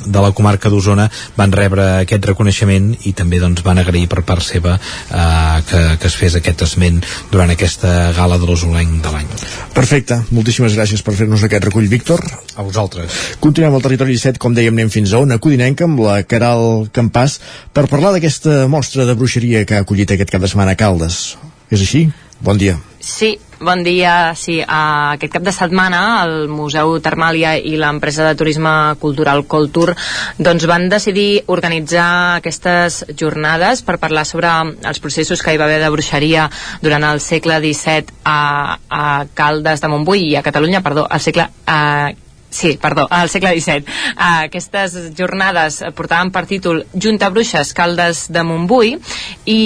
Speaker 33: de la comarca d'Osona van rebre aquest reconeixement i també doncs, van agrair per part seva eh, que, que es fes aquest esment durant aquesta gala de l'Osolenc de l'any.
Speaker 1: Perfecte, moltíssimes gràcies per fer-nos aquest recull, Víctor.
Speaker 33: A vosaltres.
Speaker 1: Continuem al territori 17, com dèiem, anem fins a una codinenca amb la Caral Campàs per parlar d'aquesta mostra de bruixeria que ha acollit aquest cap de setmana a Caldes. És així? Bon dia.
Speaker 9: Sí, bon dia. Sí, uh, aquest cap de setmana el Museu Termàlia i l'empresa de turisme cultural Coltur doncs van decidir organitzar aquestes jornades per parlar sobre els processos que hi va haver de bruixeria durant el segle XVII a, a Caldes de Montbui i a Catalunya, perdó, al segle uh, Sí, perdó, al segle XVII. Uh, aquestes jornades portaven per títol Junta Bruixes, Caldes de Montbui, i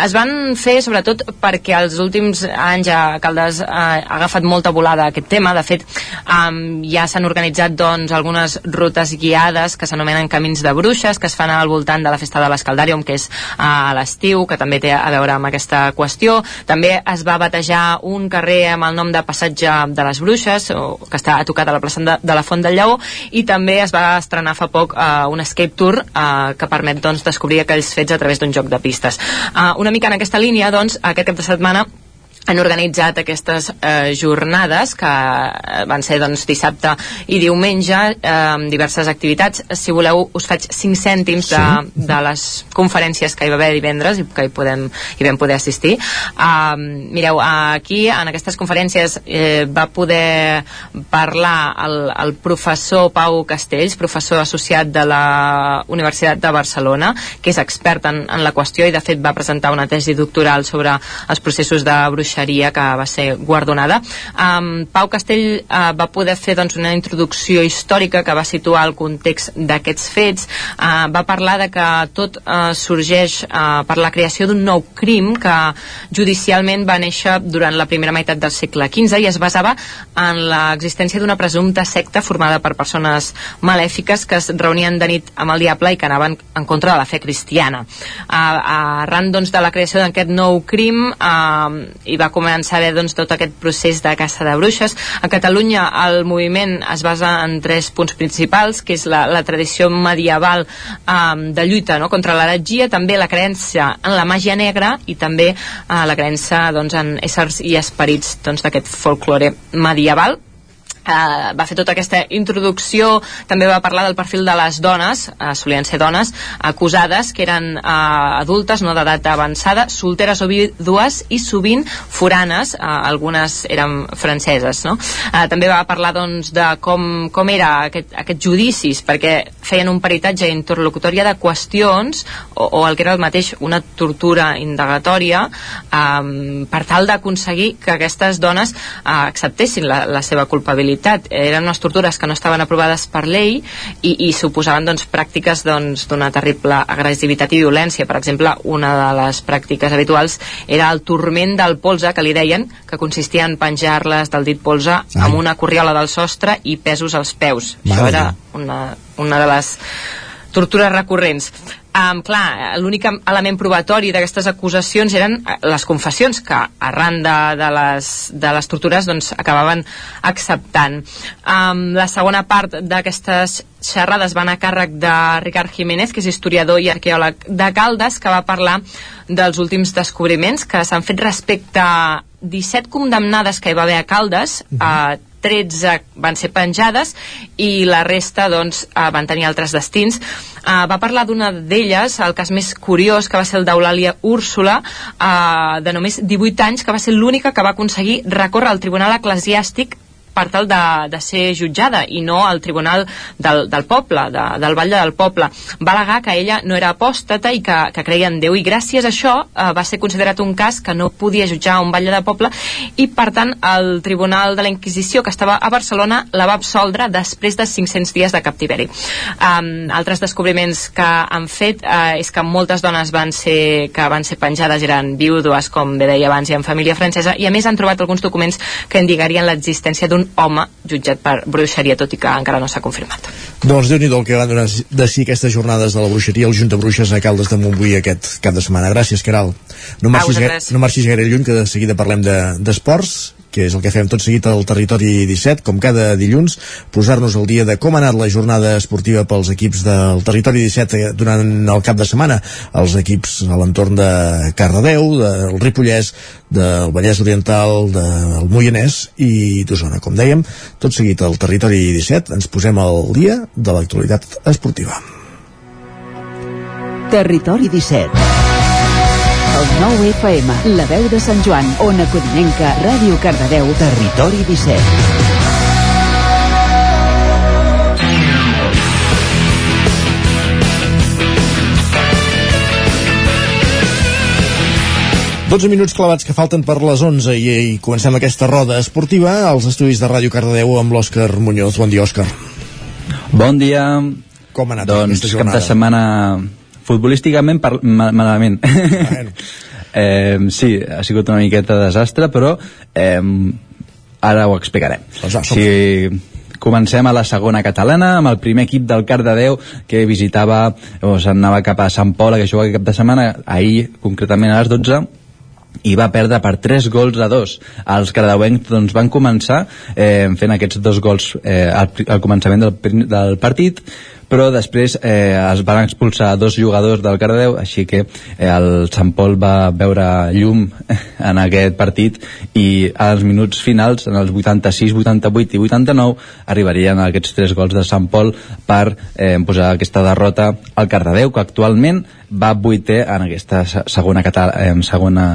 Speaker 9: es van fer sobretot perquè els últims anys a Caldes uh, ha agafat molta volada aquest tema. De fet, um, ja s'han organitzat doncs, algunes rutes guiades que s'anomenen Camins de Bruixes, que es fan al voltant de la festa de l'Escaldàrium, que és uh, a l'estiu, que també té a veure amb aquesta qüestió. També es va batejar un carrer amb el nom de Passatge de les Bruixes, o, que està a tocat a la plaça de, de la Font del Lleó i també es va estrenar fa poc uh, un escape tour uh, que permet doncs, descobrir aquells fets a través d'un joc de pistes. Uh, una mica en aquesta línia, doncs, aquest cap de setmana han organitzat aquestes eh, jornades que van ser doncs, dissabte i diumenge eh, amb diverses activitats si voleu us faig 5 cèntims sí. de, de les conferències que hi va haver divendres i que hi, podem, hi vam poder assistir uh, mireu, aquí en aquestes conferències eh, va poder parlar el, el professor Pau Castells professor associat de la Universitat de Barcelona que és expert en, en la qüestió i de fet va presentar una tesi doctoral sobre els processos de bruixeria bruixeria que va ser guardonada. Um, Pau Castell uh, va poder fer doncs, una introducció històrica que va situar el context d'aquests fets, uh, va parlar de que tot uh, sorgeix uh, per la creació d'un nou crim que judicialment va néixer durant la primera meitat del segle XV i es basava en l'existència d'una presumpta secta formada per persones malèfiques que es reunien de nit amb el diable i que anaven en contra de la fe cristiana. Uh, arran doncs, de la creació d'aquest nou crim uh, hi va va començar a haver doncs, tot aquest procés de caça de bruixes. A Catalunya el moviment es basa en tres punts principals, que és la, la tradició medieval um, de lluita no? contra l'heretgia, també la creença en la màgia negra i també uh, la creença doncs, en éssers i esperits doncs, d'aquest doncs, folklore medieval eh, va fer tota aquesta introducció. També va parlar del perfil de les dones eh, solien ser dones acusades que eren eh, adultes, no d'edat avançada solteres o vídues i sovint foranes, eh, algunes eren franceses no? eh, també va parlar doncs, de com, com era aquest, aquests judicis perquè feien un peritatge interlocutòria de qüestions o, o el que era el mateix una tortura indagatòria eh, per tal d'aconseguir que aquestes dones eh, acceptessin la, la seva culpabilitat veritat, eren unes tortures que no estaven aprovades per llei i, i suposaven doncs, pràctiques doncs, d'una doncs, terrible agressivitat i violència. Per exemple, una de les pràctiques habituals era el turment del polze, que li deien, que consistia en penjar-les del dit polze Ai. amb una corriola del sostre i pesos als peus. Mare Això era una, una de les tortures recurrents. Um, clar, l'únic element probatori d'aquestes acusacions eren eh, les confessions que arran de, de, les, de les tortures doncs, acabaven acceptant. Um, la segona part d'aquestes xerrades van a càrrec de Ricard Jiménez, que és historiador i arqueòleg de Caldes, que va parlar dels últims descobriments que s'han fet respecte a 17 condemnades que hi va haver a Caldes, uh -huh. uh, 13 van ser penjades i la resta doncs, uh, van tenir altres destins. Uh, va parlar d'una d'elles, el cas més curiós, que va ser el d'Eulàlia Úrsula, uh, de només 18 anys, que va ser l'única que va aconseguir recórrer al Tribunal Eclesiàstic per tal de, de ser jutjada i no al tribunal del, del poble, de, del Vall del Poble. Va alegar que ella no era apòstata i que, que creia en Déu i gràcies a això eh, va ser considerat un cas que no podia jutjar un Vall de Poble i per tant el Tribunal de la Inquisició que estava a Barcelona la va absoldre després de 500 dies de captiveri. Um, altres descobriments que han fet uh, és que moltes dones van ser, que van ser penjades eren viudes, com bé deia abans, i en família francesa, i a més han trobat alguns documents que indicarien l'existència d'un home jutjat per bruixeria, tot i que encara no s'ha confirmat.
Speaker 1: Doncs déu nhi el que van donar de si aquestes jornades de la bruixeria al Junta Bruixes a Caldes de Montbui aquest cap de setmana. Gràcies, Caral. No marxis, no marxis gaire lluny, que de seguida parlem d'esports. De, que és el que fem tot seguit al Territori 17, com cada dilluns, posar-nos al dia de com ha anat la jornada esportiva pels equips del Territori 17 durant el cap de setmana, els equips a l'entorn de Cardedeu, del Ripollès, del Vallès Oriental, del Moianès i d'Osona. Com dèiem, tot seguit al Territori 17 ens posem al dia de l'actualitat esportiva.
Speaker 14: Territori 17 el 9 FM, La Veu de Sant Joan, Ona Codinenca, Ràdio Cardedeu, Territori 17.
Speaker 1: 12 minuts clavats que falten per les 11 i, i comencem aquesta roda esportiva als estudis de Ràdio Cardedeu amb l'Òscar Muñoz. Bon dia, Òscar.
Speaker 34: Bon dia.
Speaker 1: Com ha anat
Speaker 34: doncs,
Speaker 1: aquesta
Speaker 34: cap
Speaker 1: jornada?
Speaker 34: de setmana futbolísticament par ma malament. eh, sí, ha sigut una miqueta de desastre, però eh, ara ho explicarem.
Speaker 1: Doncs va, som
Speaker 34: sí, comencem a la segona catalana amb el primer equip del Cardedeu que visitava o s'anava cap a Sant Pol que juga aquest cap de setmana ahir concretament a les 12 i va perdre per 3 gols a 2 els cardeuencs doncs, van començar eh, fent aquests dos gols eh, al, al començament del, del partit però després eh, es van expulsar dos jugadors del Cardedeu, així que eh, el Sant Pol va veure llum en aquest partit i als minuts finals, en els 86, 88 i 89, arribarien aquests tres gols de Sant Pol per eh, posar aquesta derrota al Cardedeu, que actualment va vuitè en aquesta se- segona, cata eh, segona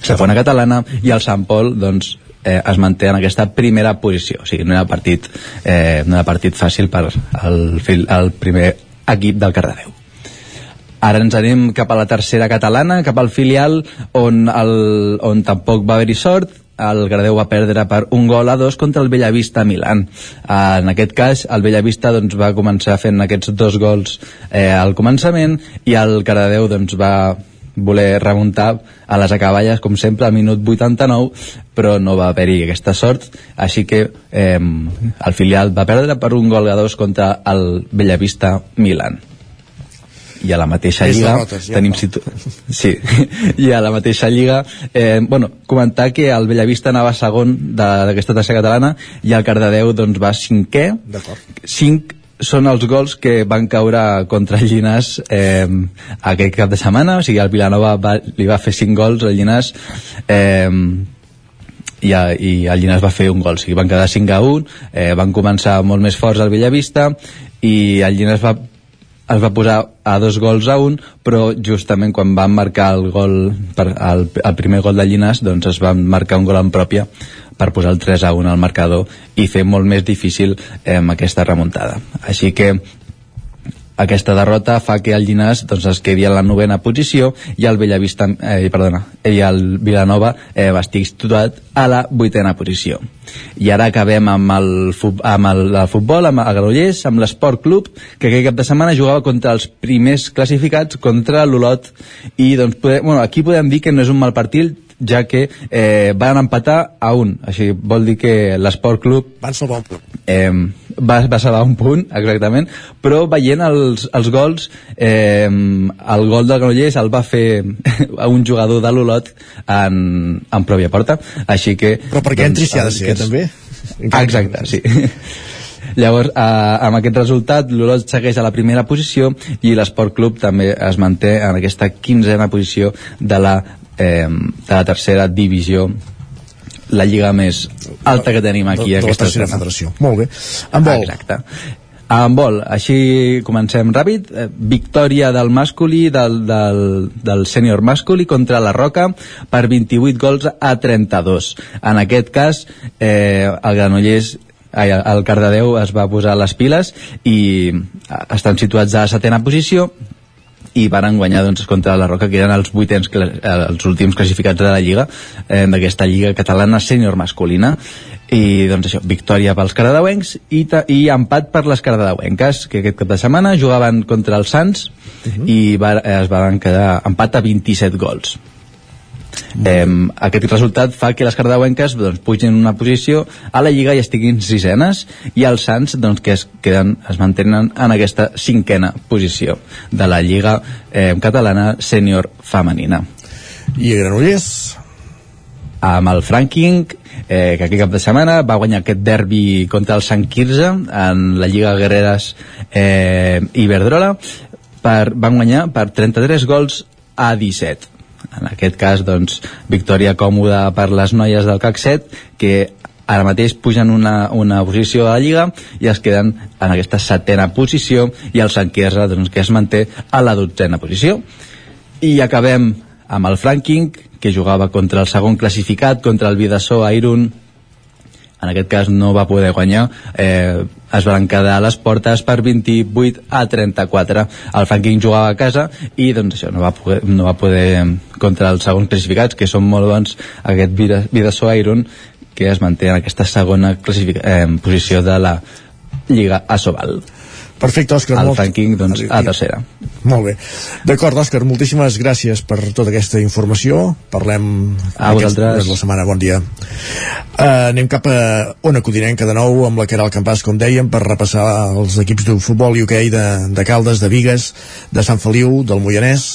Speaker 34: segona. catalana i el Sant Pol doncs, eh, es manté en aquesta primera posició. O sigui, no era partit, eh, no era partit fàcil per al, al primer equip del Cardedeu Ara ens anem cap a la tercera catalana, cap al filial, on, el, on tampoc va haver-hi sort, el Cardedeu va perdre per un gol a dos contra el Bellavista Milan. En aquest cas, el Bellavista doncs, va començar fent aquests dos gols eh, al començament i el Cardedeu doncs, va voler remuntar a les acaballes, com sempre, al minut 89, però no va haver-hi aquesta sort, així que eh, el filial va perdre per un gol a dos contra el Bellavista Milan. I a la mateixa lliga
Speaker 1: ja
Speaker 34: tenim situ... sí, i a la mateixa lliga eh, bueno, comentar que el Bellavista anava segon d'aquesta tassa catalana i el Cardedeu doncs va cinquè. Cinc són els gols que van caure contra el Llinàs eh, aquest cap de setmana, o sigui, el Vilanova va, li va fer cinc gols al Llinàs eh, i, a, i el Llinàs va fer un gol, o sigui, van quedar 5 a 1 eh, van començar molt més forts al Bellavista i el Llinàs va es va posar a dos gols a un, però justament quan van marcar el gol per, el, el primer gol de Llinàs, doncs es van marcar un gol en pròpia per posar el 3 a 1 al marcador i fer molt més difícil eh, aquesta remuntada. Així que aquesta derrota fa que el Llinàs doncs, es quedi en la novena posició i el Bellavista, eh, perdona, i el Vilanova eh, estar situat a la vuitena posició. I ara acabem amb el, amb el, el futbol, amb el Granollers, amb l'Esport Club, que aquest cap de setmana jugava contra els primers classificats, contra l'Olot, i doncs, podem, bueno, aquí podem dir que no és un mal partit, ja que eh, van empatar a un, així vol dir que l'Esport Club
Speaker 1: van salvar un punt.
Speaker 34: eh, va, va salvar un punt exactament, però veient els, els gols eh, el gol del Granollers el va fer un jugador de l'Olot en, en pròpia porta. Així que
Speaker 1: Però perquè entri s'hi ha de ser, també.
Speaker 34: exacte, sí. Llavors, eh, amb aquest resultat, l'Olot segueix a la primera posició i l'Esport Club també es manté en aquesta quinzena posició de la, eh, de la tercera divisió la lliga més alta que tenim aquí
Speaker 1: de, de la
Speaker 34: aquesta
Speaker 1: tercera federació. Molt bé. En vol.
Speaker 34: Exacte. En vol, així comencem ràpid. Eh, victòria del masculí, del, del, del sènior masculí contra la Roca per 28 gols a 32. En aquest cas, eh, el Granollers ai, el Cardedeu es va posar les piles i eh, estan situats a la setena posició i varen guanyar doncs, contra la Roca que eren els vuitens, eh, els últims classificats de la Lliga eh, d'aquesta Lliga catalana sènior masculina. I doncs això, victòria pels cardedeuencs i, i empat per les cardedeuenques que aquest cap de setmana jugaven contra els Sants i va, eh, es van quedar empat a 27 gols Eh, aquest resultat fa que les cardauenques doncs, pugin una posició a la Lliga i estiguin sisenes i els Sants doncs, que es, queden, es mantenen en aquesta cinquena posició de la Lliga eh, catalana sènior femenina.
Speaker 1: I Granollers?
Speaker 34: Amb el Franking eh, que aquest cap de setmana va guanyar aquest derbi contra el Sant Quirze en la Lliga Guerreres eh, Iberdrola per, van guanyar per 33 gols a 17 en aquest cas doncs victòria còmoda per les noies del CAC 7 que ara mateix pugen una, una posició a la Lliga i es queden en aquesta setena posició i el Sant Quirze doncs, que es manté a la dotzena posició. I acabem amb el Franking que jugava contra el segon classificat contra el Vidassó Airun en aquest cas no va poder guanyar. Eh, es van quedar a les portes per 28 a 34 el Franking jugava a casa i doncs això no va poder, no va poder contra els segons classificats que són molt bons aquest Vidaso Iron que es manté en aquesta segona eh, posició de la Lliga Asobal
Speaker 1: Perfecte, Òscar.
Speaker 34: El
Speaker 1: molt...
Speaker 34: Franking, doncs, a tercera.
Speaker 1: Molt bé. D'acord, Òscar, moltíssimes gràcies per tota aquesta informació. Parlem
Speaker 34: a vosaltres.
Speaker 1: la setmana. Bon dia. Uh, anem cap a Ona Codinenca de nou amb la Caral Campàs, com dèiem, per repassar els equips de futbol i hoquei de, de Caldes, de Vigues, de Sant Feliu, del Moianès.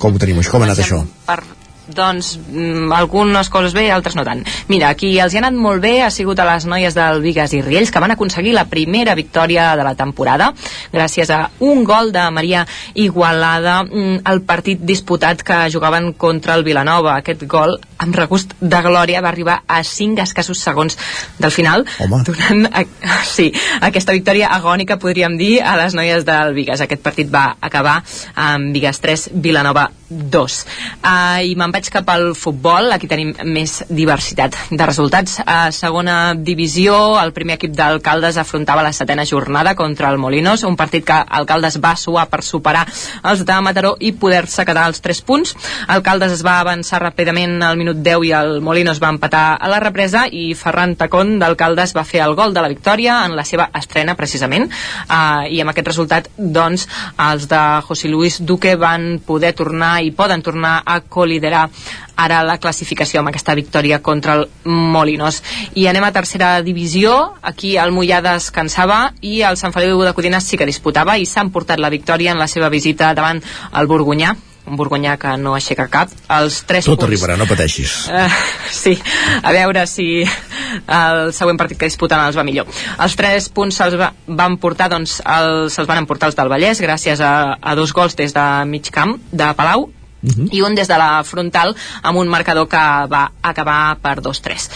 Speaker 1: Com ho tenim, com ha anat això?
Speaker 9: Per doncs mm, algunes coses bé, altres no tant. Mira, qui els hi ha anat molt bé ha sigut a les noies del Vigues i Riells, que van aconseguir la primera victòria de la temporada, gràcies a un gol de Maria Igualada mm, al partit disputat que jugaven contra el Vilanova. Aquest gol, amb regust de glòria, va arribar a 5 escassos segons del final,
Speaker 1: Home.
Speaker 9: donant a, sí, aquesta victòria agònica, podríem dir, a les noies del Vigues. Aquest partit va acabar amb Vigues 3, Vilanova 2. Uh, I me'n vaig cap al futbol, aquí tenim més diversitat de resultats. A segona divisió, el primer equip d'Alcaldes afrontava la setena jornada contra el Molinos, un partit que Alcaldes va suar per superar els de Mataró i poder-se quedar als 3 punts. Alcaldes es va avançar ràpidament al minut 10 i el Molinos va empatar a la represa i Ferran Tacón d'Alcaldes va fer el gol de la victòria en la seva estrena precisament uh, i amb aquest resultat doncs els de José Luis Duque van poder tornar i poden tornar a coliderar ara la classificació amb aquesta victòria contra el Molinos. I anem a tercera divisió, aquí el Mollà descansava i el Sant Feliu de Codines sí que disputava i s'han portat la victòria en la seva visita davant el Borgunyà un borgonyà que no aixeca cap els 3
Speaker 1: Tot
Speaker 9: punts,
Speaker 1: arribarà, no pateixis.
Speaker 9: Uh, sí, a veure si el següent partit que disputen els va millor. Els 3 punts se'ls va, van portar, doncs, els, se'ls van emportar els del Vallès gràcies a, a dos gols des de mig camp de Palau Uh -huh. i un des de la frontal amb un marcador que va acabar per 2-3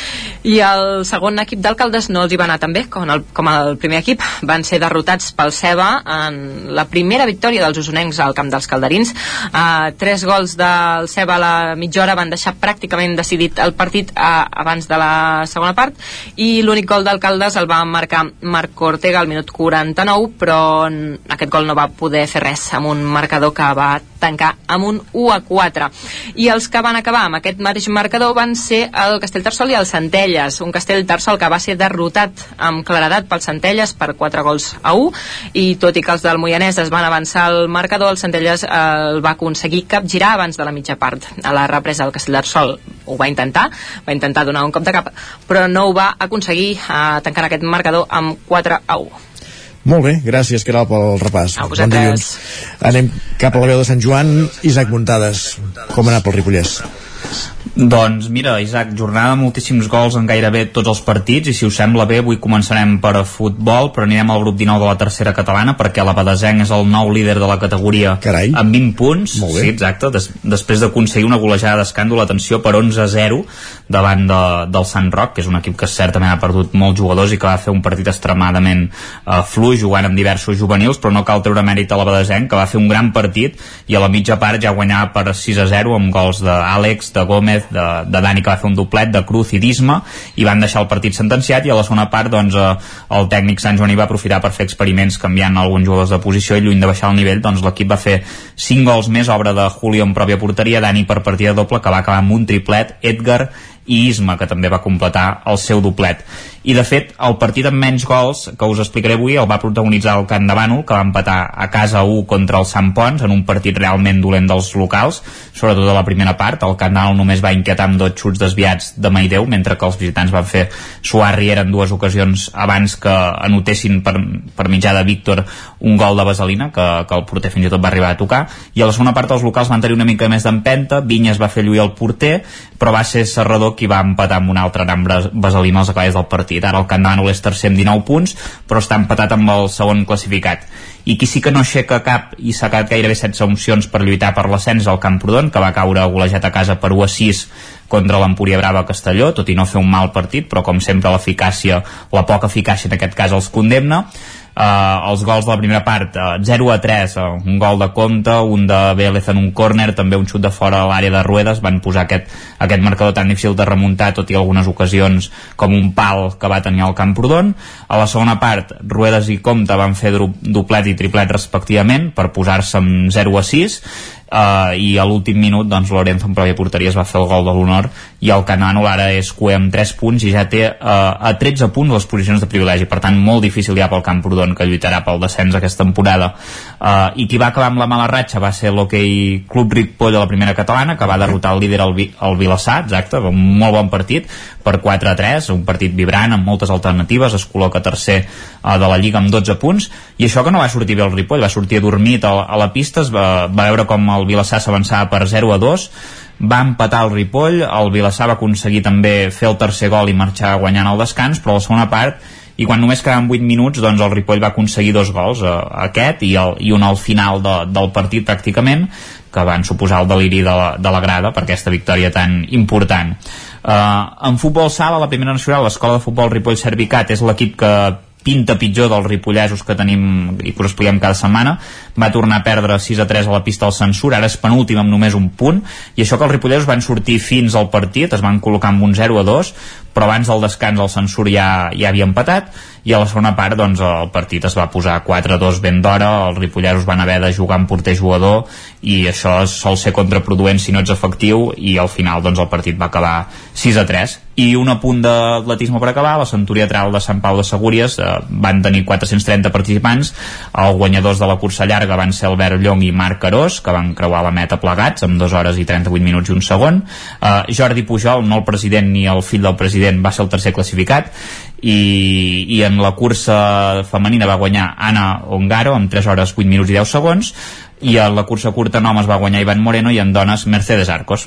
Speaker 9: i el segon equip d'alcaldes no els hi va anar tan bé com el, com el primer equip. Van ser derrotats pel Ceba en la primera victòria dels usonencs al camp dels calderins. Uh, tres gols del Ceba a la mitja hora van deixar pràcticament decidit el partit uh, abans de la segona part. I l'únic gol d'alcaldes el va marcar Marc Ortega al minut 49 però aquest gol no va poder fer res amb un marcador que va tancar amb un 1 a 4 i els que van acabar amb aquest mateix marcador van ser el Castellterçol i el Centelles un Castellterçol que va ser derrotat amb claredat pel Centelles per 4 gols a 1 i tot i que els del Moianès es van avançar al marcador el Centelles eh, el va aconseguir capgirar abans de la mitja part a la represa del Castellterçol ho va intentar, va intentar donar un cop de cap però no ho va aconseguir eh, tancant aquest marcador amb 4 a 1
Speaker 1: molt bé, gràcies, Caral, pel repàs.
Speaker 9: A vosaltres.
Speaker 1: Bon Anem cap a la veu de Sant Joan. Isaac Muntades, com ha anat pel Ripollès?
Speaker 6: Doncs mira, Isaac, jornada amb moltíssims gols en gairebé tots els partits i si us sembla bé avui començarem per a futbol però anirem al grup 19 de la tercera catalana perquè la Badesenc és el nou líder de la categoria
Speaker 1: Carai.
Speaker 6: amb 20 punts sí, exacte, des, després d'aconseguir una golejada d'escàndol, atenció, per 11-0 davant de, del Sant Roc que és un equip que certament ha perdut molts jugadors i que va fer un partit extremadament uh, fluix jugant amb diversos juvenils però no cal treure mèrit a la Badesenc que va fer un gran partit i a la mitja part ja guanyava per 6-0 amb gols d'Àlex, de Gómez de, de Dani que va fer un doblet de Cruz i d'Isma i van deixar el partit sentenciat i a la segona part doncs, eh, el tècnic Sant Joaní va aprofitar per fer experiments canviant alguns jugadors de posició i lluny de baixar el nivell doncs l'equip va fer 5 gols més obra de Julio en pròpia porteria Dani per partida doble que va acabar amb un triplet Edgar i Isma, que també va completar el seu doblet. I, de fet, el partit amb menys gols, que us explicaré avui, el va protagonitzar el Camp de Bànol, que va empatar a casa 1 contra el Sant Pons, en un partit realment dolent dels locals, sobretot a la primera part. El Camp de Bànol només va inquietar amb dos xuts desviats de Maideu, mentre que els visitants van fer suar Riera en dues ocasions abans que anotessin per, per mitjà de Víctor un gol de vaselina, que, que el porter fins i tot va arribar a tocar. I a la segona part els locals van tenir una mica més d'empenta, Vinyes va fer lluir el porter, però va ser Serrador qui va empatar amb un altre gran vaselina als acaballs del partit. Ara el de Bànol és tercer amb 19 punts, però està empatat amb el segon classificat. I qui sí que no aixeca cap i s'ha quedat gairebé 16 opcions per lluitar per l'ascens al Camprodon, que va caure golejat a casa per 1 a 6 contra l'Empúria Brava Castelló, tot i no fer un mal partit, però com sempre l'eficàcia, la poca eficàcia en aquest cas els condemna. Eh, els gols de la primera part eh, 0 a 3, eh, un gol de compte un de Vélez en un córner també un xut de fora a l'àrea de Ruedes van posar aquest, aquest marcador tan difícil de remuntar tot i algunes ocasions com un pal que va tenir el Camprodon. A la segona part Ruedes i Comte van fer doblet i triplet respectivament per posar-se amb 0 a 6 uh, i a l'últim minut doncs Lorenzo en pròpia porteria es va fer el gol de l'honor i el Canano ara és cué amb 3 punts i ja té uh, a 13 punts les posicions de privilegi, per tant molt difícil ja pel Camprodon que lluitarà pel descens aquesta temporada. Uh, i qui va acabar amb la mala ratxa va ser l'hoquei Club Ripoll a la primera catalana que va derrotar el líder el, Vi el Vilassar, exacte, un molt bon partit per 4 a 3, un partit vibrant amb moltes alternatives, es col·loca tercer uh, de la Lliga amb 12 punts. I això que no va sortir bé el Ripoll, va sortir adormit a, a la pista, es va, va veure com el Vilassar s'avançava per 0 a 2 va empatar el Ripoll, el Vilassar va aconseguir també fer el tercer gol i marxar guanyant el descans, però a la segona part i quan només quedaven 8 minuts doncs el Ripoll va aconseguir dos gols, eh, aquest i, el, i un al final de, del partit pràcticament que van suposar el deliri de la, de la grada per aquesta victòria tan important. Uh, en futbol sala, la primera nacional, l'escola de futbol Ripoll Servicat és l'equip que pinta pitjor dels ripollesos que tenim i que us expliquem cada setmana. Va tornar a perdre 6 a 3 a la pista del censur ara és penúltim amb només un punt i això que els ripollesos van sortir fins al partit es van col·locar amb un 0 a 2 però abans del descans el censur ja, ja havia empatat i a la segona part doncs, el partit es va posar 4-2 ben d'hora, els ripolleros van haver de jugar amb porter jugador i això sol ser contraproduent si no ets efectiu i al final doncs, el partit va acabar 6-3 i un apunt d'atletisme per acabar la Centúria Tral de Sant Pau de Segúries eh, van tenir 430 participants els guanyadors de la cursa llarga van ser Albert Llong i Marc Carós que van creuar la meta plegats amb 2 hores i 38 minuts i un segon. Eh, Jordi Pujol, no el president ni el fill del president va ser el tercer classificat i, i en la cursa femenina va guanyar Anna Ongaro amb 3 hores 8 minuts i 10 segons i a la cursa curta en homes va guanyar Ivan Moreno i en dones Mercedes Arcos.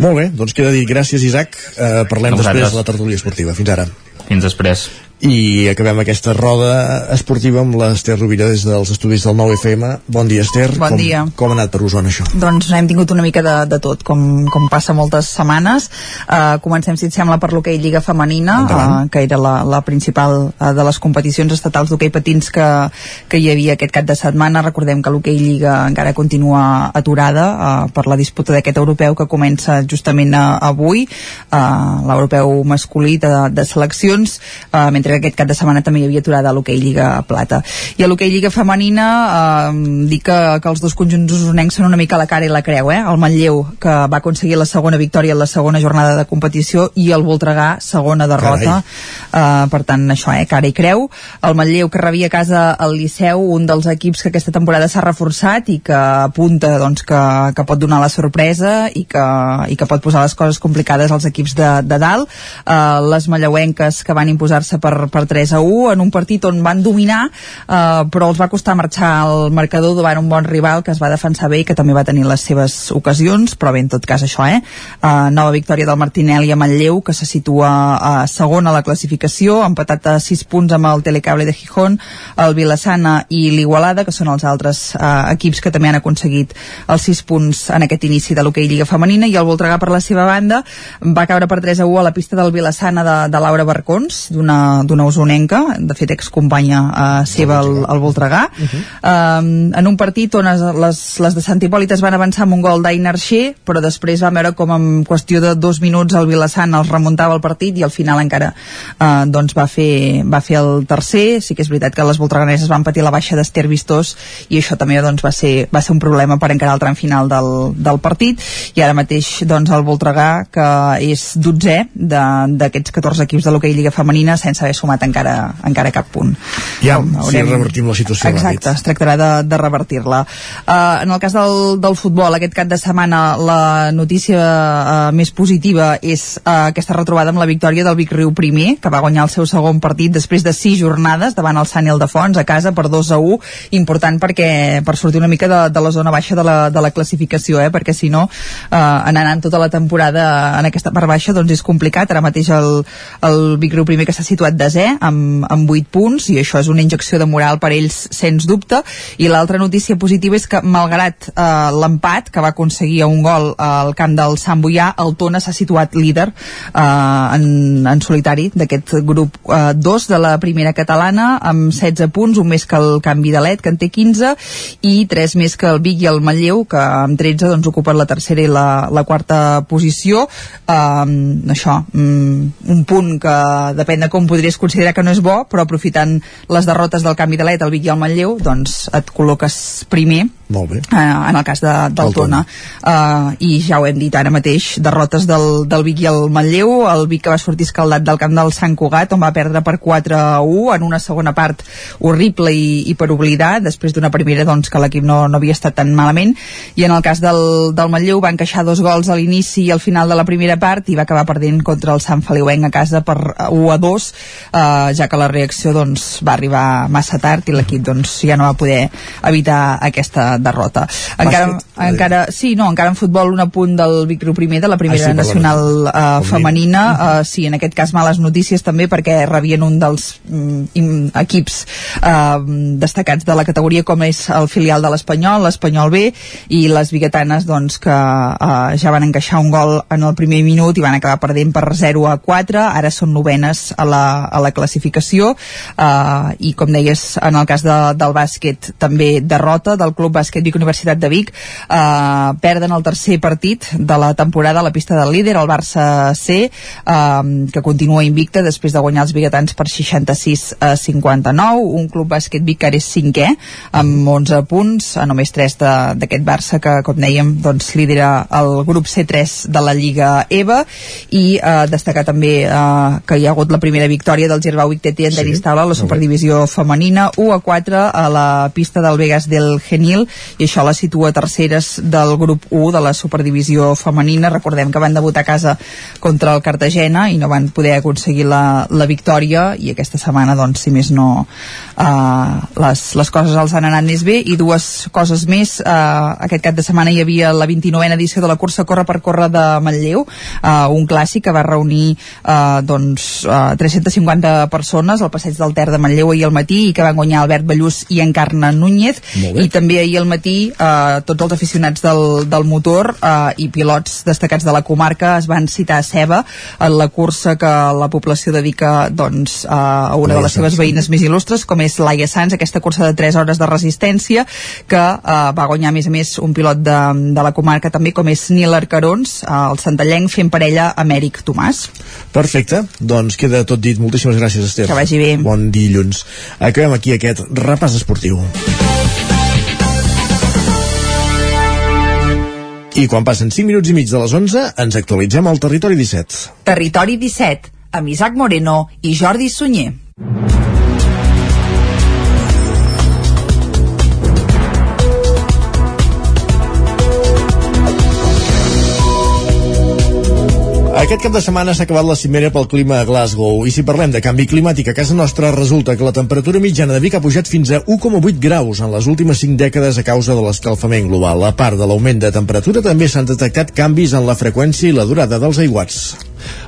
Speaker 1: Molt bé, doncs queda dit gràcies Isaac. Eh, parlem després de la tertúlia esportiva, fins ara.
Speaker 6: Fins després
Speaker 1: i acabem aquesta roda esportiva amb l'Ester Rovira des dels estudis del 9FM. Bon dia, Ester.
Speaker 35: Bon
Speaker 1: com,
Speaker 35: dia.
Speaker 1: Com ha anat per Osona, això?
Speaker 35: Doncs hem tingut una mica de, de tot, com, com passa moltes setmanes. Uh, comencem, si et sembla, per l'hoquei Lliga Femenina, uh, que era la, la principal uh, de les competicions estatals d'hoquei patins que, que hi havia aquest cap de setmana. Recordem que l'hoquei Lliga encara continua aturada uh, per la disputa d'aquest europeu que comença justament uh, avui, uh, l'europeu masculí de, de seleccions, uh, mentre que aquest cap de setmana també hi havia aturada a l'hoquei Lliga Plata. I a l'hoquei Lliga Femenina eh, dic que, que els dos conjunts usonencs són una mica la cara i la creu, eh? El Manlleu, que va aconseguir la segona victòria en la segona jornada de competició, i el Voltregà, segona derrota. Eh, per tant, això, eh? Cara i creu. El Manlleu, que rebia a casa el Liceu, un dels equips que aquesta temporada s'ha reforçat i que apunta doncs, que, que pot donar la sorpresa i que, i que pot posar les coses complicades als equips de, de dalt. Eh, les malleuenques que van imposar-se per, per 3 a 1 en un partit on van dominar eh, però els va costar marxar al marcador davant un bon rival que es va defensar bé i que també va tenir les seves ocasions però bé, en tot cas això, eh? Uh, nova victòria del Martinelli a Manlleu que se situa a uh, segona a la classificació empatat a 6 punts amb el Telecable de Gijón el Vilassana i l'Igualada que són els altres uh, equips que també han aconseguit els 6 punts en aquest inici de l'hoquei Lliga Femenina i el Voltregà per la seva banda va caure per 3 a 1 a la pista del Vilassana de, de Laura Barcons d'una d'una usonenca, de fet excompanya uh, seva al, al Voltregà. Uh -huh. um, en un partit on es, les, les de Sant Hipòlit es van avançar amb un gol d'Ainar Xer però després va veure com en qüestió de dos minuts el Vilassant els remuntava el partit i al final encara uh, doncs va fer, va fer el tercer. Sí que és veritat que les voltreganeses van patir la baixa d'Ester Vistós i això també doncs, va, ser, va ser un problema per encarar el tram final del, del partit. I ara mateix doncs, el Voltregà que és 12 d'aquests 14 equips de l'hoquei Lliga Femenina sense haver sumat encara, encara cap punt.
Speaker 1: Ja, Com, haurem... si revertim la situació.
Speaker 35: Exacte, es tractarà de, de revertir-la. Uh, en el cas del, del futbol, aquest cap de setmana la notícia uh, més positiva és uh, aquesta retrobada amb la victòria del Vic Riu primer, que va guanyar el seu segon partit després de sis jornades davant el Sant Ildefons a casa per 2 a 1, important perquè per sortir una mica de, de la zona baixa de la, de la classificació, eh? perquè si no, en anant tota la temporada en aquesta part baixa doncs és complicat. Ara mateix el, el Vic Riu primer que s'ha situat desè amb, amb 8 punts i això és una injecció de moral per ells sens dubte. I l'altra notícia positiva és que malgrat eh, l'empat que va aconseguir un gol al camp del Sant Boià el Tona s'ha situat líder eh, en, en solitari d'aquest grup 2 eh, de la primera catalana amb 16 punts, un més que el canvi de que en té 15 i 3 més que el Vic i el Manlleu que amb 13 doncs, ocupen la tercera i la, la quarta posició. Eh, això, mm, un punt que depèn de com podries considerar que no és bo, però aprofitant les derrotes del canvi de l'ET, el Vic i el Manlleu, doncs et col·loques primer
Speaker 1: molt bé.
Speaker 35: Eh, en el cas de, del Tona. Uh, I ja ho hem dit ara mateix, derrotes del, del Vic i el Manlleu, el Vic que va sortir escaldat del camp del Sant Cugat, on va perdre per 4 a 1, en una segona part horrible i, i per oblidar, després d'una primera doncs, que l'equip no, no havia estat tan malament, i en el cas del, del Manlleu va encaixar dos gols a l'inici i al final de la primera part i va acabar perdent contra el Sant Feliuenc a casa per 1 a 2, uh, ja que la reacció doncs, va arribar massa tard i l'equip doncs, ja no va poder evitar aquesta derrota. Encara,
Speaker 1: Bàsquet,
Speaker 35: encara, sí, no, encara en futbol un apunt del Vic Riu primer de la primera
Speaker 1: Ah, sí,
Speaker 35: nacional uh, femenina, uh, sí, en aquest cas males notícies també perquè rebien un dels im- equips uh, destacats de la categoria com és el filial de l'Espanyol, l'Espanyol B i les biguetanes doncs que uh, ja van encaixar un gol en el primer minut i van acabar perdent per 0 a 4 ara són novenes a la, a la classificació. Uh, i com deies en el cas de, del bàsquet també derrota del Club Bàsquet Vic Universitat de Vic uh, perden el tercer partit de la temporada a la pista del líder, el Barça C uh, que continua invicta després de guanyar els biguetans per 66 a 59, un Club Bàsquet Vic que ara és cinquè amb 11 punts, a només 3 de- d'aquest Barça que com dèiem doncs lidera el grup C3 de la Lliga EVA i uh, destacar també uh, que hi ha hagut la primera victòria del Gerbau Vic TT en tenis taula a la superdivisió femenina 1 a 4 a la pista del Vegas del Genil i això la situa terceres del grup 1 de la superdivisió femenina. Recordem que van debutar a casa contra el Cartagena i no van poder aconseguir la, la victòria. I aquesta setmana doncs si més no uh, les, les coses els han anat més bé. I dues coses més. Uh, aquest cap de setmana hi havia la 29a edició de la cursa Corre per Corre de Manlleu uh, un clàssic que va reunir uh, doncs, uh, 350 persones al passeig del Ter de Manlleu ahir al matí i que van guanyar Albert Ballús i Encarna Núñez. I també ahir al matí eh, tots els aficionats del, del motor eh, i pilots destacats de la comarca es van citar a Ceba en la cursa que la població dedica doncs, a una de les seves veïnes més il·lustres com és Laia Sanz, aquesta cursa de 3 hores de resistència que eh, va guanyar a més a més un pilot de, de la comarca també com és Nil Arcarons eh, el santallenc fent parella amb Eric Tomàs
Speaker 1: Perfecte, doncs queda tot dit. Moltíssimes gràcies, Esther.
Speaker 35: Que vagi bé.
Speaker 1: Bon dilluns. Acabem aquí aquest repàs esportiu. I quan passen 5 minuts i mig de les 11, ens actualitzem al Territori 17.
Speaker 36: Territori 17, amb Isaac Moreno i Jordi Sunyer.
Speaker 1: Aquest cap de setmana s'ha acabat la cimera pel clima a Glasgow i si parlem de canvi climàtic a casa nostra resulta que la temperatura mitjana de Vic ha pujat fins a 1,8 graus en les últimes 5 dècades a causa de l'escalfament global. A part de l'augment de temperatura també s'han detectat canvis en la freqüència i la durada dels aiguats.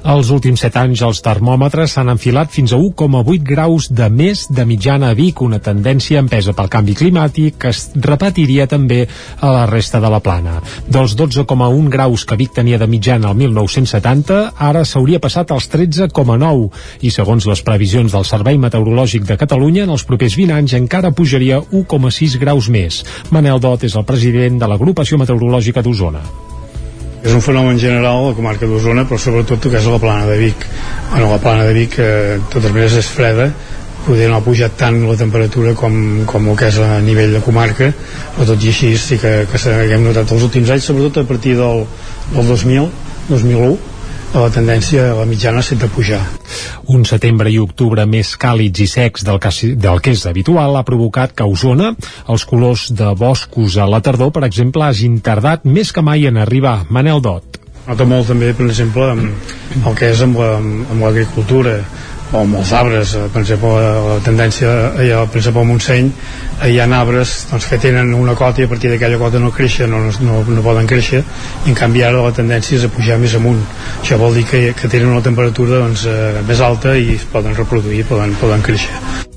Speaker 3: Els últims 7 anys els termòmetres s'han enfilat fins a 1,8 graus de més de mitjana a Vic, una tendència empesa pel canvi climàtic que es repetiria també a la resta de la plana. Dels 12,1 graus que Vic tenia de mitjana el 1970, ara s'hauria passat als 13,9 i segons les previsions del Servei Meteorològic de Catalunya, en els propers 20 anys encara pujaria 1,6 graus més. Manel Dot és el president de l'agrupació meteorològica d'Osona.
Speaker 37: És un fenomen general a la comarca d'Osona, però sobretot que és a la plana de Vic. Bueno, la plana de Vic, eh, totes maneres, és freda, poder no ha pujat tant la temperatura com, com el que és a nivell de comarca, però tot i així sí que, que hem notat els últims anys, sobretot a partir del, del 2000, 2001, la tendència, la mitjana, de pujar.
Speaker 3: Un setembre i octubre més càlids i secs del que, del que és habitual ha provocat que a Osona els colors de boscos a la tardor, per exemple, hagin tardat més que mai en arribar. Manel Dot.
Speaker 37: nota molt també per exemple amb el que és amb la- amb
Speaker 4: o molts arbres, eh, per exemple la tendència, allà, al Montseny eh, hi ha arbres doncs, que tenen una cota i a partir d'aquella cota no creixen no, no, no poden créixer i en canvi ara la tendència és a pujar més amunt. Això vol dir que, que tenen una temperatura doncs, eh, més alta i es poden reproduir poden, poden créixer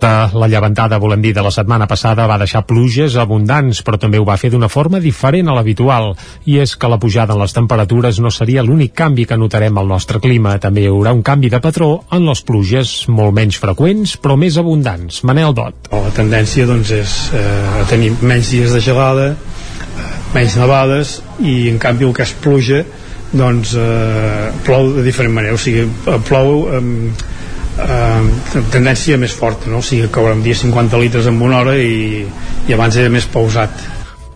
Speaker 3: La llevantada, volem dir, de la setmana passada va deixar pluges abundants, però també ho va fer d'una forma diferent a l'habitual. I és que la pujada en les temperatures no seria l'únic canvi que notarem al nostre clima. També hi haurà un canvi de patró en les pluges, molt menys freqüents, però més abundants. Manel Dot.
Speaker 4: La tendència doncs, és eh, tenir menys dies de gelada, eh, menys nevades, i en canvi el que és pluja doncs eh, plou de diferent manera, o sigui, plou eh, eh, tendència més forta, no? o sigui, caurà un dia 50 litres en una hora i, i abans era més pausat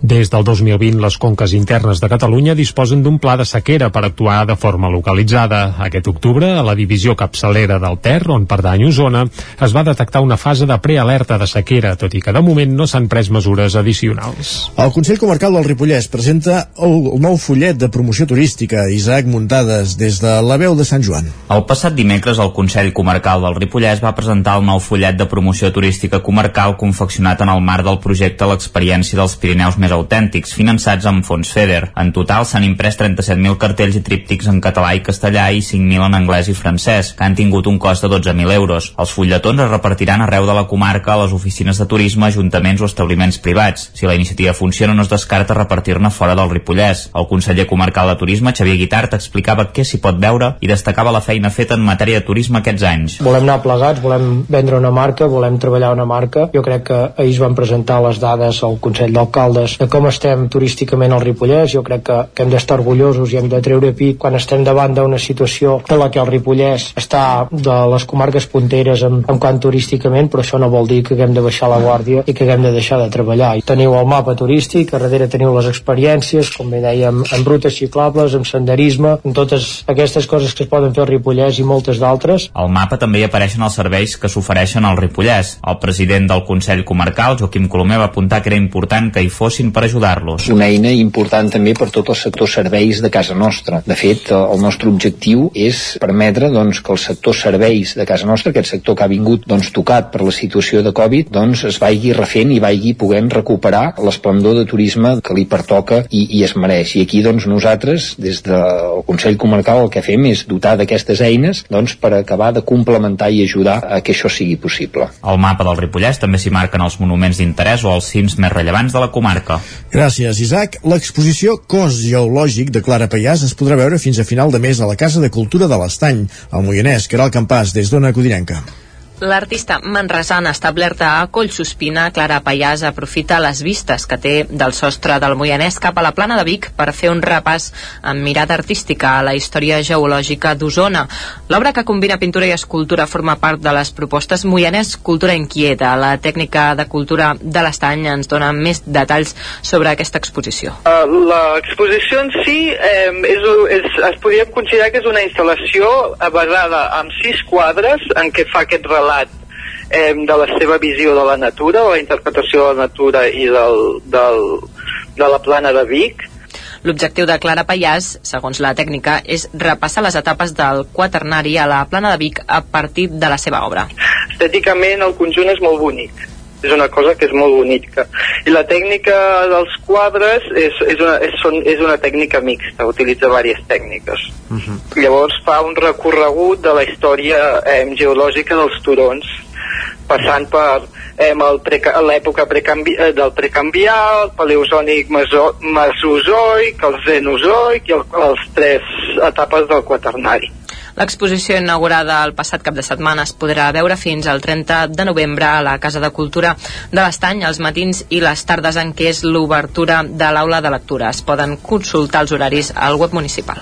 Speaker 3: des del 2020, les conques internes de Catalunya disposen d'un pla de sequera per actuar de forma localitzada. Aquest octubre, a la divisió capçalera del Ter, on pertany Osona, es va detectar una fase de prealerta de sequera, tot i que de moment no s'han pres mesures addicionals.
Speaker 1: El Consell Comarcal del Ripollès presenta el, el nou fullet de promoció turística Isaac Muntades des de la veu de Sant Joan.
Speaker 6: El passat dimecres el Consell Comarcal del Ripollès va presentar el nou fullet de promoció turística comarcal confeccionat en el marc del projecte L'experiència dels Pirineus més autèntics, finançats amb fons FEDER. En total s'han imprès 37.000 cartells i tríptics en català i castellà i 5.000 en anglès i francès, que han tingut un cost de 12.000 euros. Els fulletons es repartiran arreu de la comarca a les oficines de turisme, ajuntaments o establiments privats. Si la iniciativa funciona, no es descarta repartir-ne fora del Ripollès. El conseller comarcal de turisme, Xavier Guitart, explicava què s'hi pot veure i destacava la feina feta en matèria de turisme aquests anys.
Speaker 38: Volem anar plegats, volem vendre una marca, volem treballar una marca. Jo crec que ahir es van presentar les dades al Consell d'Alcaldes de com estem turísticament al Ripollès. Jo crec que, que hem d'estar orgullosos i hem de treure pit quan estem davant d'una situació en la que el Ripollès està de les comarques punteres en, en quant turísticament, però això no vol dir que haguem de baixar la guàrdia i que haguem de deixar de treballar. I teniu el mapa turístic, a darrere teniu les experiències, com bé dèiem, en rutes ciclables, en senderisme, en totes aquestes coses que es poden fer al Ripollès i moltes d'altres.
Speaker 6: Al mapa també hi apareixen els serveis que s'ofereixen al Ripollès. El president del Consell Comarcal, Joaquim Colomer, va apuntar que era important que hi fossin per ajudar-los.
Speaker 39: Una eina important també per tot el sector serveis de casa nostra. De fet, el nostre objectiu és permetre doncs, que el sector serveis de casa nostra, aquest sector que ha vingut doncs, tocat per la situació de Covid, doncs, es vagi refent i vagi podent recuperar l'esplendor de turisme que li pertoca i, i es mereix. I aquí doncs, nosaltres, des del Consell Comarcal, el que fem és dotar d'aquestes eines doncs, per acabar de complementar i ajudar a que això sigui possible.
Speaker 6: Al mapa del Ripollès també s'hi marquen els monuments d'interès o els cims més rellevants de la comarca.
Speaker 1: Gràcies, Isaac. L'exposició Cos Geològic de Clara Pallàs es podrà veure fins a final de mes a la Casa de Cultura de l'Estany, al Moianès, que era el campàs des d'Ona Codinenca.
Speaker 9: L'artista manresana establerta a Collsospina, Clara Pallàs, aprofita les vistes que té del sostre del Moianès cap a la plana de Vic per fer un repàs amb mirada artística a la història geològica d'Osona. L'obra que combina pintura i escultura forma part de les propostes Moianès Cultura Inquieta. La tècnica de cultura de l'Estany ens dona més detalls sobre aquesta exposició.
Speaker 40: Uh, L'exposició en si eh, és, és, es podria considerar que és una instal·lació basada en sis quadres en què fa aquest relat eh, de la seva visió de la natura, la interpretació de la natura i del, del, de la plana de Vic.
Speaker 9: L'objectiu de Clara Pallàs, segons la tècnica, és repassar les etapes del quaternari a la plana de Vic a partir de la seva obra.
Speaker 40: Estèticament el conjunt és molt bonic és una cosa que és molt bonica i la tècnica dels quadres és, és, una, és, són, és una tècnica mixta utilitza diverses tècniques uh -huh. llavors fa un recorregut de la història eh, geològica dels turons passant per eh, l'època precanvi eh, del precambial, paleozònic meso mesozoic, el cenozoic i el, les tres etapes del quaternari.
Speaker 9: L'exposició inaugurada el passat cap de setmana es podrà veure fins al 30 de novembre a la Casa de Cultura de l'Estany els matins i les tardes en què és l'obertura de l'aula de lectura. Es poden consultar els horaris al web municipal.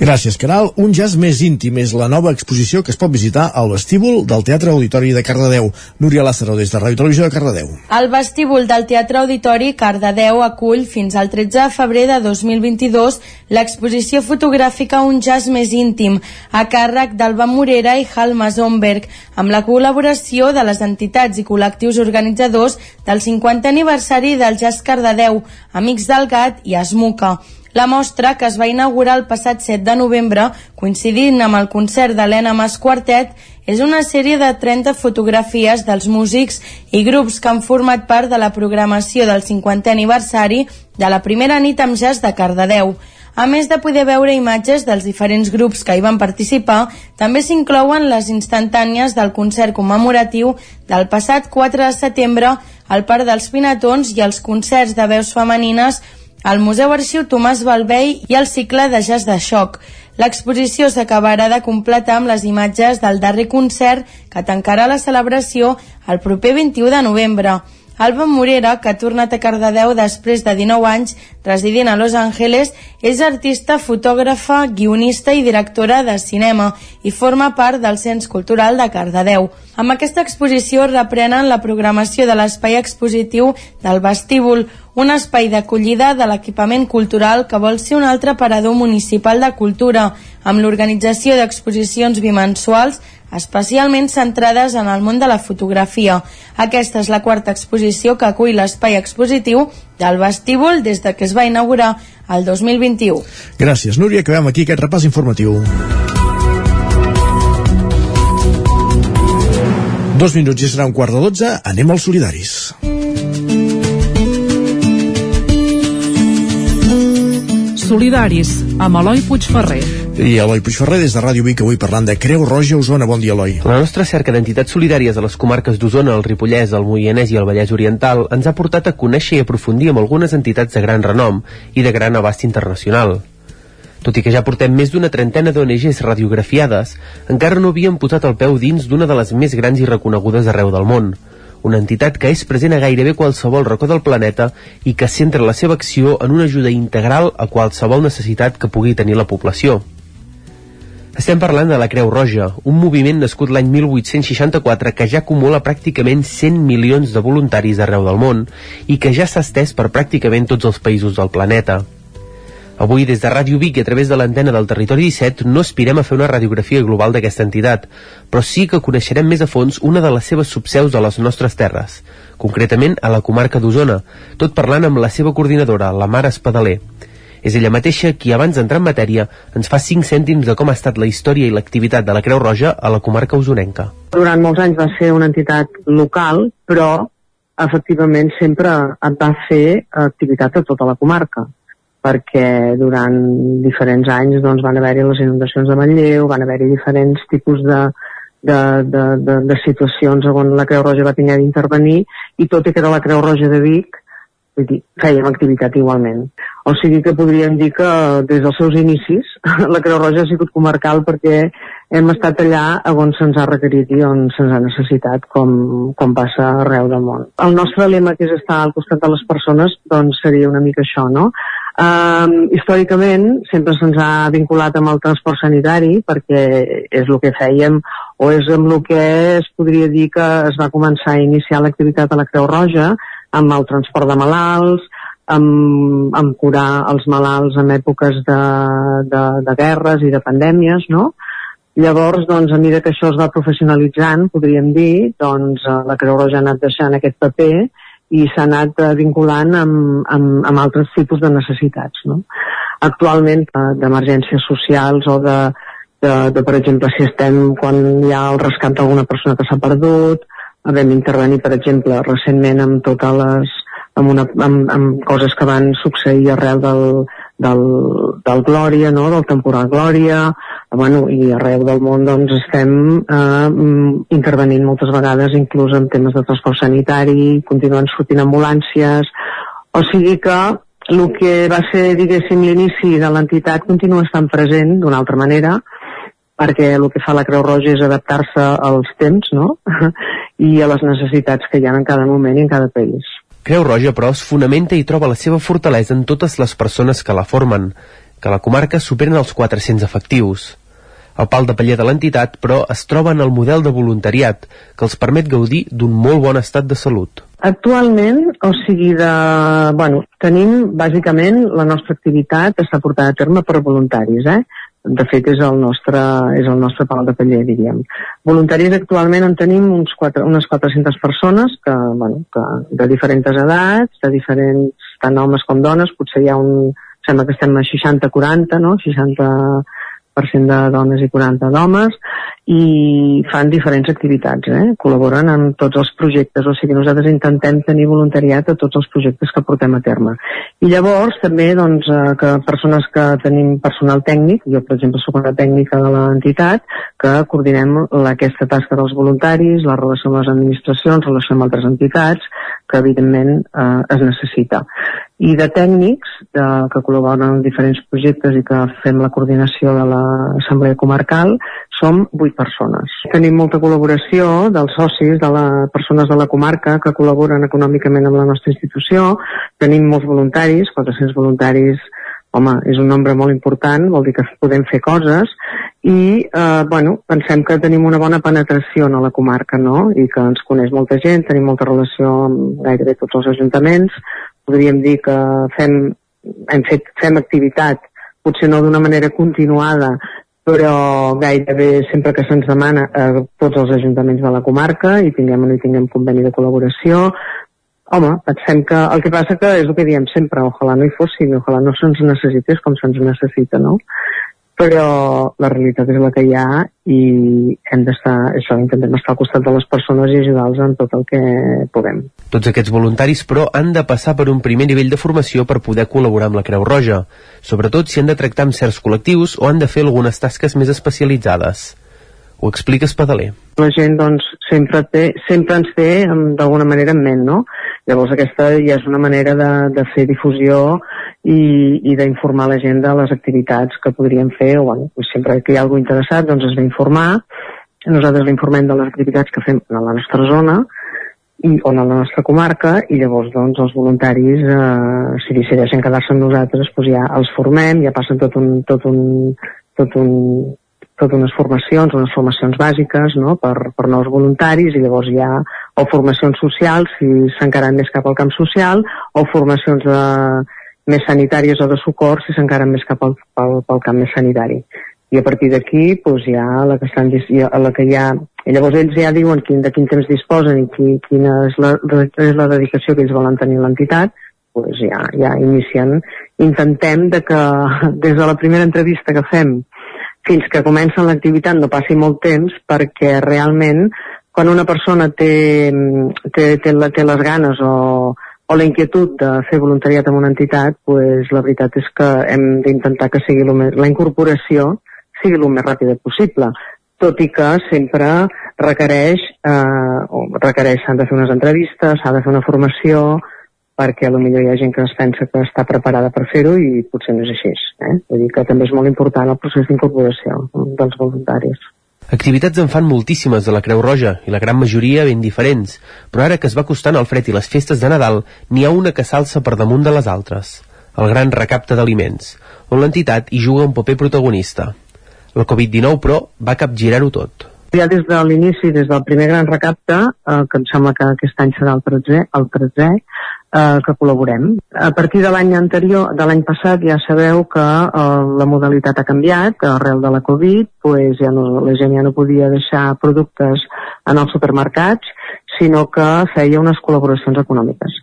Speaker 1: Gràcies, Caral. Un jazz més íntim és la nova exposició que es pot visitar al vestíbul del Teatre Auditori de Cardedeu. Núria Lázaro, des de Ràdio Televisió de Cardedeu.
Speaker 5: El vestíbul del Teatre Auditori Cardedeu acull fins al 13 de febrer de 2022 l'exposició fotogràfica Un jazz més íntim, a càrrec d'Alba Morera i Halma Zomberg, amb la col·laboració de les entitats i col·lectius organitzadors del 50 aniversari del Jazz Cardedeu, Amics del Gat i Esmuca. La mostra, que es va inaugurar el passat 7 de novembre, coincidint amb el concert d'Helena Mas Quartet, és una sèrie de 30 fotografies dels músics i grups que han format part de la programació del 50è aniversari de la primera nit amb jazz de Cardedeu. A més de poder veure imatges dels diferents grups que hi van participar, també s'inclouen les instantànies del concert commemoratiu del passat 4 de setembre al Parc dels Pinatons i els concerts de veus femenines al Museu Arxiu Tomàs Balvei i el cicle de jazz de xoc. L'exposició s'acabarà de completar amb les imatges del darrer concert que tancarà la celebració el proper 21 de novembre. Alba Morera, que ha tornat a Cardedeu després de 19 anys residint a Los Angeles, és artista, fotògrafa, guionista i directora de cinema i forma part del Cens Cultural de Cardedeu. Amb aquesta exposició reprenen la programació de l'espai expositiu del vestíbul, un espai d'acollida de l'equipament cultural que vol ser un altre parador municipal de cultura, amb l'organització d'exposicions bimensuals especialment centrades en el món de la fotografia. Aquesta és la quarta exposició que acull l'espai expositiu del vestíbul des de que es va inaugurar el 2021.
Speaker 1: Gràcies, Núria. Acabem aquí aquest repàs informatiu. Dos minuts i serà un quart de dotze. Anem als solidaris.
Speaker 41: Solidaris, amb Eloi Puigferrer.
Speaker 1: I Eloi Puigferrer des de Ràdio Vic avui parlant de Creu Roja Osona. Bon dia, Eloi.
Speaker 42: La nostra cerca d'entitats solidàries a les comarques d'Osona, el Ripollès, el Moianès i el Vallès Oriental ens ha portat a conèixer i aprofundir amb algunes entitats de gran renom i de gran abast internacional. Tot i que ja portem més d'una trentena d'ONGs radiografiades, encara no havíem posat el peu dins d'una de les més grans i reconegudes arreu del món, una entitat que és present a gairebé qualsevol racó del planeta i que centra la seva acció en una ajuda integral a qualsevol necessitat que pugui tenir la població. Estem parlant de la Creu Roja, un moviment nascut l'any 1864 que ja acumula pràcticament 100 milions de voluntaris arreu del món i que ja s'ha estès per pràcticament tots els països del planeta. Avui, des de Ràdio Vic i a través de l'antena del Territori 17, no aspirem a fer una radiografia global d'aquesta entitat, però sí que coneixerem més a fons una de les seves subseus a les nostres terres, concretament a la comarca d'Osona, tot parlant amb la seva coordinadora, la Mare Espadaler. És ella mateixa qui, abans d'entrar en matèria, ens fa cinc cèntims de com ha estat la història i l'activitat de la Creu Roja a la comarca usonenca.
Speaker 43: Durant molts anys va ser una entitat local, però efectivament sempre va fer activitat a tota la comarca perquè durant diferents anys doncs, van haver-hi les inundacions de Manlleu, van haver-hi diferents tipus de, de, de, de, de situacions on la Creu Roja va tenir d'intervenir i tot i que era la Creu Roja de Vic, vull dir, fèiem activitat igualment. O sigui que podríem dir que des dels seus inicis la Creu Roja ha sigut comarcal perquè hem estat allà on se'ns ha requerit i on se'ns ha necessitat, com, com passa arreu del món. El nostre lema, que és estar al costat de les persones, doncs seria una mica això, no? Um, històricament sempre se'ns ha vinculat amb el transport sanitari perquè és el que fèiem o és amb el que es podria dir que es va començar a iniciar l'activitat a la Creu Roja amb el transport de malalts, amb, amb curar els malalts en èpoques de, de, de guerres i de pandèmies, no? Llavors, doncs, a mesura que això es va professionalitzant, podríem dir, doncs, eh, la Creu Roja ha anat deixant aquest paper i s'ha anat eh, vinculant amb, amb, amb altres tipus de necessitats. No? Actualment, eh, d'emergències socials o de, de, de, per exemple, si estem quan hi ha el rescat d'alguna persona que s'ha perdut, vam intervenir, per exemple, recentment amb totes les amb, una, amb, amb coses que van succeir arrel del, del, del Glòria, no? del temporal Glòria, bueno, i arreu del món doncs, estem eh, mm, intervenint moltes vegades inclús en temes de transport sanitari, continuen sortint ambulàncies, o sigui que el que va ser, diguéssim, l'inici de l'entitat continua estant present d'una altra manera, perquè el que fa la Creu Roja és adaptar-se als temps no? i a les necessitats que hi ha en cada moment i en cada país.
Speaker 42: Creu Roja, però, es fonamenta i troba la seva fortalesa en totes les persones que la formen, que la comarca superen els 400 efectius. El pal de paller de l'entitat, però, es troba en el model de voluntariat, que els permet gaudir d'un molt bon estat de salut.
Speaker 43: Actualment, o sigui, de, bueno, tenim bàsicament la nostra activitat està portada a terme per voluntaris, eh? De fet és el nostre, és el nostre pal de paller, diríem. Voluntaris actualment en tenim uns quatre, unes 400 persones que, bueno, que de diferents edats, de diferents, tant homes com dones, potser hi ha un sembla que estem a 60-40, no? 60 de dones i 40 d'homes i fan diferents activitats, eh? col·laboren en tots els projectes, o sigui, nosaltres intentem tenir voluntariat a tots els projectes que portem a terme. I llavors també doncs, eh, que persones que tenim personal tècnic, jo per exemple sóc una tècnica de l'entitat, que coordinem aquesta tasca dels voluntaris, la relació amb les administracions, relació amb altres entitats, que evidentment eh, es necessita i de tècnics de, que col·laboren en diferents projectes i que fem la coordinació de l'Assemblea Comarcal som vuit persones. Tenim molta col·laboració dels socis, de les persones de la comarca que col·laboren econòmicament amb la nostra institució. Tenim molts voluntaris, 400 voluntaris home, és un nombre molt important, vol dir que podem fer coses i, eh, bueno, pensem que tenim una bona penetració a la comarca, no?, i que ens coneix molta gent, tenim molta relació amb gairebé tots els ajuntaments, podríem dir que fem, hem fet, fem activitat, potser no d'una manera continuada, però gairebé sempre que se'ns demana a eh, tots els ajuntaments de la comarca i tinguem o no tinguem conveni de col·laboració, home, pensem que el que passa que és el que diem sempre, ojalà no hi fossin, ojalà no se'ns necessités com se'ns necessita, no? Però la realitat és la que hi ha i hem d'estar, això, intentem estar al costat de les persones i ajudar-los en tot el que puguem.
Speaker 42: Tots aquests voluntaris, però, han de passar per un primer nivell de formació per poder col·laborar amb la Creu Roja, sobretot si han de tractar amb certs col·lectius o han de fer algunes tasques més especialitzades. Ho explica Espadaler.
Speaker 43: La gent doncs, sempre, té, sempre ens té d'alguna manera en ment, no? Llavors aquesta ja és una manera de, de fer difusió i, i d'informar la gent de les activitats que podríem fer, o bueno, sempre que hi ha algú interessat doncs es va informar, nosaltres l'informem de les activitats que fem a la nostra zona, i, o a la nostra comarca i llavors doncs, els voluntaris eh, si decideixen quedar-se amb nosaltres doncs ja els formem, ja passen tot un, tot un, tot un tot unes formacions, unes formacions bàsiques no? per, per nous voluntaris i llavors hi ha o formacions socials si s'encaren més cap al camp social o formacions de, més sanitàries o de socors si s'encaren més cap al, pel, pel camp més sanitari. I a partir d'aquí doncs, hi ha la que, estan, la que hi ha... I llavors ells ja diuen quin, de quin temps disposen i qui, quina és la, és la dedicació que ells volen tenir a l'entitat, doncs ja, ja inicien. Intentem de que des de la primera entrevista que fem fins que comencen l'activitat no passi molt temps perquè realment quan una persona té, té, té, té les ganes o, o la inquietud de fer voluntariat en una entitat, pues, la veritat és que hem d'intentar que sigui més, la incorporació sigui el més ràpida possible, tot i que sempre requereix, eh, o requereix, s'han de fer unes entrevistes, s'ha de fer una formació, perquè potser hi ha gent que es pensa que està preparada per fer-ho i potser no és així. Eh? Vull dir que també és molt important el procés d'incorporació dels voluntaris.
Speaker 42: Activitats en fan moltíssimes de la Creu Roja i la gran majoria ben diferents, però ara que es va costant el fred i les festes de Nadal, n'hi ha una que s'alça per damunt de les altres, el gran recapte d'aliments, on l'entitat hi juga un paper protagonista. La Covid-19, però, va capgirar-ho tot.
Speaker 43: Ja des de l'inici, des del primer gran recapte, eh, que em sembla que aquest any serà el 13, el 13 eh, que col·laborem. A partir de l'any anterior, de l'any passat, ja sabeu que eh, la modalitat ha canviat, que arrel de la Covid, pues, ja no, la gent ja no podia deixar productes en els supermercats, sinó que feia unes col·laboracions econòmiques.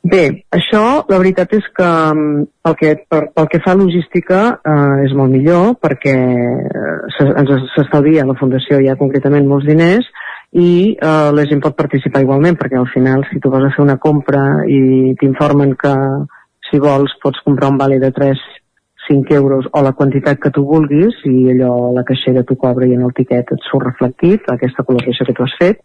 Speaker 43: Bé, això la veritat és que mm, pel que, per, pel que fa a logística eh, és molt millor perquè eh, ens s'estalvia la Fundació ja concretament molts diners i eh, la gent pot participar igualment perquè al final si tu vas a fer una compra i t'informen que si vols pots comprar un vale de 3 5 euros o la quantitat que tu vulguis i allò la caixera t'ho cobra i en el tiquet et surt reflectit aquesta col·locació que tu has fet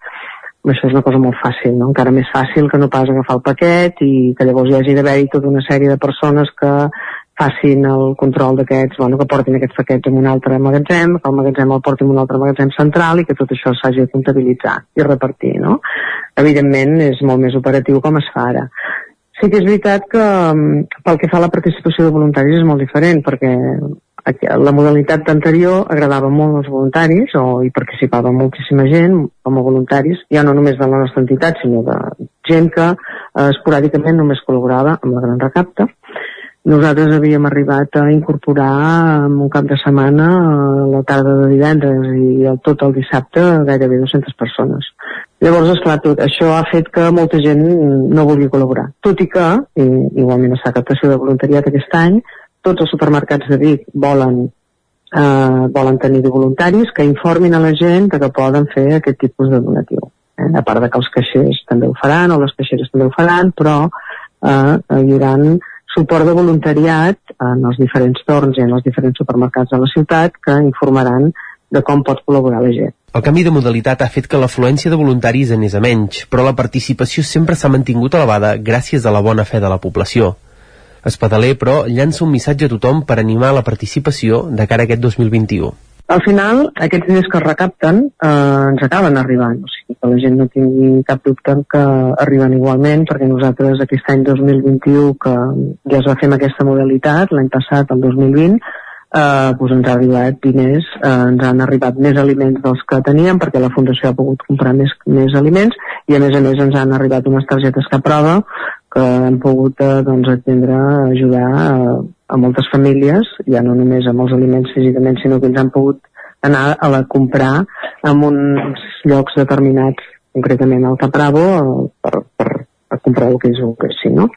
Speaker 43: això és una cosa molt fàcil, no? encara més fàcil que no pas agafar el paquet i que llavors hi hagi d'haver-hi tota una sèrie de persones que facin el control d'aquests, bueno, que portin aquests paquets en un altre magatzem, que el magatzem el porti en un altre magatzem central i que tot això s'hagi de comptabilitzar i repartir, no? Evidentment és molt més operatiu com es fa ara. Sí que és veritat que mm, pel que fa a la participació de voluntaris és molt diferent, perquè la modalitat anterior agradava molt als voluntaris o hi participava moltíssima gent com a voluntaris, ja no només de la nostra entitat, sinó de gent que eh, esporàdicament només col·laborava amb la Gran Recapta nosaltres havíem arribat a incorporar en un cap de setmana a la tarda de divendres i el, tot el dissabte gairebé 200 persones. Llavors, esclar, tot això ha fet que molta gent no vulgui col·laborar. Tot i que, i, igualment està captació de voluntariat aquest any, tots els supermercats de Vic volen, eh, volen tenir de voluntaris que informin a la gent de que poden fer aquest tipus de donatiu. Eh? A part de que els caixers també ho faran, o les caixeres també ho faran, però eh, hi haurà suport de voluntariat en els diferents torns i en els diferents supermercats de la ciutat que informaran de com pot col·laborar la gent.
Speaker 42: El canvi de modalitat ha fet que l'afluència de voluntaris anés a menys, però la participació sempre s'ha mantingut elevada gràcies a la bona fe de la població. Espadaler, però, llança un missatge a tothom per animar la participació de cara a aquest 2021.
Speaker 43: Al final, aquests diners que es recapten eh, ens acaben arribant, o sigui que la gent no tingui cap dubte que arriben igualment, perquè nosaltres aquest any 2021, que ja es va fer amb aquesta modalitat, l'any passat, el 2020, eh, doncs ens ha arribat diners, eh, ens han arribat més aliments dels que teníem, perquè la Fundació ha pogut comprar més, més aliments, i a més a més ens han arribat unes targetes que prova que hem pogut eh, doncs, atendre, ajudar a, a moltes famílies, ja no només amb els aliments físicament, sinó que ens han pogut anar a la comprar en uns llocs determinats, concretament al Capravo, per, per, per comprar el que ells volguessin, no?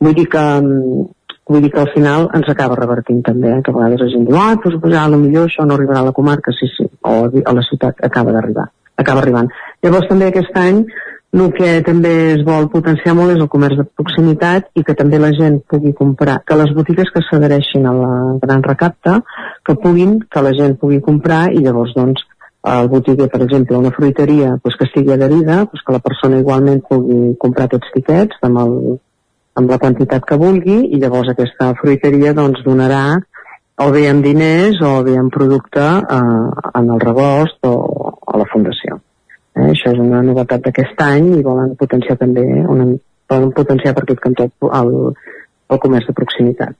Speaker 43: Vull dir que, vull dir que al final ens acaba revertint també, eh? que a vegades la gent diu, ah, doncs, pues, a millor això no arribarà a la comarca, sí, sí, o a la ciutat acaba d'arribar, acaba arribant. Llavors també aquest any el que també es vol potenciar molt és el comerç de proximitat i que també la gent pugui comprar, que les botigues que s'adhereixin a la gran recapta, que puguin, que la gent pugui comprar i llavors doncs el botiguer, per exemple, una fruiteria doncs, que estigui adherida, doncs, que la persona igualment pugui comprar aquests tiquets amb, el, amb la quantitat que vulgui i llavors aquesta fruiteria doncs, donarà o bé amb diners o bé amb producte eh, en el rebost o a la fundació. Eh? Això és una novetat d'aquest any i volen potenciar també, una, volen potenciar per aquest cantó el, el comerç de proximitat.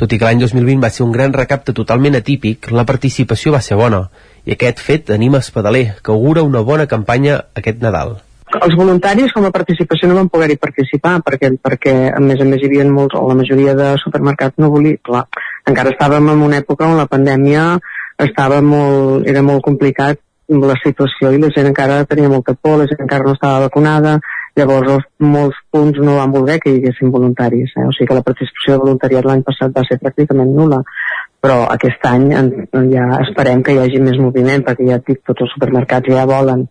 Speaker 42: Tot i que l'any 2020 va ser un gran recapte totalment atípic, la participació va ser bona, i aquest fet anima Espadaler, que augura una bona campanya aquest Nadal.
Speaker 43: Els voluntaris com a participació no van poder-hi participar perquè, perquè a més a més hi havia molts, o la majoria de supermercats no volia, clar, encara estàvem en una època on la pandèmia estava molt, era molt complicat la situació i la gent encara tenia molta por, la gent encara no estava vacunada, llavors els, molts punts no van voler que hi haguessin voluntaris. Eh? O sigui que la participació de voluntariat l'any passat va ser pràcticament nula, però aquest any en, ja esperem que hi hagi més moviment, perquè ja dic, tots els supermercats ja volen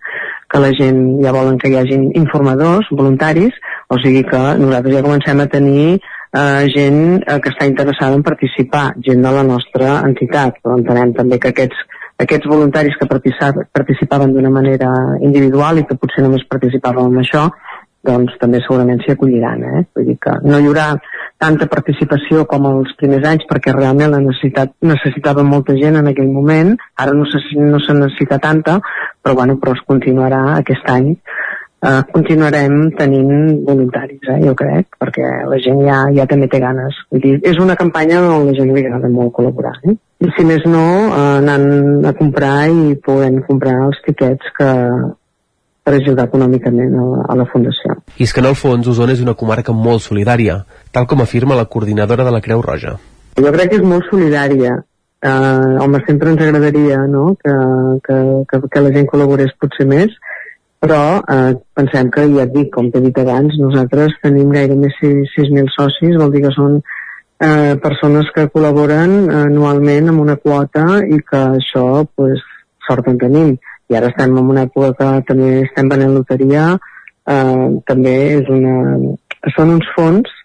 Speaker 43: que la gent, ja volen que hi hagin informadors, voluntaris, o sigui que nosaltres ja comencem a tenir eh, gent eh, que està interessada en participar, gent de la nostra entitat, però entenem també que aquests aquests voluntaris que participaven d'una manera individual i que potser només participaven en això, doncs també segurament s'hi acolliran. Eh? Vull dir que no hi haurà tanta participació com els primers anys perquè realment la necessitat necessitava molta gent en aquell moment, ara no se, no se necessita tanta, però, bueno, però es continuarà aquest any eh, continuarem tenint voluntaris, eh, jo crec, perquè la gent ja, ja també té ganes. Vull dir, és una campanya on la gent li agrada molt col·laborar. Eh? I si més no, eh, anant a comprar i podem comprar els tiquets que, per ajudar econòmicament a la, a la Fundació.
Speaker 42: I és que en el fons Osona és una comarca molt solidària, tal com afirma la coordinadora de la Creu Roja.
Speaker 43: Jo crec que és molt solidària. Uh, home, sempre ens agradaria no? que, que, que, que la gent col·laborés potser més, però eh, pensem que, ja et dic, com t'he dit abans, nosaltres tenim gaire més 6.000 socis, vol dir que són eh, persones que col·laboren anualment amb una quota i que això, pues, sort en tenim. I ara estem en una època que també estem venent loteria, eh, també és una... són uns fons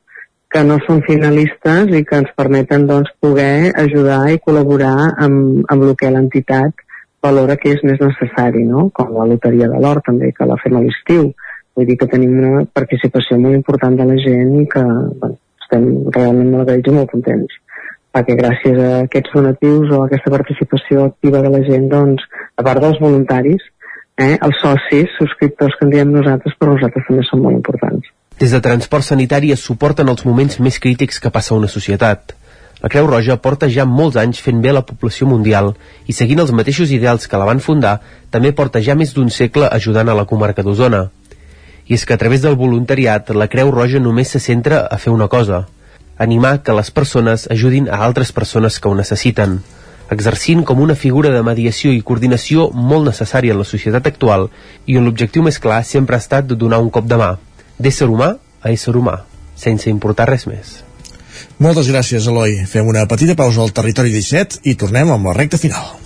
Speaker 43: que no són finalistes i que ens permeten doncs, poder ajudar i col·laborar amb, amb el que l'entitat valora que és més necessari, no? com la loteria de l'or també, que la fem a l'estiu. Vull dir que tenim una participació molt important de la gent i que bueno, estem realment molt agraïts i molt contents perquè gràcies a aquests donatius o a aquesta participació activa de la gent, doncs, a part dels voluntaris, eh, els socis, subscriptors que en diem nosaltres, per nosaltres també són molt importants.
Speaker 42: Des de Transport Sanitari es suporten els moments més crítics que passa una societat. La Creu Roja porta ja molts anys fent bé la població mundial i seguint els mateixos ideals que la van fundar, també porta ja més d'un segle ajudant a la comarca d'Osona. I és que a través del voluntariat la Creu Roja només se centra a fer una cosa, animar que les persones ajudin a altres persones que ho necessiten. exercint com una figura de mediació i coordinació molt necessària en la societat actual i on l'objectiu més clar sempre ha estat donar un cop de mà, d'ésser humà a ésser humà, sense importar res més.
Speaker 1: Moltes gràcies, Eloi. Fem una petita pausa al Territori 17 i tornem amb la recta final.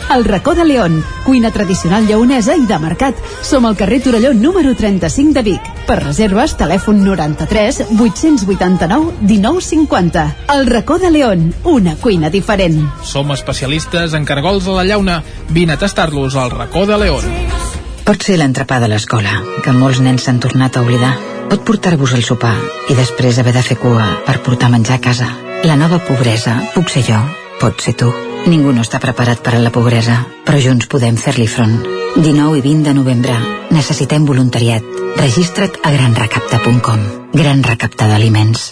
Speaker 44: El racó de León, cuina tradicional lleonesa i de mercat. Som al carrer Torelló número 35 de Vic. Per reserves, telèfon 93 889 1950. El racó de León, una cuina diferent.
Speaker 45: Som especialistes en cargols a la llauna. Vine a tastar-los al racó de León.
Speaker 29: Pot ser l'entrepà de l'escola, que molts nens s'han tornat a oblidar. Pot portar-vos el sopar i després haver de fer cua per portar menjar a casa. La nova pobresa puc ser jo, pot ser tu. Ningú no està preparat per a la pobresa, però junts podem fer-li front. 19 i 20 de novembre. Necessitem voluntariat. Registra't a granrecapta.com. Gran recapta d'aliments.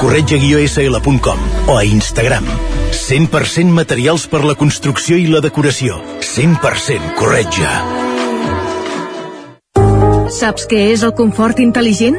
Speaker 32: corretja-sl.com o a Instagram. 100% materials per la construcció i la decoració. 100% corretja.
Speaker 46: Saps què és el confort intel·ligent?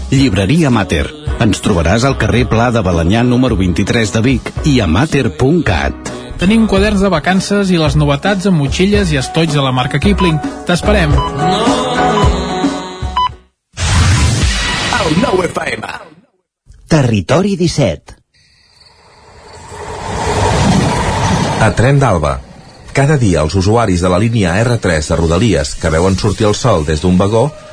Speaker 47: Llibreria Mater. Ens trobaràs al carrer Pla de Balanyà número 23 de Vic i a mater.cat.
Speaker 45: Tenim quaderns de vacances i les novetats amb motxilles i estoig de la marca Kipling. T'esperem.
Speaker 14: Territori 17.
Speaker 48: A Tren d'Alba. Cada dia els usuaris de la línia R3 de Rodalies que veuen sortir el sol des d'un vagó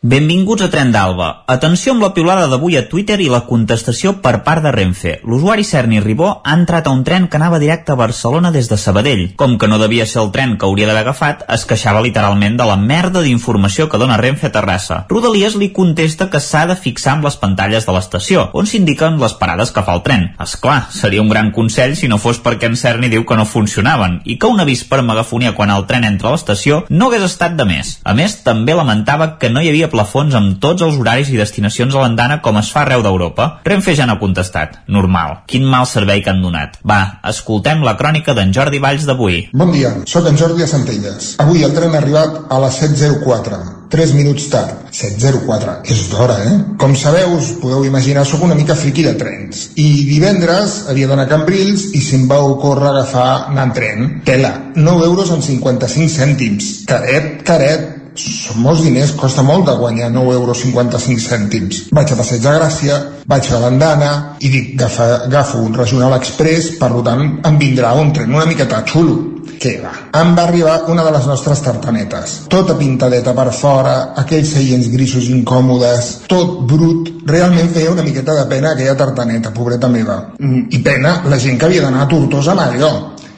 Speaker 6: Benvinguts a Tren d'Alba. Atenció amb la piulada d'avui a Twitter i la contestació per part de Renfe. L'usuari Cerni Ribó ha entrat a un tren que anava directe a Barcelona des de Sabadell. Com que no devia ser el tren que hauria d'haver agafat, es queixava literalment de la merda d'informació que dona Renfe a Terrassa. Rodalies li contesta que s'ha de fixar amb les pantalles de l'estació, on s'indiquen les parades que fa el tren. És clar, seria un gran consell si no fos perquè en Cerni diu que no funcionaven i que un avís per megafonia quan el tren entra a l'estació no hagués estat de més. A més, també lamentava que no hi havia plafons amb tots els horaris i destinacions a l'andana com es fa arreu d'Europa. Renfe ja n'ha contestat. Normal. Quin mal servei que han donat. Va, escoltem la crònica d'en Jordi Valls d'avui.
Speaker 49: Bon dia, sóc en Jordi a Centelles. Avui el tren ha arribat a les 7.04. 3 minuts tard. 7.04. És d'hora, eh? Com sabeu, us podeu imaginar, sóc una mica friqui de trens. I divendres havia d'anar a Cambrils i se'm va ocórrer agafar anar en tren. Tela, 9 euros amb 55 cèntims. Caret, caret, són molts diners, costa molt de guanyar 9 euros 55 cèntims. Vaig a Passeig de Gràcia, vaig a l'andana i dic, agafa, agafo un regional express, per tant em vindrà un tren una miqueta xulo. Què va? Em va arribar una de les nostres tartanetes. Tota pintadeta per fora, aquells seients grisos incòmodes, tot brut. Realment feia una miqueta de pena aquella tartaneta, pobreta meva. Mm, I pena la gent que havia d'anar a Tortosa amb allò.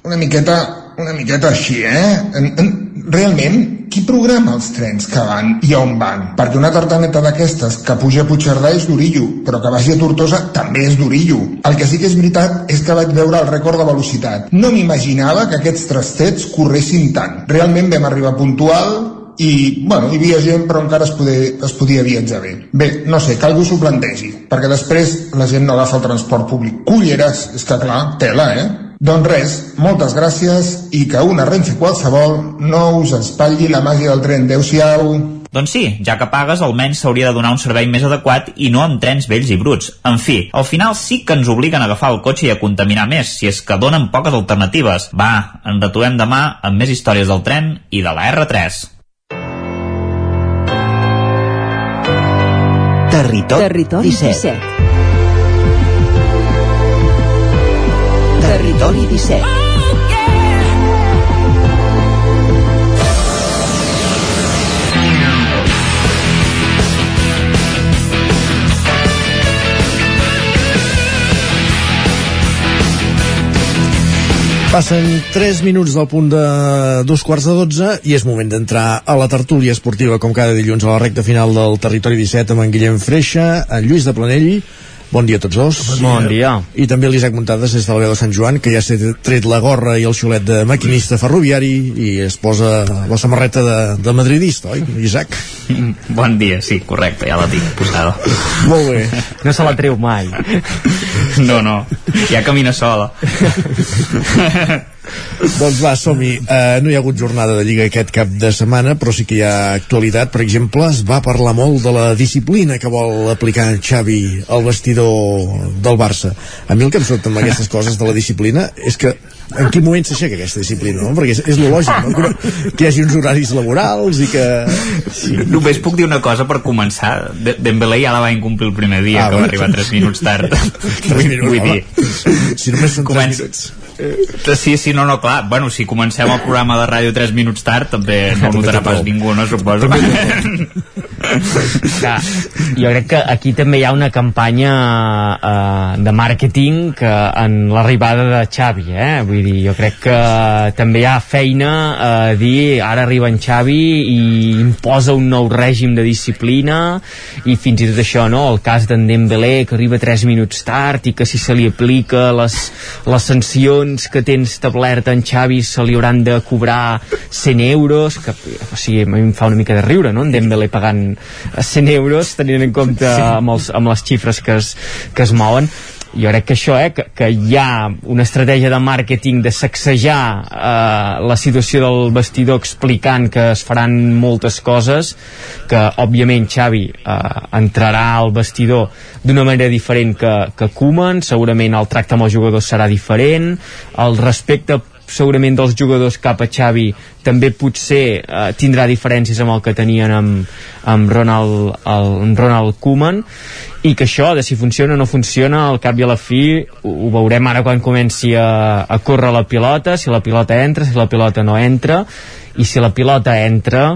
Speaker 49: Una miqueta una miqueta així, eh? En, en, realment, qui programa els trens que van i on van? Perquè una tartaneta d'aquestes que puja a Puigcerdà és d'orillo, però que vagi a Tortosa també és d'orillo. El que sí que és veritat és que vaig veure el rècord de velocitat. No m'imaginava que aquests trastets corressin tant. Realment vam arribar puntual, i, bueno, hi havia gent però encara es podia, es podia viatjar bé. Bé, no sé, que algú s'ho plantegi, perquè després la gent no agafa el transport públic. Culleres, és que clar, tela, eh? Doncs res, moltes gràcies i que una Renfe qualsevol no us espatlli la màgia del tren. Adéu-siau.
Speaker 6: Doncs sí, ja que pagues, almenys s'hauria de donar un servei més adequat i no amb trens vells i bruts. En fi, al final sí que ens obliguen a agafar el cotxe i a contaminar més, si és que donen poques alternatives. Va, ens retrobem demà amb més històries del tren i de la R3.
Speaker 14: Territori,
Speaker 50: Territori
Speaker 14: 17.
Speaker 50: 17.
Speaker 14: Territori 17.
Speaker 1: Passen 3 minuts del punt de dos quarts de 12 i és moment d'entrar a la tertúlia esportiva com cada dilluns a la recta final del Territori 17 amb en Guillem Freixa, en Lluís de Planell Bon dia a tots dos.
Speaker 51: Bon dia.
Speaker 1: I també l'Isaac Muntades des de la veu de Sant Joan, que ja s'ha tret la gorra i el xulet de maquinista ferroviari i es posa la samarreta de, de madridista, oi, Isaac?
Speaker 6: Bon dia, sí, correcte, ja la tinc posada.
Speaker 1: Molt bé.
Speaker 51: No se la treu mai.
Speaker 6: No, no, ja camina sola.
Speaker 1: doncs va, som-hi. Uh, no hi ha hagut jornada de Lliga aquest cap de setmana, però sí que hi ha actualitat. Per exemple, es va parlar molt de la disciplina que vol aplicar en Xavi al vestidor del Barça. A mi el que em surt amb aquestes coses de la disciplina és que en quin moment s'aixeca aquesta disciplina, no? Perquè és, és lo lògic, no? Que, que hi hagi uns horaris laborals i que...
Speaker 6: Sí. Només puc dir una cosa per començar. De Dembélé ja la va incomplir el primer dia, ah, que va arribar 3 minuts tard.
Speaker 1: 3 minuts,
Speaker 6: Vull dir...
Speaker 1: Si només són 3
Speaker 6: Comença-
Speaker 1: minuts.
Speaker 6: Eh, Sí, sí, no, no, clar. Bueno, si comencem el programa de ràdio 3 minuts tard, també no ho notarà pas ningú, no, suposo.
Speaker 51: Clar, jo crec que aquí també hi ha una campanya eh, de màrqueting que en l'arribada de Xavi, eh? Vull dir, jo crec que també hi ha feina a dir ara arriba en Xavi i imposa un nou règim de disciplina i fins i tot això, no? El cas d'en Dembélé que arriba 3 minuts tard i que si se li aplica les, les sancions que té establert en Xavi se li hauran de cobrar 100 euros que, o sigui, a mi em fa una mica de riure no? en Dembélé pagant 100 euros tenint en compte sí. amb, els, amb les xifres que es, que es mouen. Jo crec que això, eh, que, que hi ha una estratègia de màrqueting de sacsejar eh, la situació del vestidor explicant que es faran moltes coses que òbviament Xavi eh, entrarà al vestidor d'una manera diferent que, que Koeman. Segurament el tracte amb els jugadors serà diferent. El respecte segurament dels jugadors cap a Xavi també potser eh, tindrà diferències amb el que tenien amb, amb Ronald, el, amb Ronald Koeman i que això, de si funciona o no funciona al cap i a la fi ho, ho veurem ara quan comenci a, a córrer la pilota si la pilota entra, si la pilota no entra i si la pilota entra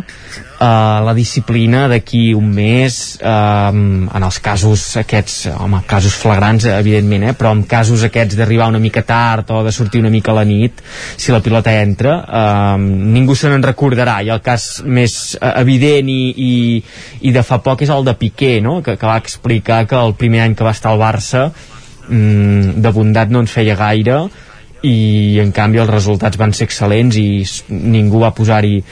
Speaker 51: eh, la disciplina d'aquí un mes eh, en els casos aquests home, casos flagrants evidentment eh, però en casos aquests d'arribar una mica tard o de sortir una mica a la nit si la pilota entra eh, ningú se n'en recordarà i el cas més eh, evident i, i, i de fa poc és el de Piqué no? que, que va explicar que el primer any que va estar al Barça mm, de bondat no ens feia gaire i en canvi els resultats van ser excel·lents i ningú va posar-hi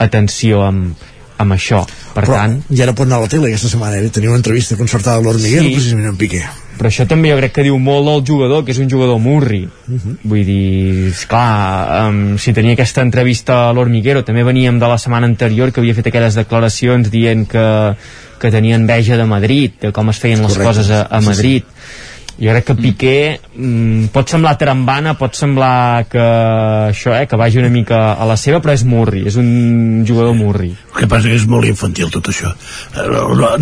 Speaker 51: atenció amb, amb això per
Speaker 1: Però
Speaker 51: tant
Speaker 1: ja no pot anar a la tele aquesta setmana, eh? Tenia una entrevista concertada a l'Hormiguero,
Speaker 51: Sí.
Speaker 1: precisament amb Piqué.
Speaker 51: però això també jo crec que diu molt del jugador, que és un jugador murri. Uh -huh. Vull dir, esclar, um, si tenia aquesta entrevista a l'Hormiguero, també veníem de la setmana anterior que havia fet aquelles declaracions dient que, que tenia enveja de Madrid, de com es feien les
Speaker 1: Correcte.
Speaker 51: coses a, a
Speaker 1: Sí, sí.
Speaker 51: Jo crec que Piqué mm, pot semblar trambana, pot semblar que això, eh, que vagi una mica a la seva, però és murri, és un jugador murri.
Speaker 52: El que passa que és molt infantil tot això. Eh,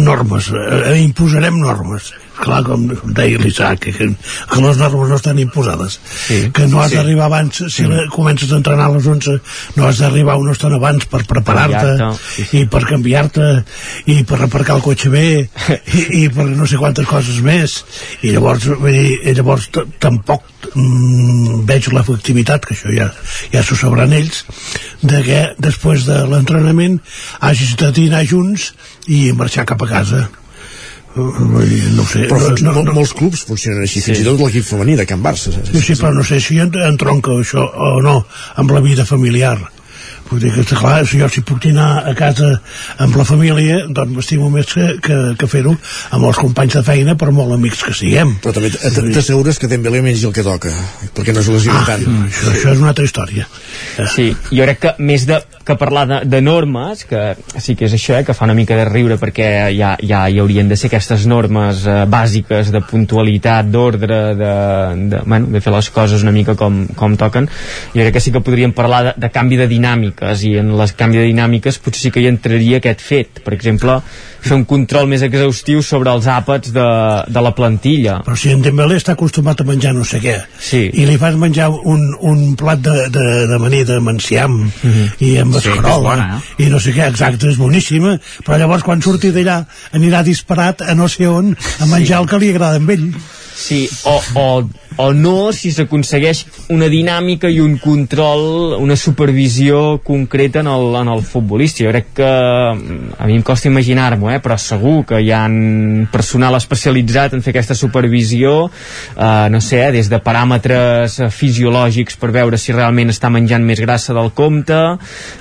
Speaker 52: Normes, eh, imposarem normes. Clar, com deia l'Isaac, que, que les normes no estan imposades.
Speaker 51: Sí.
Speaker 52: Que no has
Speaker 51: Sí.
Speaker 52: d'arribar abans, si la, comences a entrenar a les 11, no has d'arribar una estona abans per preparar-te
Speaker 51: Canviar-te, sí,
Speaker 52: i per canviar-te i per aparcar el cotxe bé i, i per no sé quantes coses més. I llavors, vull dir, i llavors t- tampoc mm, veig l'efectivitat, que això ja, ja s'ho sabran ells, de que després de l'entrenament hagis de dinar junts i marxar cap a casa no sé,
Speaker 1: però
Speaker 52: no, no, no,
Speaker 1: molts clubs funcionen així, sí. fins i tot l'equip femení de Can Barça
Speaker 52: sí, sí, però no sé si entronca això o no amb la vida familiar Vull dir que, clar, si jo si puc dinar a casa amb la família, doncs m'estimo més que, que, que fer-ho amb els companys de feina, per molt amics que siguem.
Speaker 1: Però també t'assegures que Dembélé menys el que toca, perquè no es lesiona
Speaker 52: ah,
Speaker 1: tant.
Speaker 52: Això, això és una altra història.
Speaker 51: Sí, jo crec que més de, que parlar de, de normes, que sí que és això, eh, que fa una mica de riure perquè ja, ja hi haurien de ser aquestes normes eh, bàsiques de puntualitat, d'ordre, de, de, bueno, de fer les coses una mica com, com toquen, jo crec que sí que podríem parlar de, de canvi de dinàmica dinàmiques i en les canvi de dinàmiques potser sí que hi entraria aquest fet per exemple, fer un control més exhaustiu sobre els àpats de, de la plantilla
Speaker 52: però si en Dembélé està acostumat a menjar no sé què
Speaker 51: sí.
Speaker 52: i li fas menjar un, un plat de, de, de maní de manciam mm -hmm. i amb
Speaker 6: Sí,
Speaker 52: escarola
Speaker 6: bona,
Speaker 52: i no sé què, exacte, és boníssima però llavors quan surti d'allà anirà disparat a no sé on a menjar sí. el que li agrada a ell
Speaker 51: Sí, o, o, o no si s'aconsegueix una dinàmica i un control, una supervisió concreta en el, en el futbolista. Jo crec que a mi em costa imaginar-m'ho, eh, però segur que hi ha personal especialitzat en fer aquesta supervisió, eh, no sé, eh, des de paràmetres fisiològics per veure si realment està menjant més grassa del compte,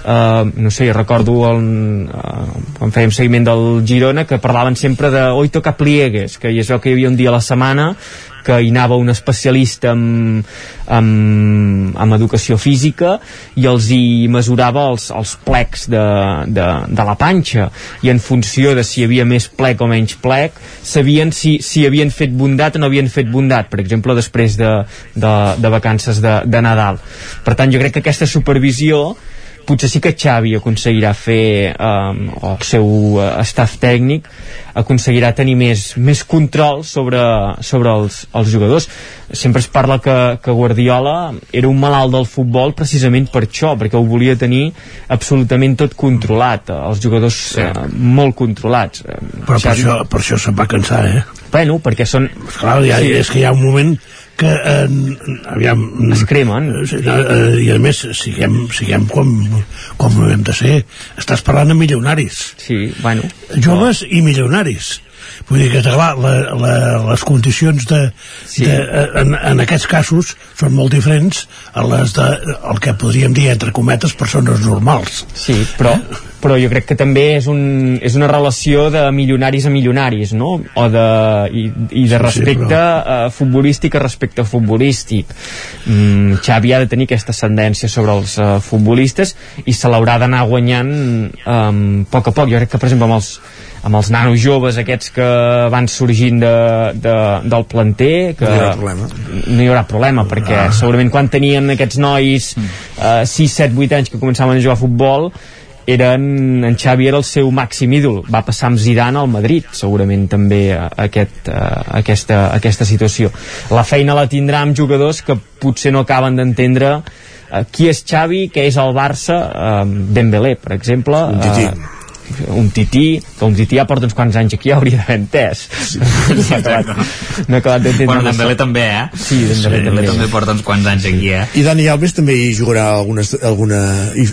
Speaker 51: eh, no sé, jo recordo el, eh, quan fèiem seguiment del Girona que parlaven sempre de oi toca pliegues, que es veu que hi havia un dia a la setmana que hi anava un especialista en, en, en educació física i els hi mesurava els, els plecs de, de, de la panxa. I en funció de si hi havia més plec o menys plec sabien si, si havien fet bondat o no havien fet bondat per exemple després de, de, de vacances de, de Nadal. Per tant jo crec que aquesta supervisió potser sí que Xavi aconseguirà fer um, o el seu uh, staff tècnic aconseguirà tenir més, més control sobre, sobre els, els jugadors sempre es parla que, que Guardiola era un malalt del futbol precisament per això, perquè ho volia tenir absolutament tot controlat els jugadors sí. uh, molt controlats
Speaker 52: però Xavi... per això, per això se'n va cansar eh?
Speaker 51: bueno, perquè són
Speaker 52: Clar, ja, sí. és que hi ha un moment que eh, aviam,
Speaker 51: es cremen.
Speaker 52: eh, eh, i a més siguem, siguem com, com ho hem de ser. Estàs parlant de milionaris.
Speaker 51: Sí, bueno.
Speaker 52: Joves i milionaris vull dir que clar, la, la, les condicions de, sí. de, en, en aquests casos són molt diferents a les de el que podríem dir entre cometes persones normals
Speaker 51: sí, però, però jo crec que també és, un, és una relació de milionaris a milionaris no? o de, i, i de respecte sí, però... uh, futbolístic a respecte futbolístic mm, Xavi ha de tenir aquesta ascendència sobre els uh, futbolistes i se l'haurà d'anar guanyant um, a poc a poc jo crec que per exemple amb els amb els nanos joves aquests que van sorgint de, de, del planter que
Speaker 1: no hi haurà problema,
Speaker 51: no hi haurà problema perquè ah. segurament quan tenien aquests nois uh, 6, 7, 8 anys que començaven a jugar a futbol eren, en Xavi era el seu màxim ídol. Va passar amb Zidane al Madrid segurament també aquest, uh, aquesta, aquesta situació. La feina la tindrà amb jugadors que potser no acaben d'entendre uh, qui és Xavi, què és el Barça uh, Dembélé, per exemple uh, un tití, que un tití ja porta uns quants anys aquí, ja hauria d'haver entès. Sí, no ha acabat, no ha acabat d'entendre.
Speaker 6: Bueno, Dembélé també, eh?
Speaker 51: Sí, Dembélé, sí, també.
Speaker 6: també porta uns quants anys aquí, eh?
Speaker 1: I Dani Alves també hi jugarà alguna, alguna i,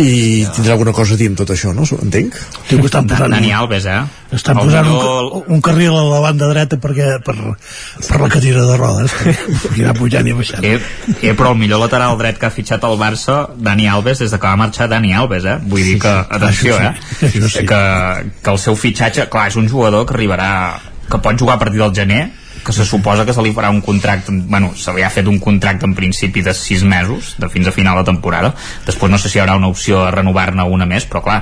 Speaker 1: i tindrà alguna cosa a dir amb tot això, no? Entenc?
Speaker 52: Diu que estan posant...
Speaker 6: Dani Alves, eh?
Speaker 52: Estan posant un, un carril a la banda dreta perquè, per, per la cadira de rodes, perquè anar pujant i baixant.
Speaker 6: Eh, eh, però el millor lateral dret que ha fitxat el Barça, Dani Alves, des de que va marxar Dani Alves, eh? Vull dir que, atenció, eh?
Speaker 52: Sí.
Speaker 6: que, que el seu fitxatge, clar, és un jugador que arribarà que pot jugar a partir del gener que se suposa que se li farà un contracte bueno, se li ha fet un contracte en principi de 6 mesos, de fins a final de temporada després no sé si hi haurà una opció a renovar-ne una més, però clar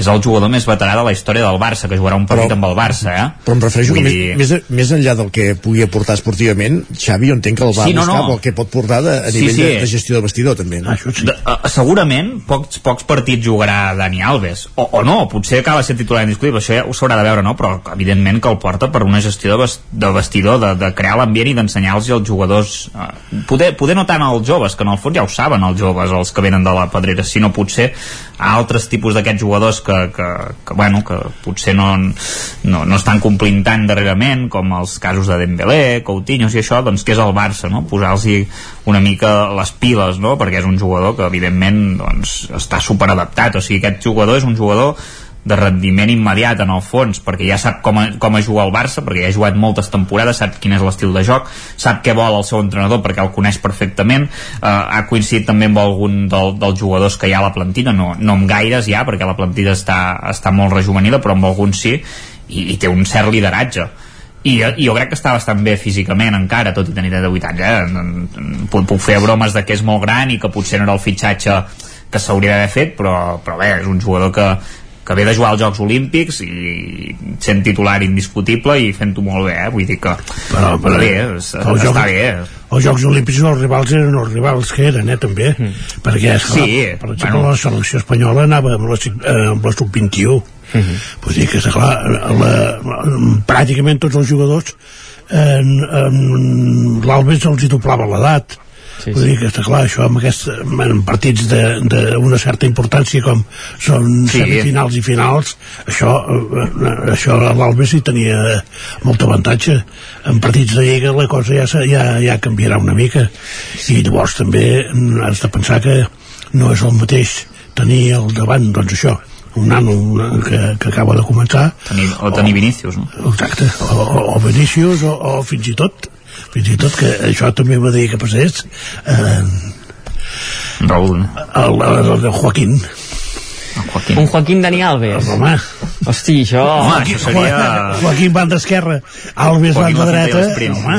Speaker 6: és el jugador més veterà de la història del Barça, que jugarà un partit però, amb el Barça, eh?
Speaker 1: Però em refereixo Vull que dir... més, més, més enllà del que pugui aportar esportivament, Xavi, jo entenc que el va sí, no, buscar no. el que pot portar de, a nivell sí, sí. De, de gestió de vestidor, també. No?
Speaker 52: Ah, sí.
Speaker 6: de, uh, segurament pocs, pocs partits jugarà Dani Alves, o, o no, potser acaba sent titular indiscutible, això ja ho s'haurà de veure, no? Però evidentment que el porta per una gestió de, vest, de vestidor, de, de crear l'ambient i d'ensenyar-los als jugadors, uh, poder, poder no tant als joves, que en el fons ja ho saben els joves, els que venen de la pedrera, sinó potser a altres tipus d'aquests jugadors que que, que, bueno, que potser no, no, no estan complint tant darrerament com els casos de Dembélé, Coutinho i això, doncs que és el Barça, no? posar-los una mica les piles, no? perquè és un jugador que evidentment doncs, està superadaptat, o sigui, aquest jugador és un jugador de rendiment immediat en el fons perquè ja sap com a, com a jugar al Barça perquè ja ha jugat moltes temporades, sap quin és l'estil de joc sap què vol el seu entrenador perquè el coneix perfectament uh, ha coincidit també amb algun del, dels jugadors que hi ha a la plantilla no, no amb gaires ja perquè la plantilla està, està molt rejuvenida però amb alguns sí i, i té un cert lideratge i, i jo crec que està bastant bé físicament encara, tot i tenir 18 anys eh? puc, puc fer bromes de que és molt gran i que potser no era el fitxatge que s'hauria d'haver fet però, però bé, és un jugador que, que ve de jugar als Jocs Olímpics i sent titular indiscutible i fent-ho molt bé, eh? vull dir que però, però, bé, és, està joc, bé
Speaker 52: els Jocs Olímpics els rivals eren els rivals que eren, eh, també mm. perquè, esclar, sí, per exemple, bueno. la selecció espanyola anava amb la, eh, amb la sub-21 mm -hmm. vull dir que, esclar, la, la, pràcticament tots els jugadors en, en l'Albes els hi doblava l'edat Sí, Vull dir que està clar, això amb aquests en partits d'una certa importància com són sí. semifinals i finals, això, eh, això l'Albes hi tenia molt avantatge. En partits de Lliga la cosa ja, ja, ja canviarà una mica. I llavors també has de pensar que no és el mateix tenir al davant, doncs això, un nano que, que acaba de començar
Speaker 6: tenir, o tenir Vinícius no?
Speaker 52: exacte, o, o Vinícius o, o fins i tot fins i tot que això també dir que passés eh,
Speaker 6: Raúl
Speaker 52: el, el, el Joaquín
Speaker 51: Joaquín. Un Joaquín Dani Alves.
Speaker 52: Home.
Speaker 51: Hosti, això...
Speaker 6: Home, això seria...
Speaker 52: Joaquín van d'esquerra, Alves van de dreta. Home,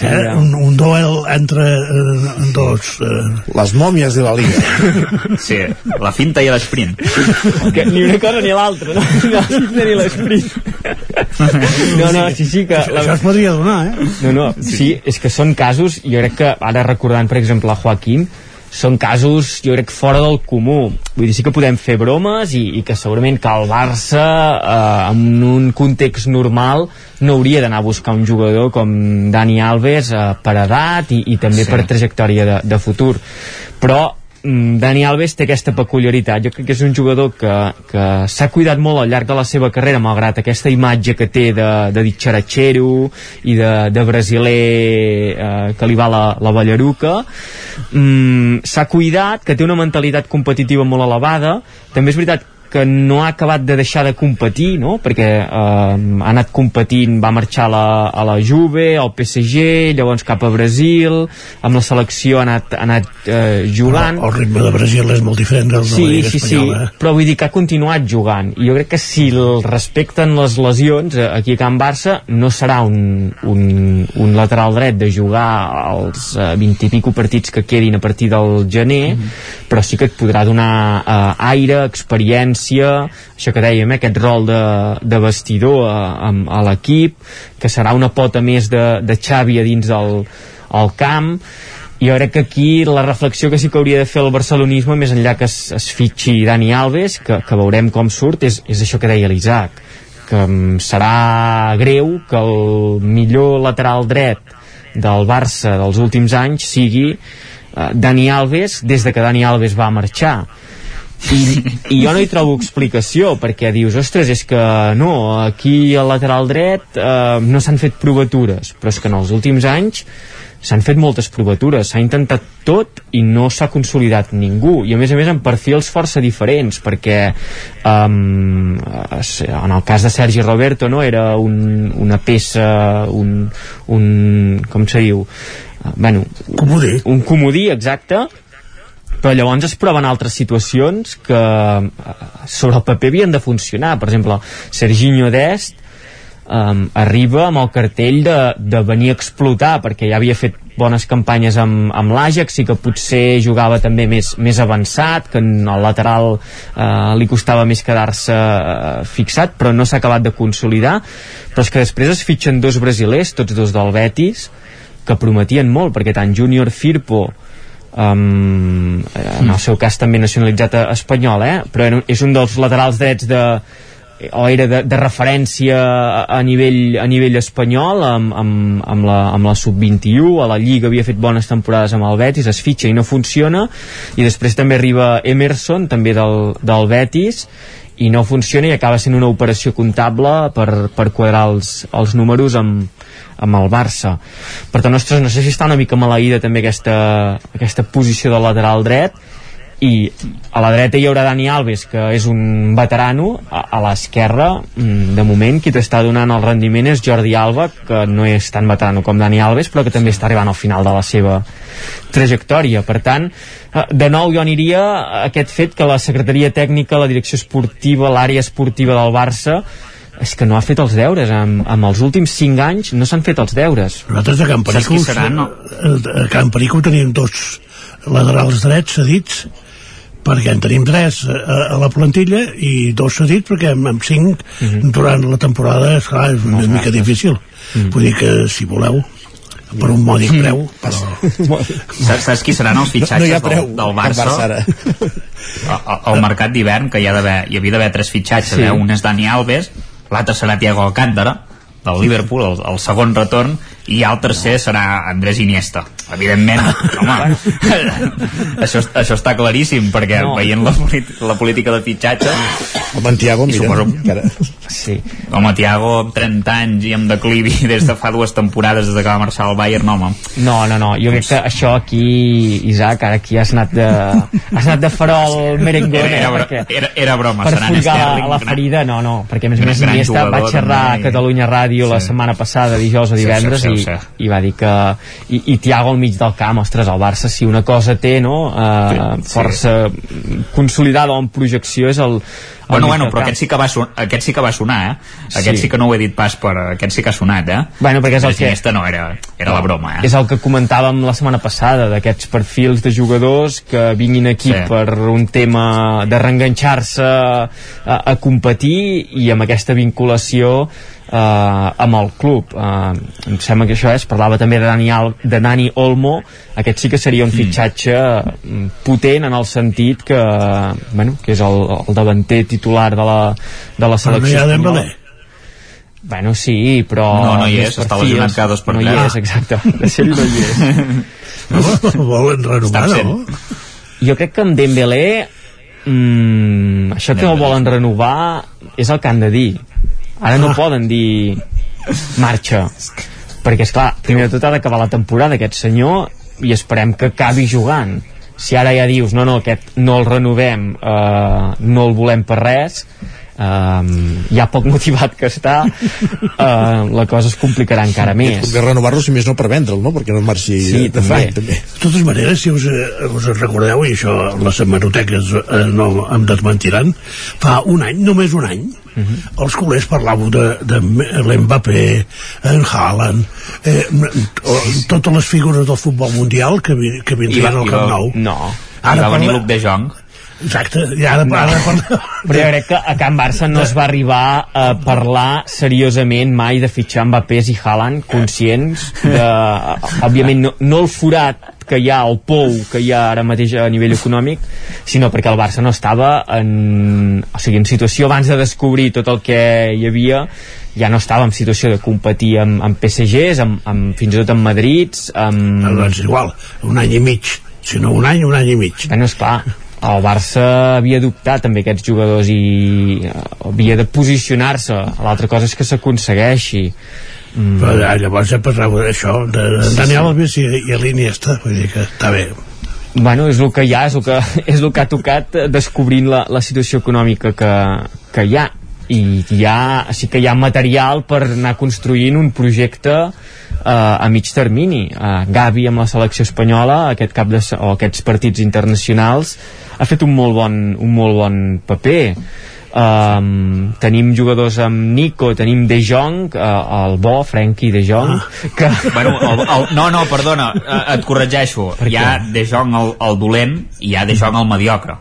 Speaker 52: eh? un, un duel entre eh, dos... Eh...
Speaker 1: Les mòmies de la Liga.
Speaker 6: Sí, la finta i l'esprint.
Speaker 51: Que ni una cosa ni l'altra, no? Ni la finta ni l'esprint. No, no, sí, sí que...
Speaker 52: La... Això es podria donar, eh?
Speaker 51: No, no, sí, és que són casos, jo crec que ara recordant, per exemple, a Joaquín, són casos, jo crec, fora del comú. Vull dir, sí que podem fer bromes i, i que segurament que el Barça, eh, en un context normal, no hauria d'anar a buscar un jugador com Dani Alves eh, per edat i, i també sí. per trajectòria de, de futur. Però Dani Alves té aquesta peculiaritat. Jo crec que és un jugador que, que s'ha cuidat molt al llarg de la seva carrera malgrat aquesta imatge que té de, de ditxaratxero i de, de brasiler eh, que li va la, la ballaruca. Mm, s'ha cuidat que té una mentalitat competitiva molt elevada. També és veritat que no ha acabat de deixar de competir no? perquè eh, ha anat competint va marxar a la, a la Juve al PSG, llavors cap a Brasil amb la selecció ha anat, ha anat eh, jugant
Speaker 52: el, el ritme de Brasil és molt diferent del
Speaker 51: sí,
Speaker 52: de la Lliga
Speaker 51: sí,
Speaker 52: Espanyola
Speaker 51: sí, però vull dir que ha continuat jugant i jo crec que si el respecten les lesions eh, aquí a Can Barça no serà un, un, un lateral dret de jugar els eh, 20 i pico partits que quedin a partir del gener mm -hmm. però sí que et podrà donar eh, aire, experiència presència, això que dèiem, eh, aquest rol de, de vestidor a, a, a l'equip, que serà una pota més de, de Xavi a dins del el camp, jo crec que aquí la reflexió que sí que hauria de fer el barcelonisme, més enllà que es, es fitxi Dani Alves, que, que veurem com surt, és, és això que deia l'Isaac, que um, serà greu que el millor lateral dret del Barça dels últims anys sigui uh, Dani Alves des de que Dani Alves va marxar i, i jo no hi trobo explicació perquè dius, ostres, és que no aquí al lateral dret eh, no s'han fet provatures. Però és que en els últims anys s'han fet moltes provatures, s'ha intentat tot i no s'ha consolidat ningú. I a més a més en perfils força diferents perquè um, en el cas de Sergi Roberto no, era un, una peça un, un com se diu? Bueno,
Speaker 52: comodí.
Speaker 51: un comodí exacte però llavors es proven altres situacions que eh, sobre el paper havien de funcionar. Per exemple, Serginho Dest um, arriba amb el cartell de, de venir a explotar perquè ja havia fet bones campanyes amb, amb l'Àgex i que potser jugava també més, més avançat, que en el lateral eh, li costava més quedar-se eh, fixat, però no s'ha acabat de consolidar. Però és que després es fitxen dos brasilers, tots dos del Betis que prometien molt, perquè tant Júnior Firpo um, en el seu cas també nacionalitzat a, espanyol eh? però és un dels laterals drets de o era de, de referència a, a, nivell, a nivell espanyol amb, amb, amb la, amb la sub-21 a la Lliga havia fet bones temporades amb el Betis es fitxa i no funciona i després també arriba Emerson també del, del Betis i no funciona i acaba sent una operació comptable per, per quadrar els, els números amb, amb el Barça. Per tant, ostres, no sé si està una mica maleïda també aquesta, aquesta posició de lateral dret. I a la dreta hi haurà Dani Alves que és un veterano a, a l'esquerra mm, de moment. Qui t'està donant el rendiment és Jordi Alba que no és tan veterano com Dani Alves però que també està arribant al final de la seva trajectòria. Per tant eh, de nou jo aniria a aquest fet que la secretaria tècnica, la direcció esportiva l'àrea esportiva del Barça és que no ha fet els deures amb, amb els últims 5 anys no s'han fet els deures
Speaker 52: nosaltres a Can Perico, a Can Perico tenim dos laterals drets cedits perquè en tenim tres a, a la plantilla i dos cedits perquè amb, amb cinc mm -hmm. durant la temporada és, clar, és una mica difícil mm -hmm. vull dir que si voleu per un mòdic mm. preu però...
Speaker 6: saps, saps qui seran els fitxatges
Speaker 1: no, no preu,
Speaker 6: del, del Barça?
Speaker 1: Barça
Speaker 6: al mercat d'hivern que hi, ha hi havia d'haver tres fitxatges sí. eh? un és Dani Alves l'altre serà Thiago Alcántara del Liverpool, el, el segon retorn i el tercer serà Andrés Iniesta evidentment, home això, això està claríssim perquè no. veient la, la política de fitxatge
Speaker 1: home, en Tiago, mira suposo,
Speaker 51: encara... sí.
Speaker 6: home, Tiago amb 30 anys i amb declivi des de fa dues temporades des de que va marxar al Bayern, no, home
Speaker 51: no, no, no, jo crec que això aquí Isaac, ara aquí has anat de has anat de farol merengón
Speaker 6: era, era,
Speaker 51: perquè,
Speaker 6: era, era broma
Speaker 51: per folgar la, la ferida, no, no perquè a més a més Iniesta va xerrar a Catalunya Ràdio sí. la setmana passada, dijous o divendres sí, sí, sí, sí. I, i va dir que i, i Tiago al mig del camp, ostres, el Barça si una cosa té, no? Eh, sí, força sí. consolidada o en projecció és el,
Speaker 6: Bueno, bueno, però aquest sí, que va sonar, aquest sí que va sonar, eh? Aquest sí. sí que no ho he dit pas, per aquest sí que ha sonat, eh?
Speaker 51: Bueno, perquè és el que...
Speaker 6: no, era, era no, la broma, eh?
Speaker 51: És el que comentàvem la setmana passada, d'aquests perfils de jugadors que vinguin aquí sí. per un tema de reenganxar-se a, a competir i amb aquesta vinculació eh, amb el club eh, em sembla que això és parlava també de Dani, Al, de Dani Olmo aquest sí que seria un mm. fitxatge mm. potent en el sentit que bueno, que és el, el davanter titular de la, de la selecció
Speaker 52: però no hi ha
Speaker 51: Bueno, sí, però...
Speaker 6: No, no hi és, està lesionat cada dos per
Speaker 51: No hi és, exacte. De ser no hi és.
Speaker 52: no, volen renovar, no?
Speaker 51: Jo crec que amb Dembélé mm, això que no volen renovar és el que han de dir ara no poden dir marxa. Perquè és clar, primer de tot ha d'acabar la temporada aquest senyor i esperem que acabi jugant. Si ara ja dius no, no, aquest no el renovem eh, no el volem per res um, ja poc motivat que està uh, la cosa es complicarà encara més
Speaker 1: Convé renovar-lo si més no per vendre'l no? perquè no marxi
Speaker 51: sí,
Speaker 1: de
Speaker 51: també.
Speaker 1: també
Speaker 52: de totes maneres si us, eh, us recordeu i això les hemeroteques eh, no em desmentiran fa un any, només un any Uh -huh. els culers parlàveu de, de l'Mbappé en Haaland eh, totes les figures del futbol mundial que, vi, que vindrien al Camp Nou
Speaker 51: no,
Speaker 6: ara va venir Luc de Jong
Speaker 52: Exacte, i ara, no. ara
Speaker 51: Però jo crec que a Can Barça no es va arribar a parlar seriosament mai de fitxar Mbappés i Haaland conscients de, òbviament no, no el forat que hi ha, el pou que hi ha ara mateix a nivell econòmic, sinó perquè el Barça no estava en, o sigui, en situació abans de descobrir tot el que hi havia ja no estava en situació de competir amb, amb PSGs, amb, amb, fins i tot amb Madrids amb...
Speaker 52: doncs igual, un any i mig si no un any, un any i mig
Speaker 51: bueno, esclar, el Barça havia d'optar també aquests jugadors i uh, havia de posicionar-se. L'altra cosa és que s'aconsegueixi.
Speaker 52: Mm. però llavors ja parlàvem d'això de, de Daniel Alves i, i l'Iniesta vull dir que està bé.
Speaker 51: Bueno, és el que hi ha, és el que, és el que ha tocat descobrint la, la situació econòmica que, que hi ha. I hi ha, sí que hi ha material per anar construint un projecte eh, a mig termini eh, Gavi amb la selecció espanyola aquest cap de, o aquests partits internacionals ha fet un molt bon, un molt bon paper Um, tenim jugadors amb Nico, tenim De Jong, uh, el bo, Frenkie De Jong, ah. que...
Speaker 6: Bueno, el, el, no, no, perdona, et corregeixo. Per hi ha De Jong el, el dolent i hi ha De Jong el mediocre.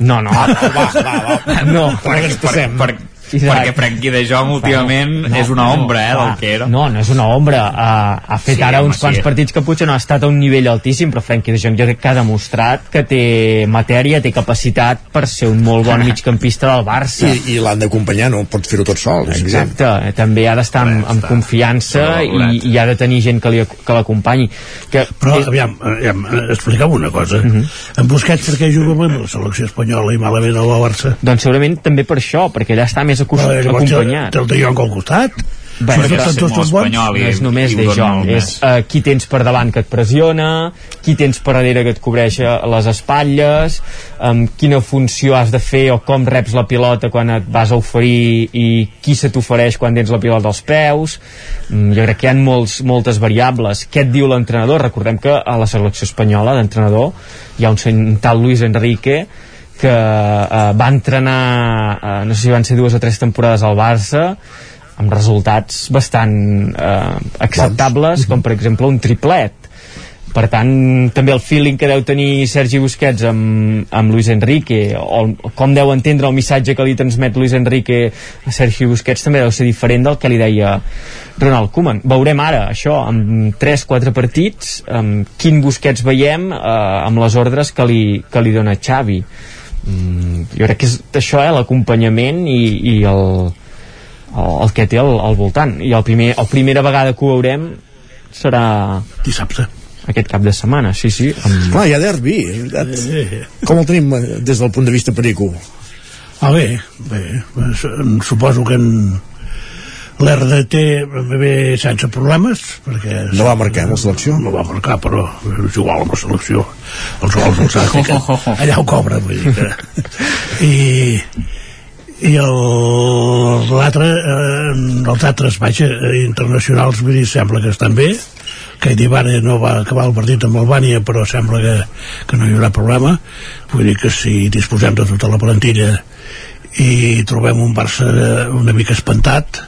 Speaker 51: No, no, va, va, va, va. no,
Speaker 6: per, per, per, perquè Frenkie de Jong últimament
Speaker 51: no,
Speaker 6: és una ombra eh, del que era
Speaker 51: No, no és una ombra. Ha, ha fet
Speaker 6: Sí,
Speaker 51: ara uns quants
Speaker 6: sí.
Speaker 51: partits que potser no ha estat a un nivell altíssim, però Frenkie de Jong jo crec que ha demostrat que té matèria, té capacitat per ser un molt bon migcampista del Barça.
Speaker 1: I, i l'han d'acompanyar, no pot fer-ho tot sol.
Speaker 51: Exacte, també ha d'estar amb, amb confiança i, i ha de tenir gent que li- que l'acompanyi. Que
Speaker 52: Però, aviam, aviam explica'm una cosa. Uh -huh. En Busquets per què juga amb la selecció espanyola i malament al Barça?
Speaker 51: Doncs segurament també per això, perquè allà està més
Speaker 52: Però llavors té-
Speaker 51: acompanyat.
Speaker 52: el De Jong al costat.
Speaker 51: Bé,
Speaker 52: Si
Speaker 51: però
Speaker 52: tots són bons,
Speaker 51: no és només de Jong, és uh, qui tens per davant que et pressiona, qui tens per darrere que et cobreix eh, les espatlles, um, quina funció has de fer o com reps la pilota quan et vas a oferir i qui se t'ofereix quan tens la pilota als peus. Mm, jo crec que hi ha molts, moltes variables. Què et diu l'entrenador? Recordem que a la selecció espanyola d'entrenador hi ha un tal Luis Enrique que eh, va entrenar, eh, no sé si van ser dues o tres temporades al Barça, amb resultats bastant eh, acceptables, com per exemple un triplet. Per tant, també el feeling que deu tenir Sergi Busquets amb, amb Luis Enrique, o com deu entendre el missatge que li transmet Luis Enrique a Sergi Busquets, també deu ser diferent del que li deia Ronald Koeman. Veurem ara, això, amb 3-4 partits, amb quin Busquets veiem eh, amb les ordres que li, que li dona Xavi. Mm, jo crec que és això, eh, l'acompanyament i, i el, el, el que té al, al voltant i el primer, el primera vegada que ho veurem serà
Speaker 52: dissabte
Speaker 51: aquest cap de setmana, sí, sí amb...
Speaker 1: Clar, hi ha derbi, és veritat. Com el tenim eh, des del punt de vista perico?
Speaker 52: Ah, bé, bé. Suposo que en l'RDT ve sense problemes, perquè...
Speaker 1: No va marcar la selecció?
Speaker 52: No va marcar, però és igual amb la selecció. Els gols els ha ficat. Allà ho cobra, vull dir que... I, i el- l'altre eh, els altres vaja, internacionals vull dir, sembla que estan bé que Dibane no va acabar el partit amb Albània però sembla que, que no hi haurà problema vull dir que si disposem de tota la plantilla i trobem un Barça una mica espantat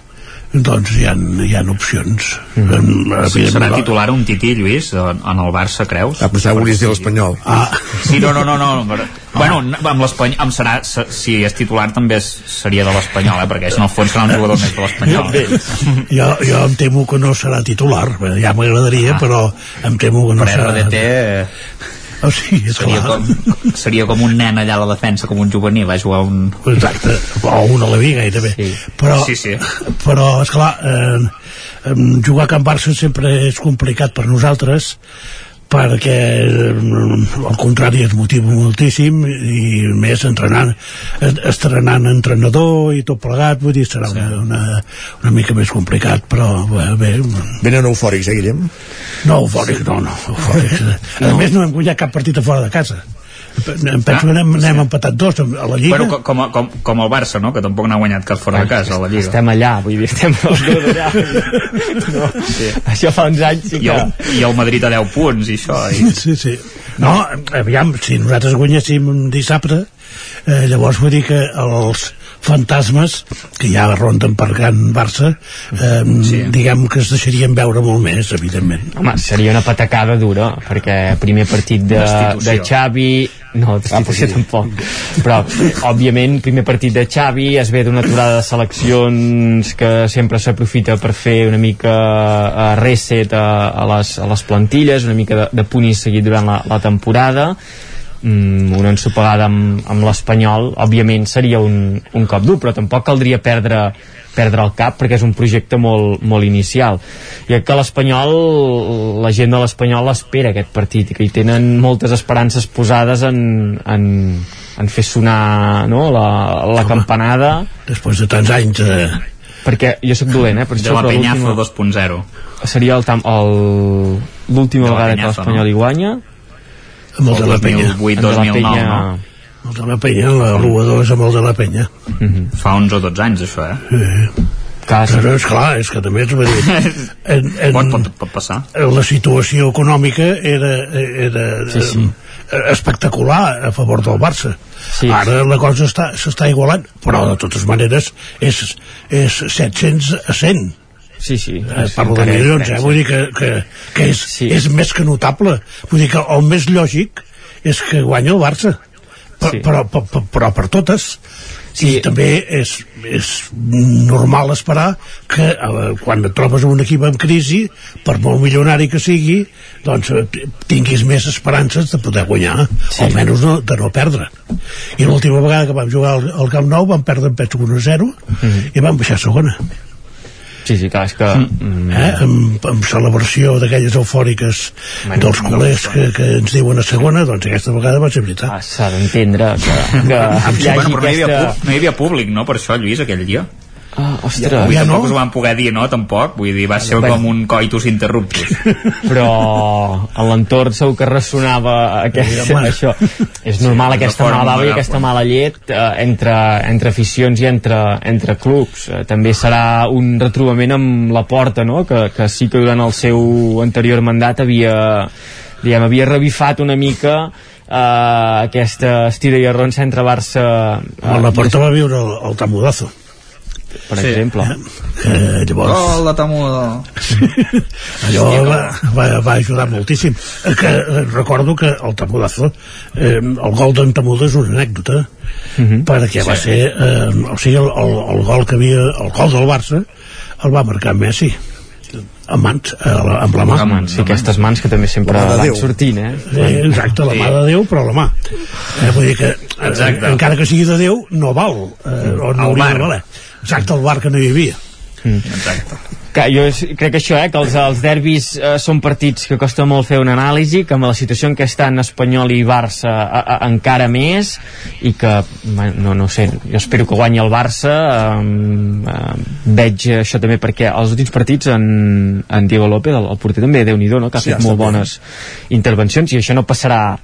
Speaker 52: doncs hi ha, hi ha opcions mm.
Speaker 6: Sí, serà titular un tití, Lluís, en, en el Barça, creus?
Speaker 1: Ah, pensava que volies dir l'Espanyol.
Speaker 52: Ah.
Speaker 6: Sí, no, no, no, no. Però, bueno, amb l'Espanyol, em serà, se- si és titular també és, seria de l'Espanyol, eh? perquè en el fons serà un jugador més de l'Espanyol.
Speaker 52: jo, jo em temo que no serà titular ja m'agradaria però em temo que no
Speaker 6: Per
Speaker 52: serà
Speaker 6: RDT
Speaker 52: oh, sí, és
Speaker 6: seria
Speaker 52: clar.
Speaker 6: com, seria com un nen allà a la defensa, com un juvenil, va jugar un...
Speaker 52: Exacte, o un a la Viga gairebé sí. però,
Speaker 6: Sí, sí.
Speaker 52: però esclar eh, jugar a Can Barça sempre és complicat per nosaltres perquè eh, al contrari es motiva moltíssim i més entrenant est- estrenant entrenador i tot plegat vull dir serà una, una, una mica més complicat però bé, bé
Speaker 1: Venen eufòrics, eh, Guillem?
Speaker 52: no, eufòrics, no, no, eufòrics. A més, no hem guanyat cap partit a fora de casa. Em penso que n'hem n'hem empatat dos a la Lliga.
Speaker 6: Bueno, co- com, com, com el Barça, no? que tampoc n'ha guanyat cap fora de casa a la Lliga.
Speaker 51: estem allà, vull dir, estem els dos allà no, sí. això fa uns anys sí
Speaker 6: I
Speaker 51: que
Speaker 6: el, I el Madrid a 10 punts i això. I...
Speaker 52: Sí, sí. No, aviam, si nosaltres guanyéssim dissabte, eh, llavors vull dir que els fantasmes que ja ronden per Can Barça eh, sí. diguem que es deixarien veure molt més, evidentment.
Speaker 51: Home, seria una patacada dura, perquè primer partit de, de Xavi... No, destitució tampoc. Però, òbviament, primer partit de Xavi es ve d'una aturada de seleccions que sempre s'aprofita per fer una mica uh, reset a, a, les, a les plantilles, una mica de, de punt i seguit durant la, la temporada mm, una ensopegada amb, amb l'Espanyol òbviament seria un, un cop dur però tampoc caldria perdre perdre el cap perquè és un projecte molt, molt inicial i que l'Espanyol la gent de l'Espanyol l'espera aquest partit i que hi tenen moltes esperances posades en, en, en fer sonar no, la, la campanada
Speaker 52: després de tants anys eh...
Speaker 51: perquè jo sóc dolent eh, per
Speaker 6: De
Speaker 51: això,
Speaker 6: la
Speaker 51: l'última-
Speaker 6: 2.0.
Speaker 51: seria el tam- el- l'última vegada que l'Espanyol
Speaker 6: no?
Speaker 51: hi guanya
Speaker 52: Amb el de la Penya.
Speaker 6: 2008,
Speaker 51: El de la
Speaker 6: 2009,
Speaker 51: Penya-
Speaker 6: no?
Speaker 52: El de la Penya, la Rua 2 és amb el de la Penya.
Speaker 6: Fa 11 o 12 anys, això, eh?
Speaker 52: Sí. Però és clar, és que també vull dir, en, en,
Speaker 6: Pot, pot, pot passar.
Speaker 52: la situació econòmica era, era
Speaker 51: Sí, sí.
Speaker 52: eh, espectacular a favor del Barça.
Speaker 51: Sí.
Speaker 52: Ara la cosa està- s'està igualant, però de totes maneres és, és 700 a 100.
Speaker 51: Sí, sí.
Speaker 52: Eh, parlo de milions, eh? Vull dir que, que, que és, sí. és més que notable. Vull dir que el més lògic és que guanyi el Barça. Per,
Speaker 51: Sí.
Speaker 52: però, però, però, però per totes. sí. i també és, és normal esperar que eh, quan et trobes un equip en crisi per molt milionari que sigui doncs eh, tinguis més esperances de poder guanyar sí. almenys no, de no perdre i l'última vegada que vam jugar al, al Camp Nou vam perdre en penso 1-0 mm -hmm. i vam baixar segona
Speaker 51: Sí, sí, clar, és que... Mm.
Speaker 52: Eh? Amb, amb celebració d'aquelles eufòriques bueno, dels culers no, que, que ens diuen a segona, doncs aquesta vegada va ser veritat.
Speaker 51: Ah, S'ha d'entendre que, que
Speaker 6: hi hagi bueno, però no hi, havia, no hi havia públic, no?, per això, Lluís, aquell dia.
Speaker 51: Ah, ostres.
Speaker 6: Ja, ja tampoc no? us ho van poder dir, no? Tampoc. Vull dir, va ser com un coitus interruptus.
Speaker 51: Però a l'entorn segur que ressonava aquest, això. És normal aquesta mala i aquesta mala llet eh, entre, entre aficions i entre, entre clubs. Eh, també serà un retrobament amb la porta, no? Que, que sí que durant el seu anterior mandat havia, diguem, havia revifat una mica eh, aquesta estira i arronsa entre Barça...
Speaker 52: Eh, la porta va viure el, el tamudazo
Speaker 51: per sí. exemple.
Speaker 52: Eh, llavors...
Speaker 6: Oh, la Tamudo!
Speaker 52: allò va, va, va ajudar moltíssim. Eh, que, eh, recordo que el Tamudazo, eh, el gol d'en Tamudo és una anècdota, uh mhm. -huh. perquè sí. va ser, eh, o sigui, el, el, el gol que havia, el gol del Barça, el va marcar Messi amb mans, eh, amb la mà.
Speaker 51: Amb mans, sí, aquestes mans que també sempre van sortint, eh?
Speaker 52: eh exacte, la mà de Déu, però la mà. Eh, vull dir que, eh, encara que sigui de Déu, no val, eh, o no hauria de valer. Exacte, el bar que no hi havia.
Speaker 6: Mm. Exacte.
Speaker 51: Que jo crec que això, eh, que els, els derbis eh, són partits que costa molt fer una anàlisi, que amb la situació en què estan Espanyol i Barça a, a, encara més, i que, no, no sé, jo espero que guanyi el Barça, eh, eh, veig això també perquè els últims partits en, en Diego López, el, el porter també, déu nhi no? que ha fet sí, molt bones intervencions, i això no passarà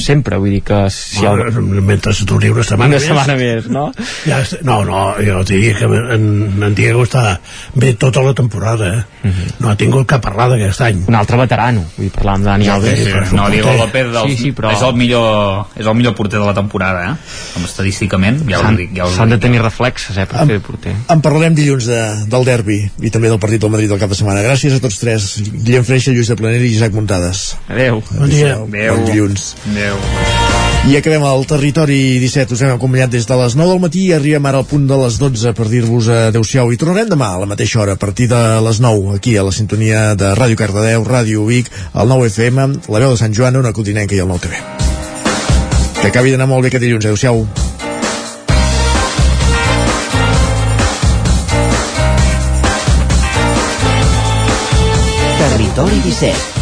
Speaker 51: sempre, vull dir que si
Speaker 52: el... mentre duri una setmana
Speaker 51: una més, setmana més, no?
Speaker 52: Ja, no, no, jo diria que en, en Diego està bé tota la temporada eh? uh mhm. -huh. no ha tingut cap errada aquest any
Speaker 51: un altre veterano, vull dir, parlar amb Dani ja, Alves
Speaker 6: sí, sí. no, Diego López dels, sí, sí, però... és, el millor, és el millor porter de la temporada eh? com estadísticament ja
Speaker 51: s'han ja de tenir reflexes eh, per en, fer porter
Speaker 1: en parlarem dilluns de, del derbi i també del partit del Madrid del cap de setmana gràcies a tots tres, Guillem Freixa, Lluís de Planell i Isaac Muntades
Speaker 51: adeu,
Speaker 52: bon dia
Speaker 6: adeu.
Speaker 1: bon dilluns
Speaker 6: Adéu.
Speaker 1: I acabem al territori 17, us hem acompanyat des de les 9 del matí i arribem ara al punt de les 12 per dir-vos adeu-siau i tornarem demà a la mateixa hora, a partir de les 9 aquí a la sintonia de Ràdio Cardedeu, Ràdio Vic, el 9 FM, la veu de Sant Joan, una Codinenca i el 9 TV. Que acabi d'anar molt bé aquest dilluns, adeu-siau.
Speaker 14: Territori 17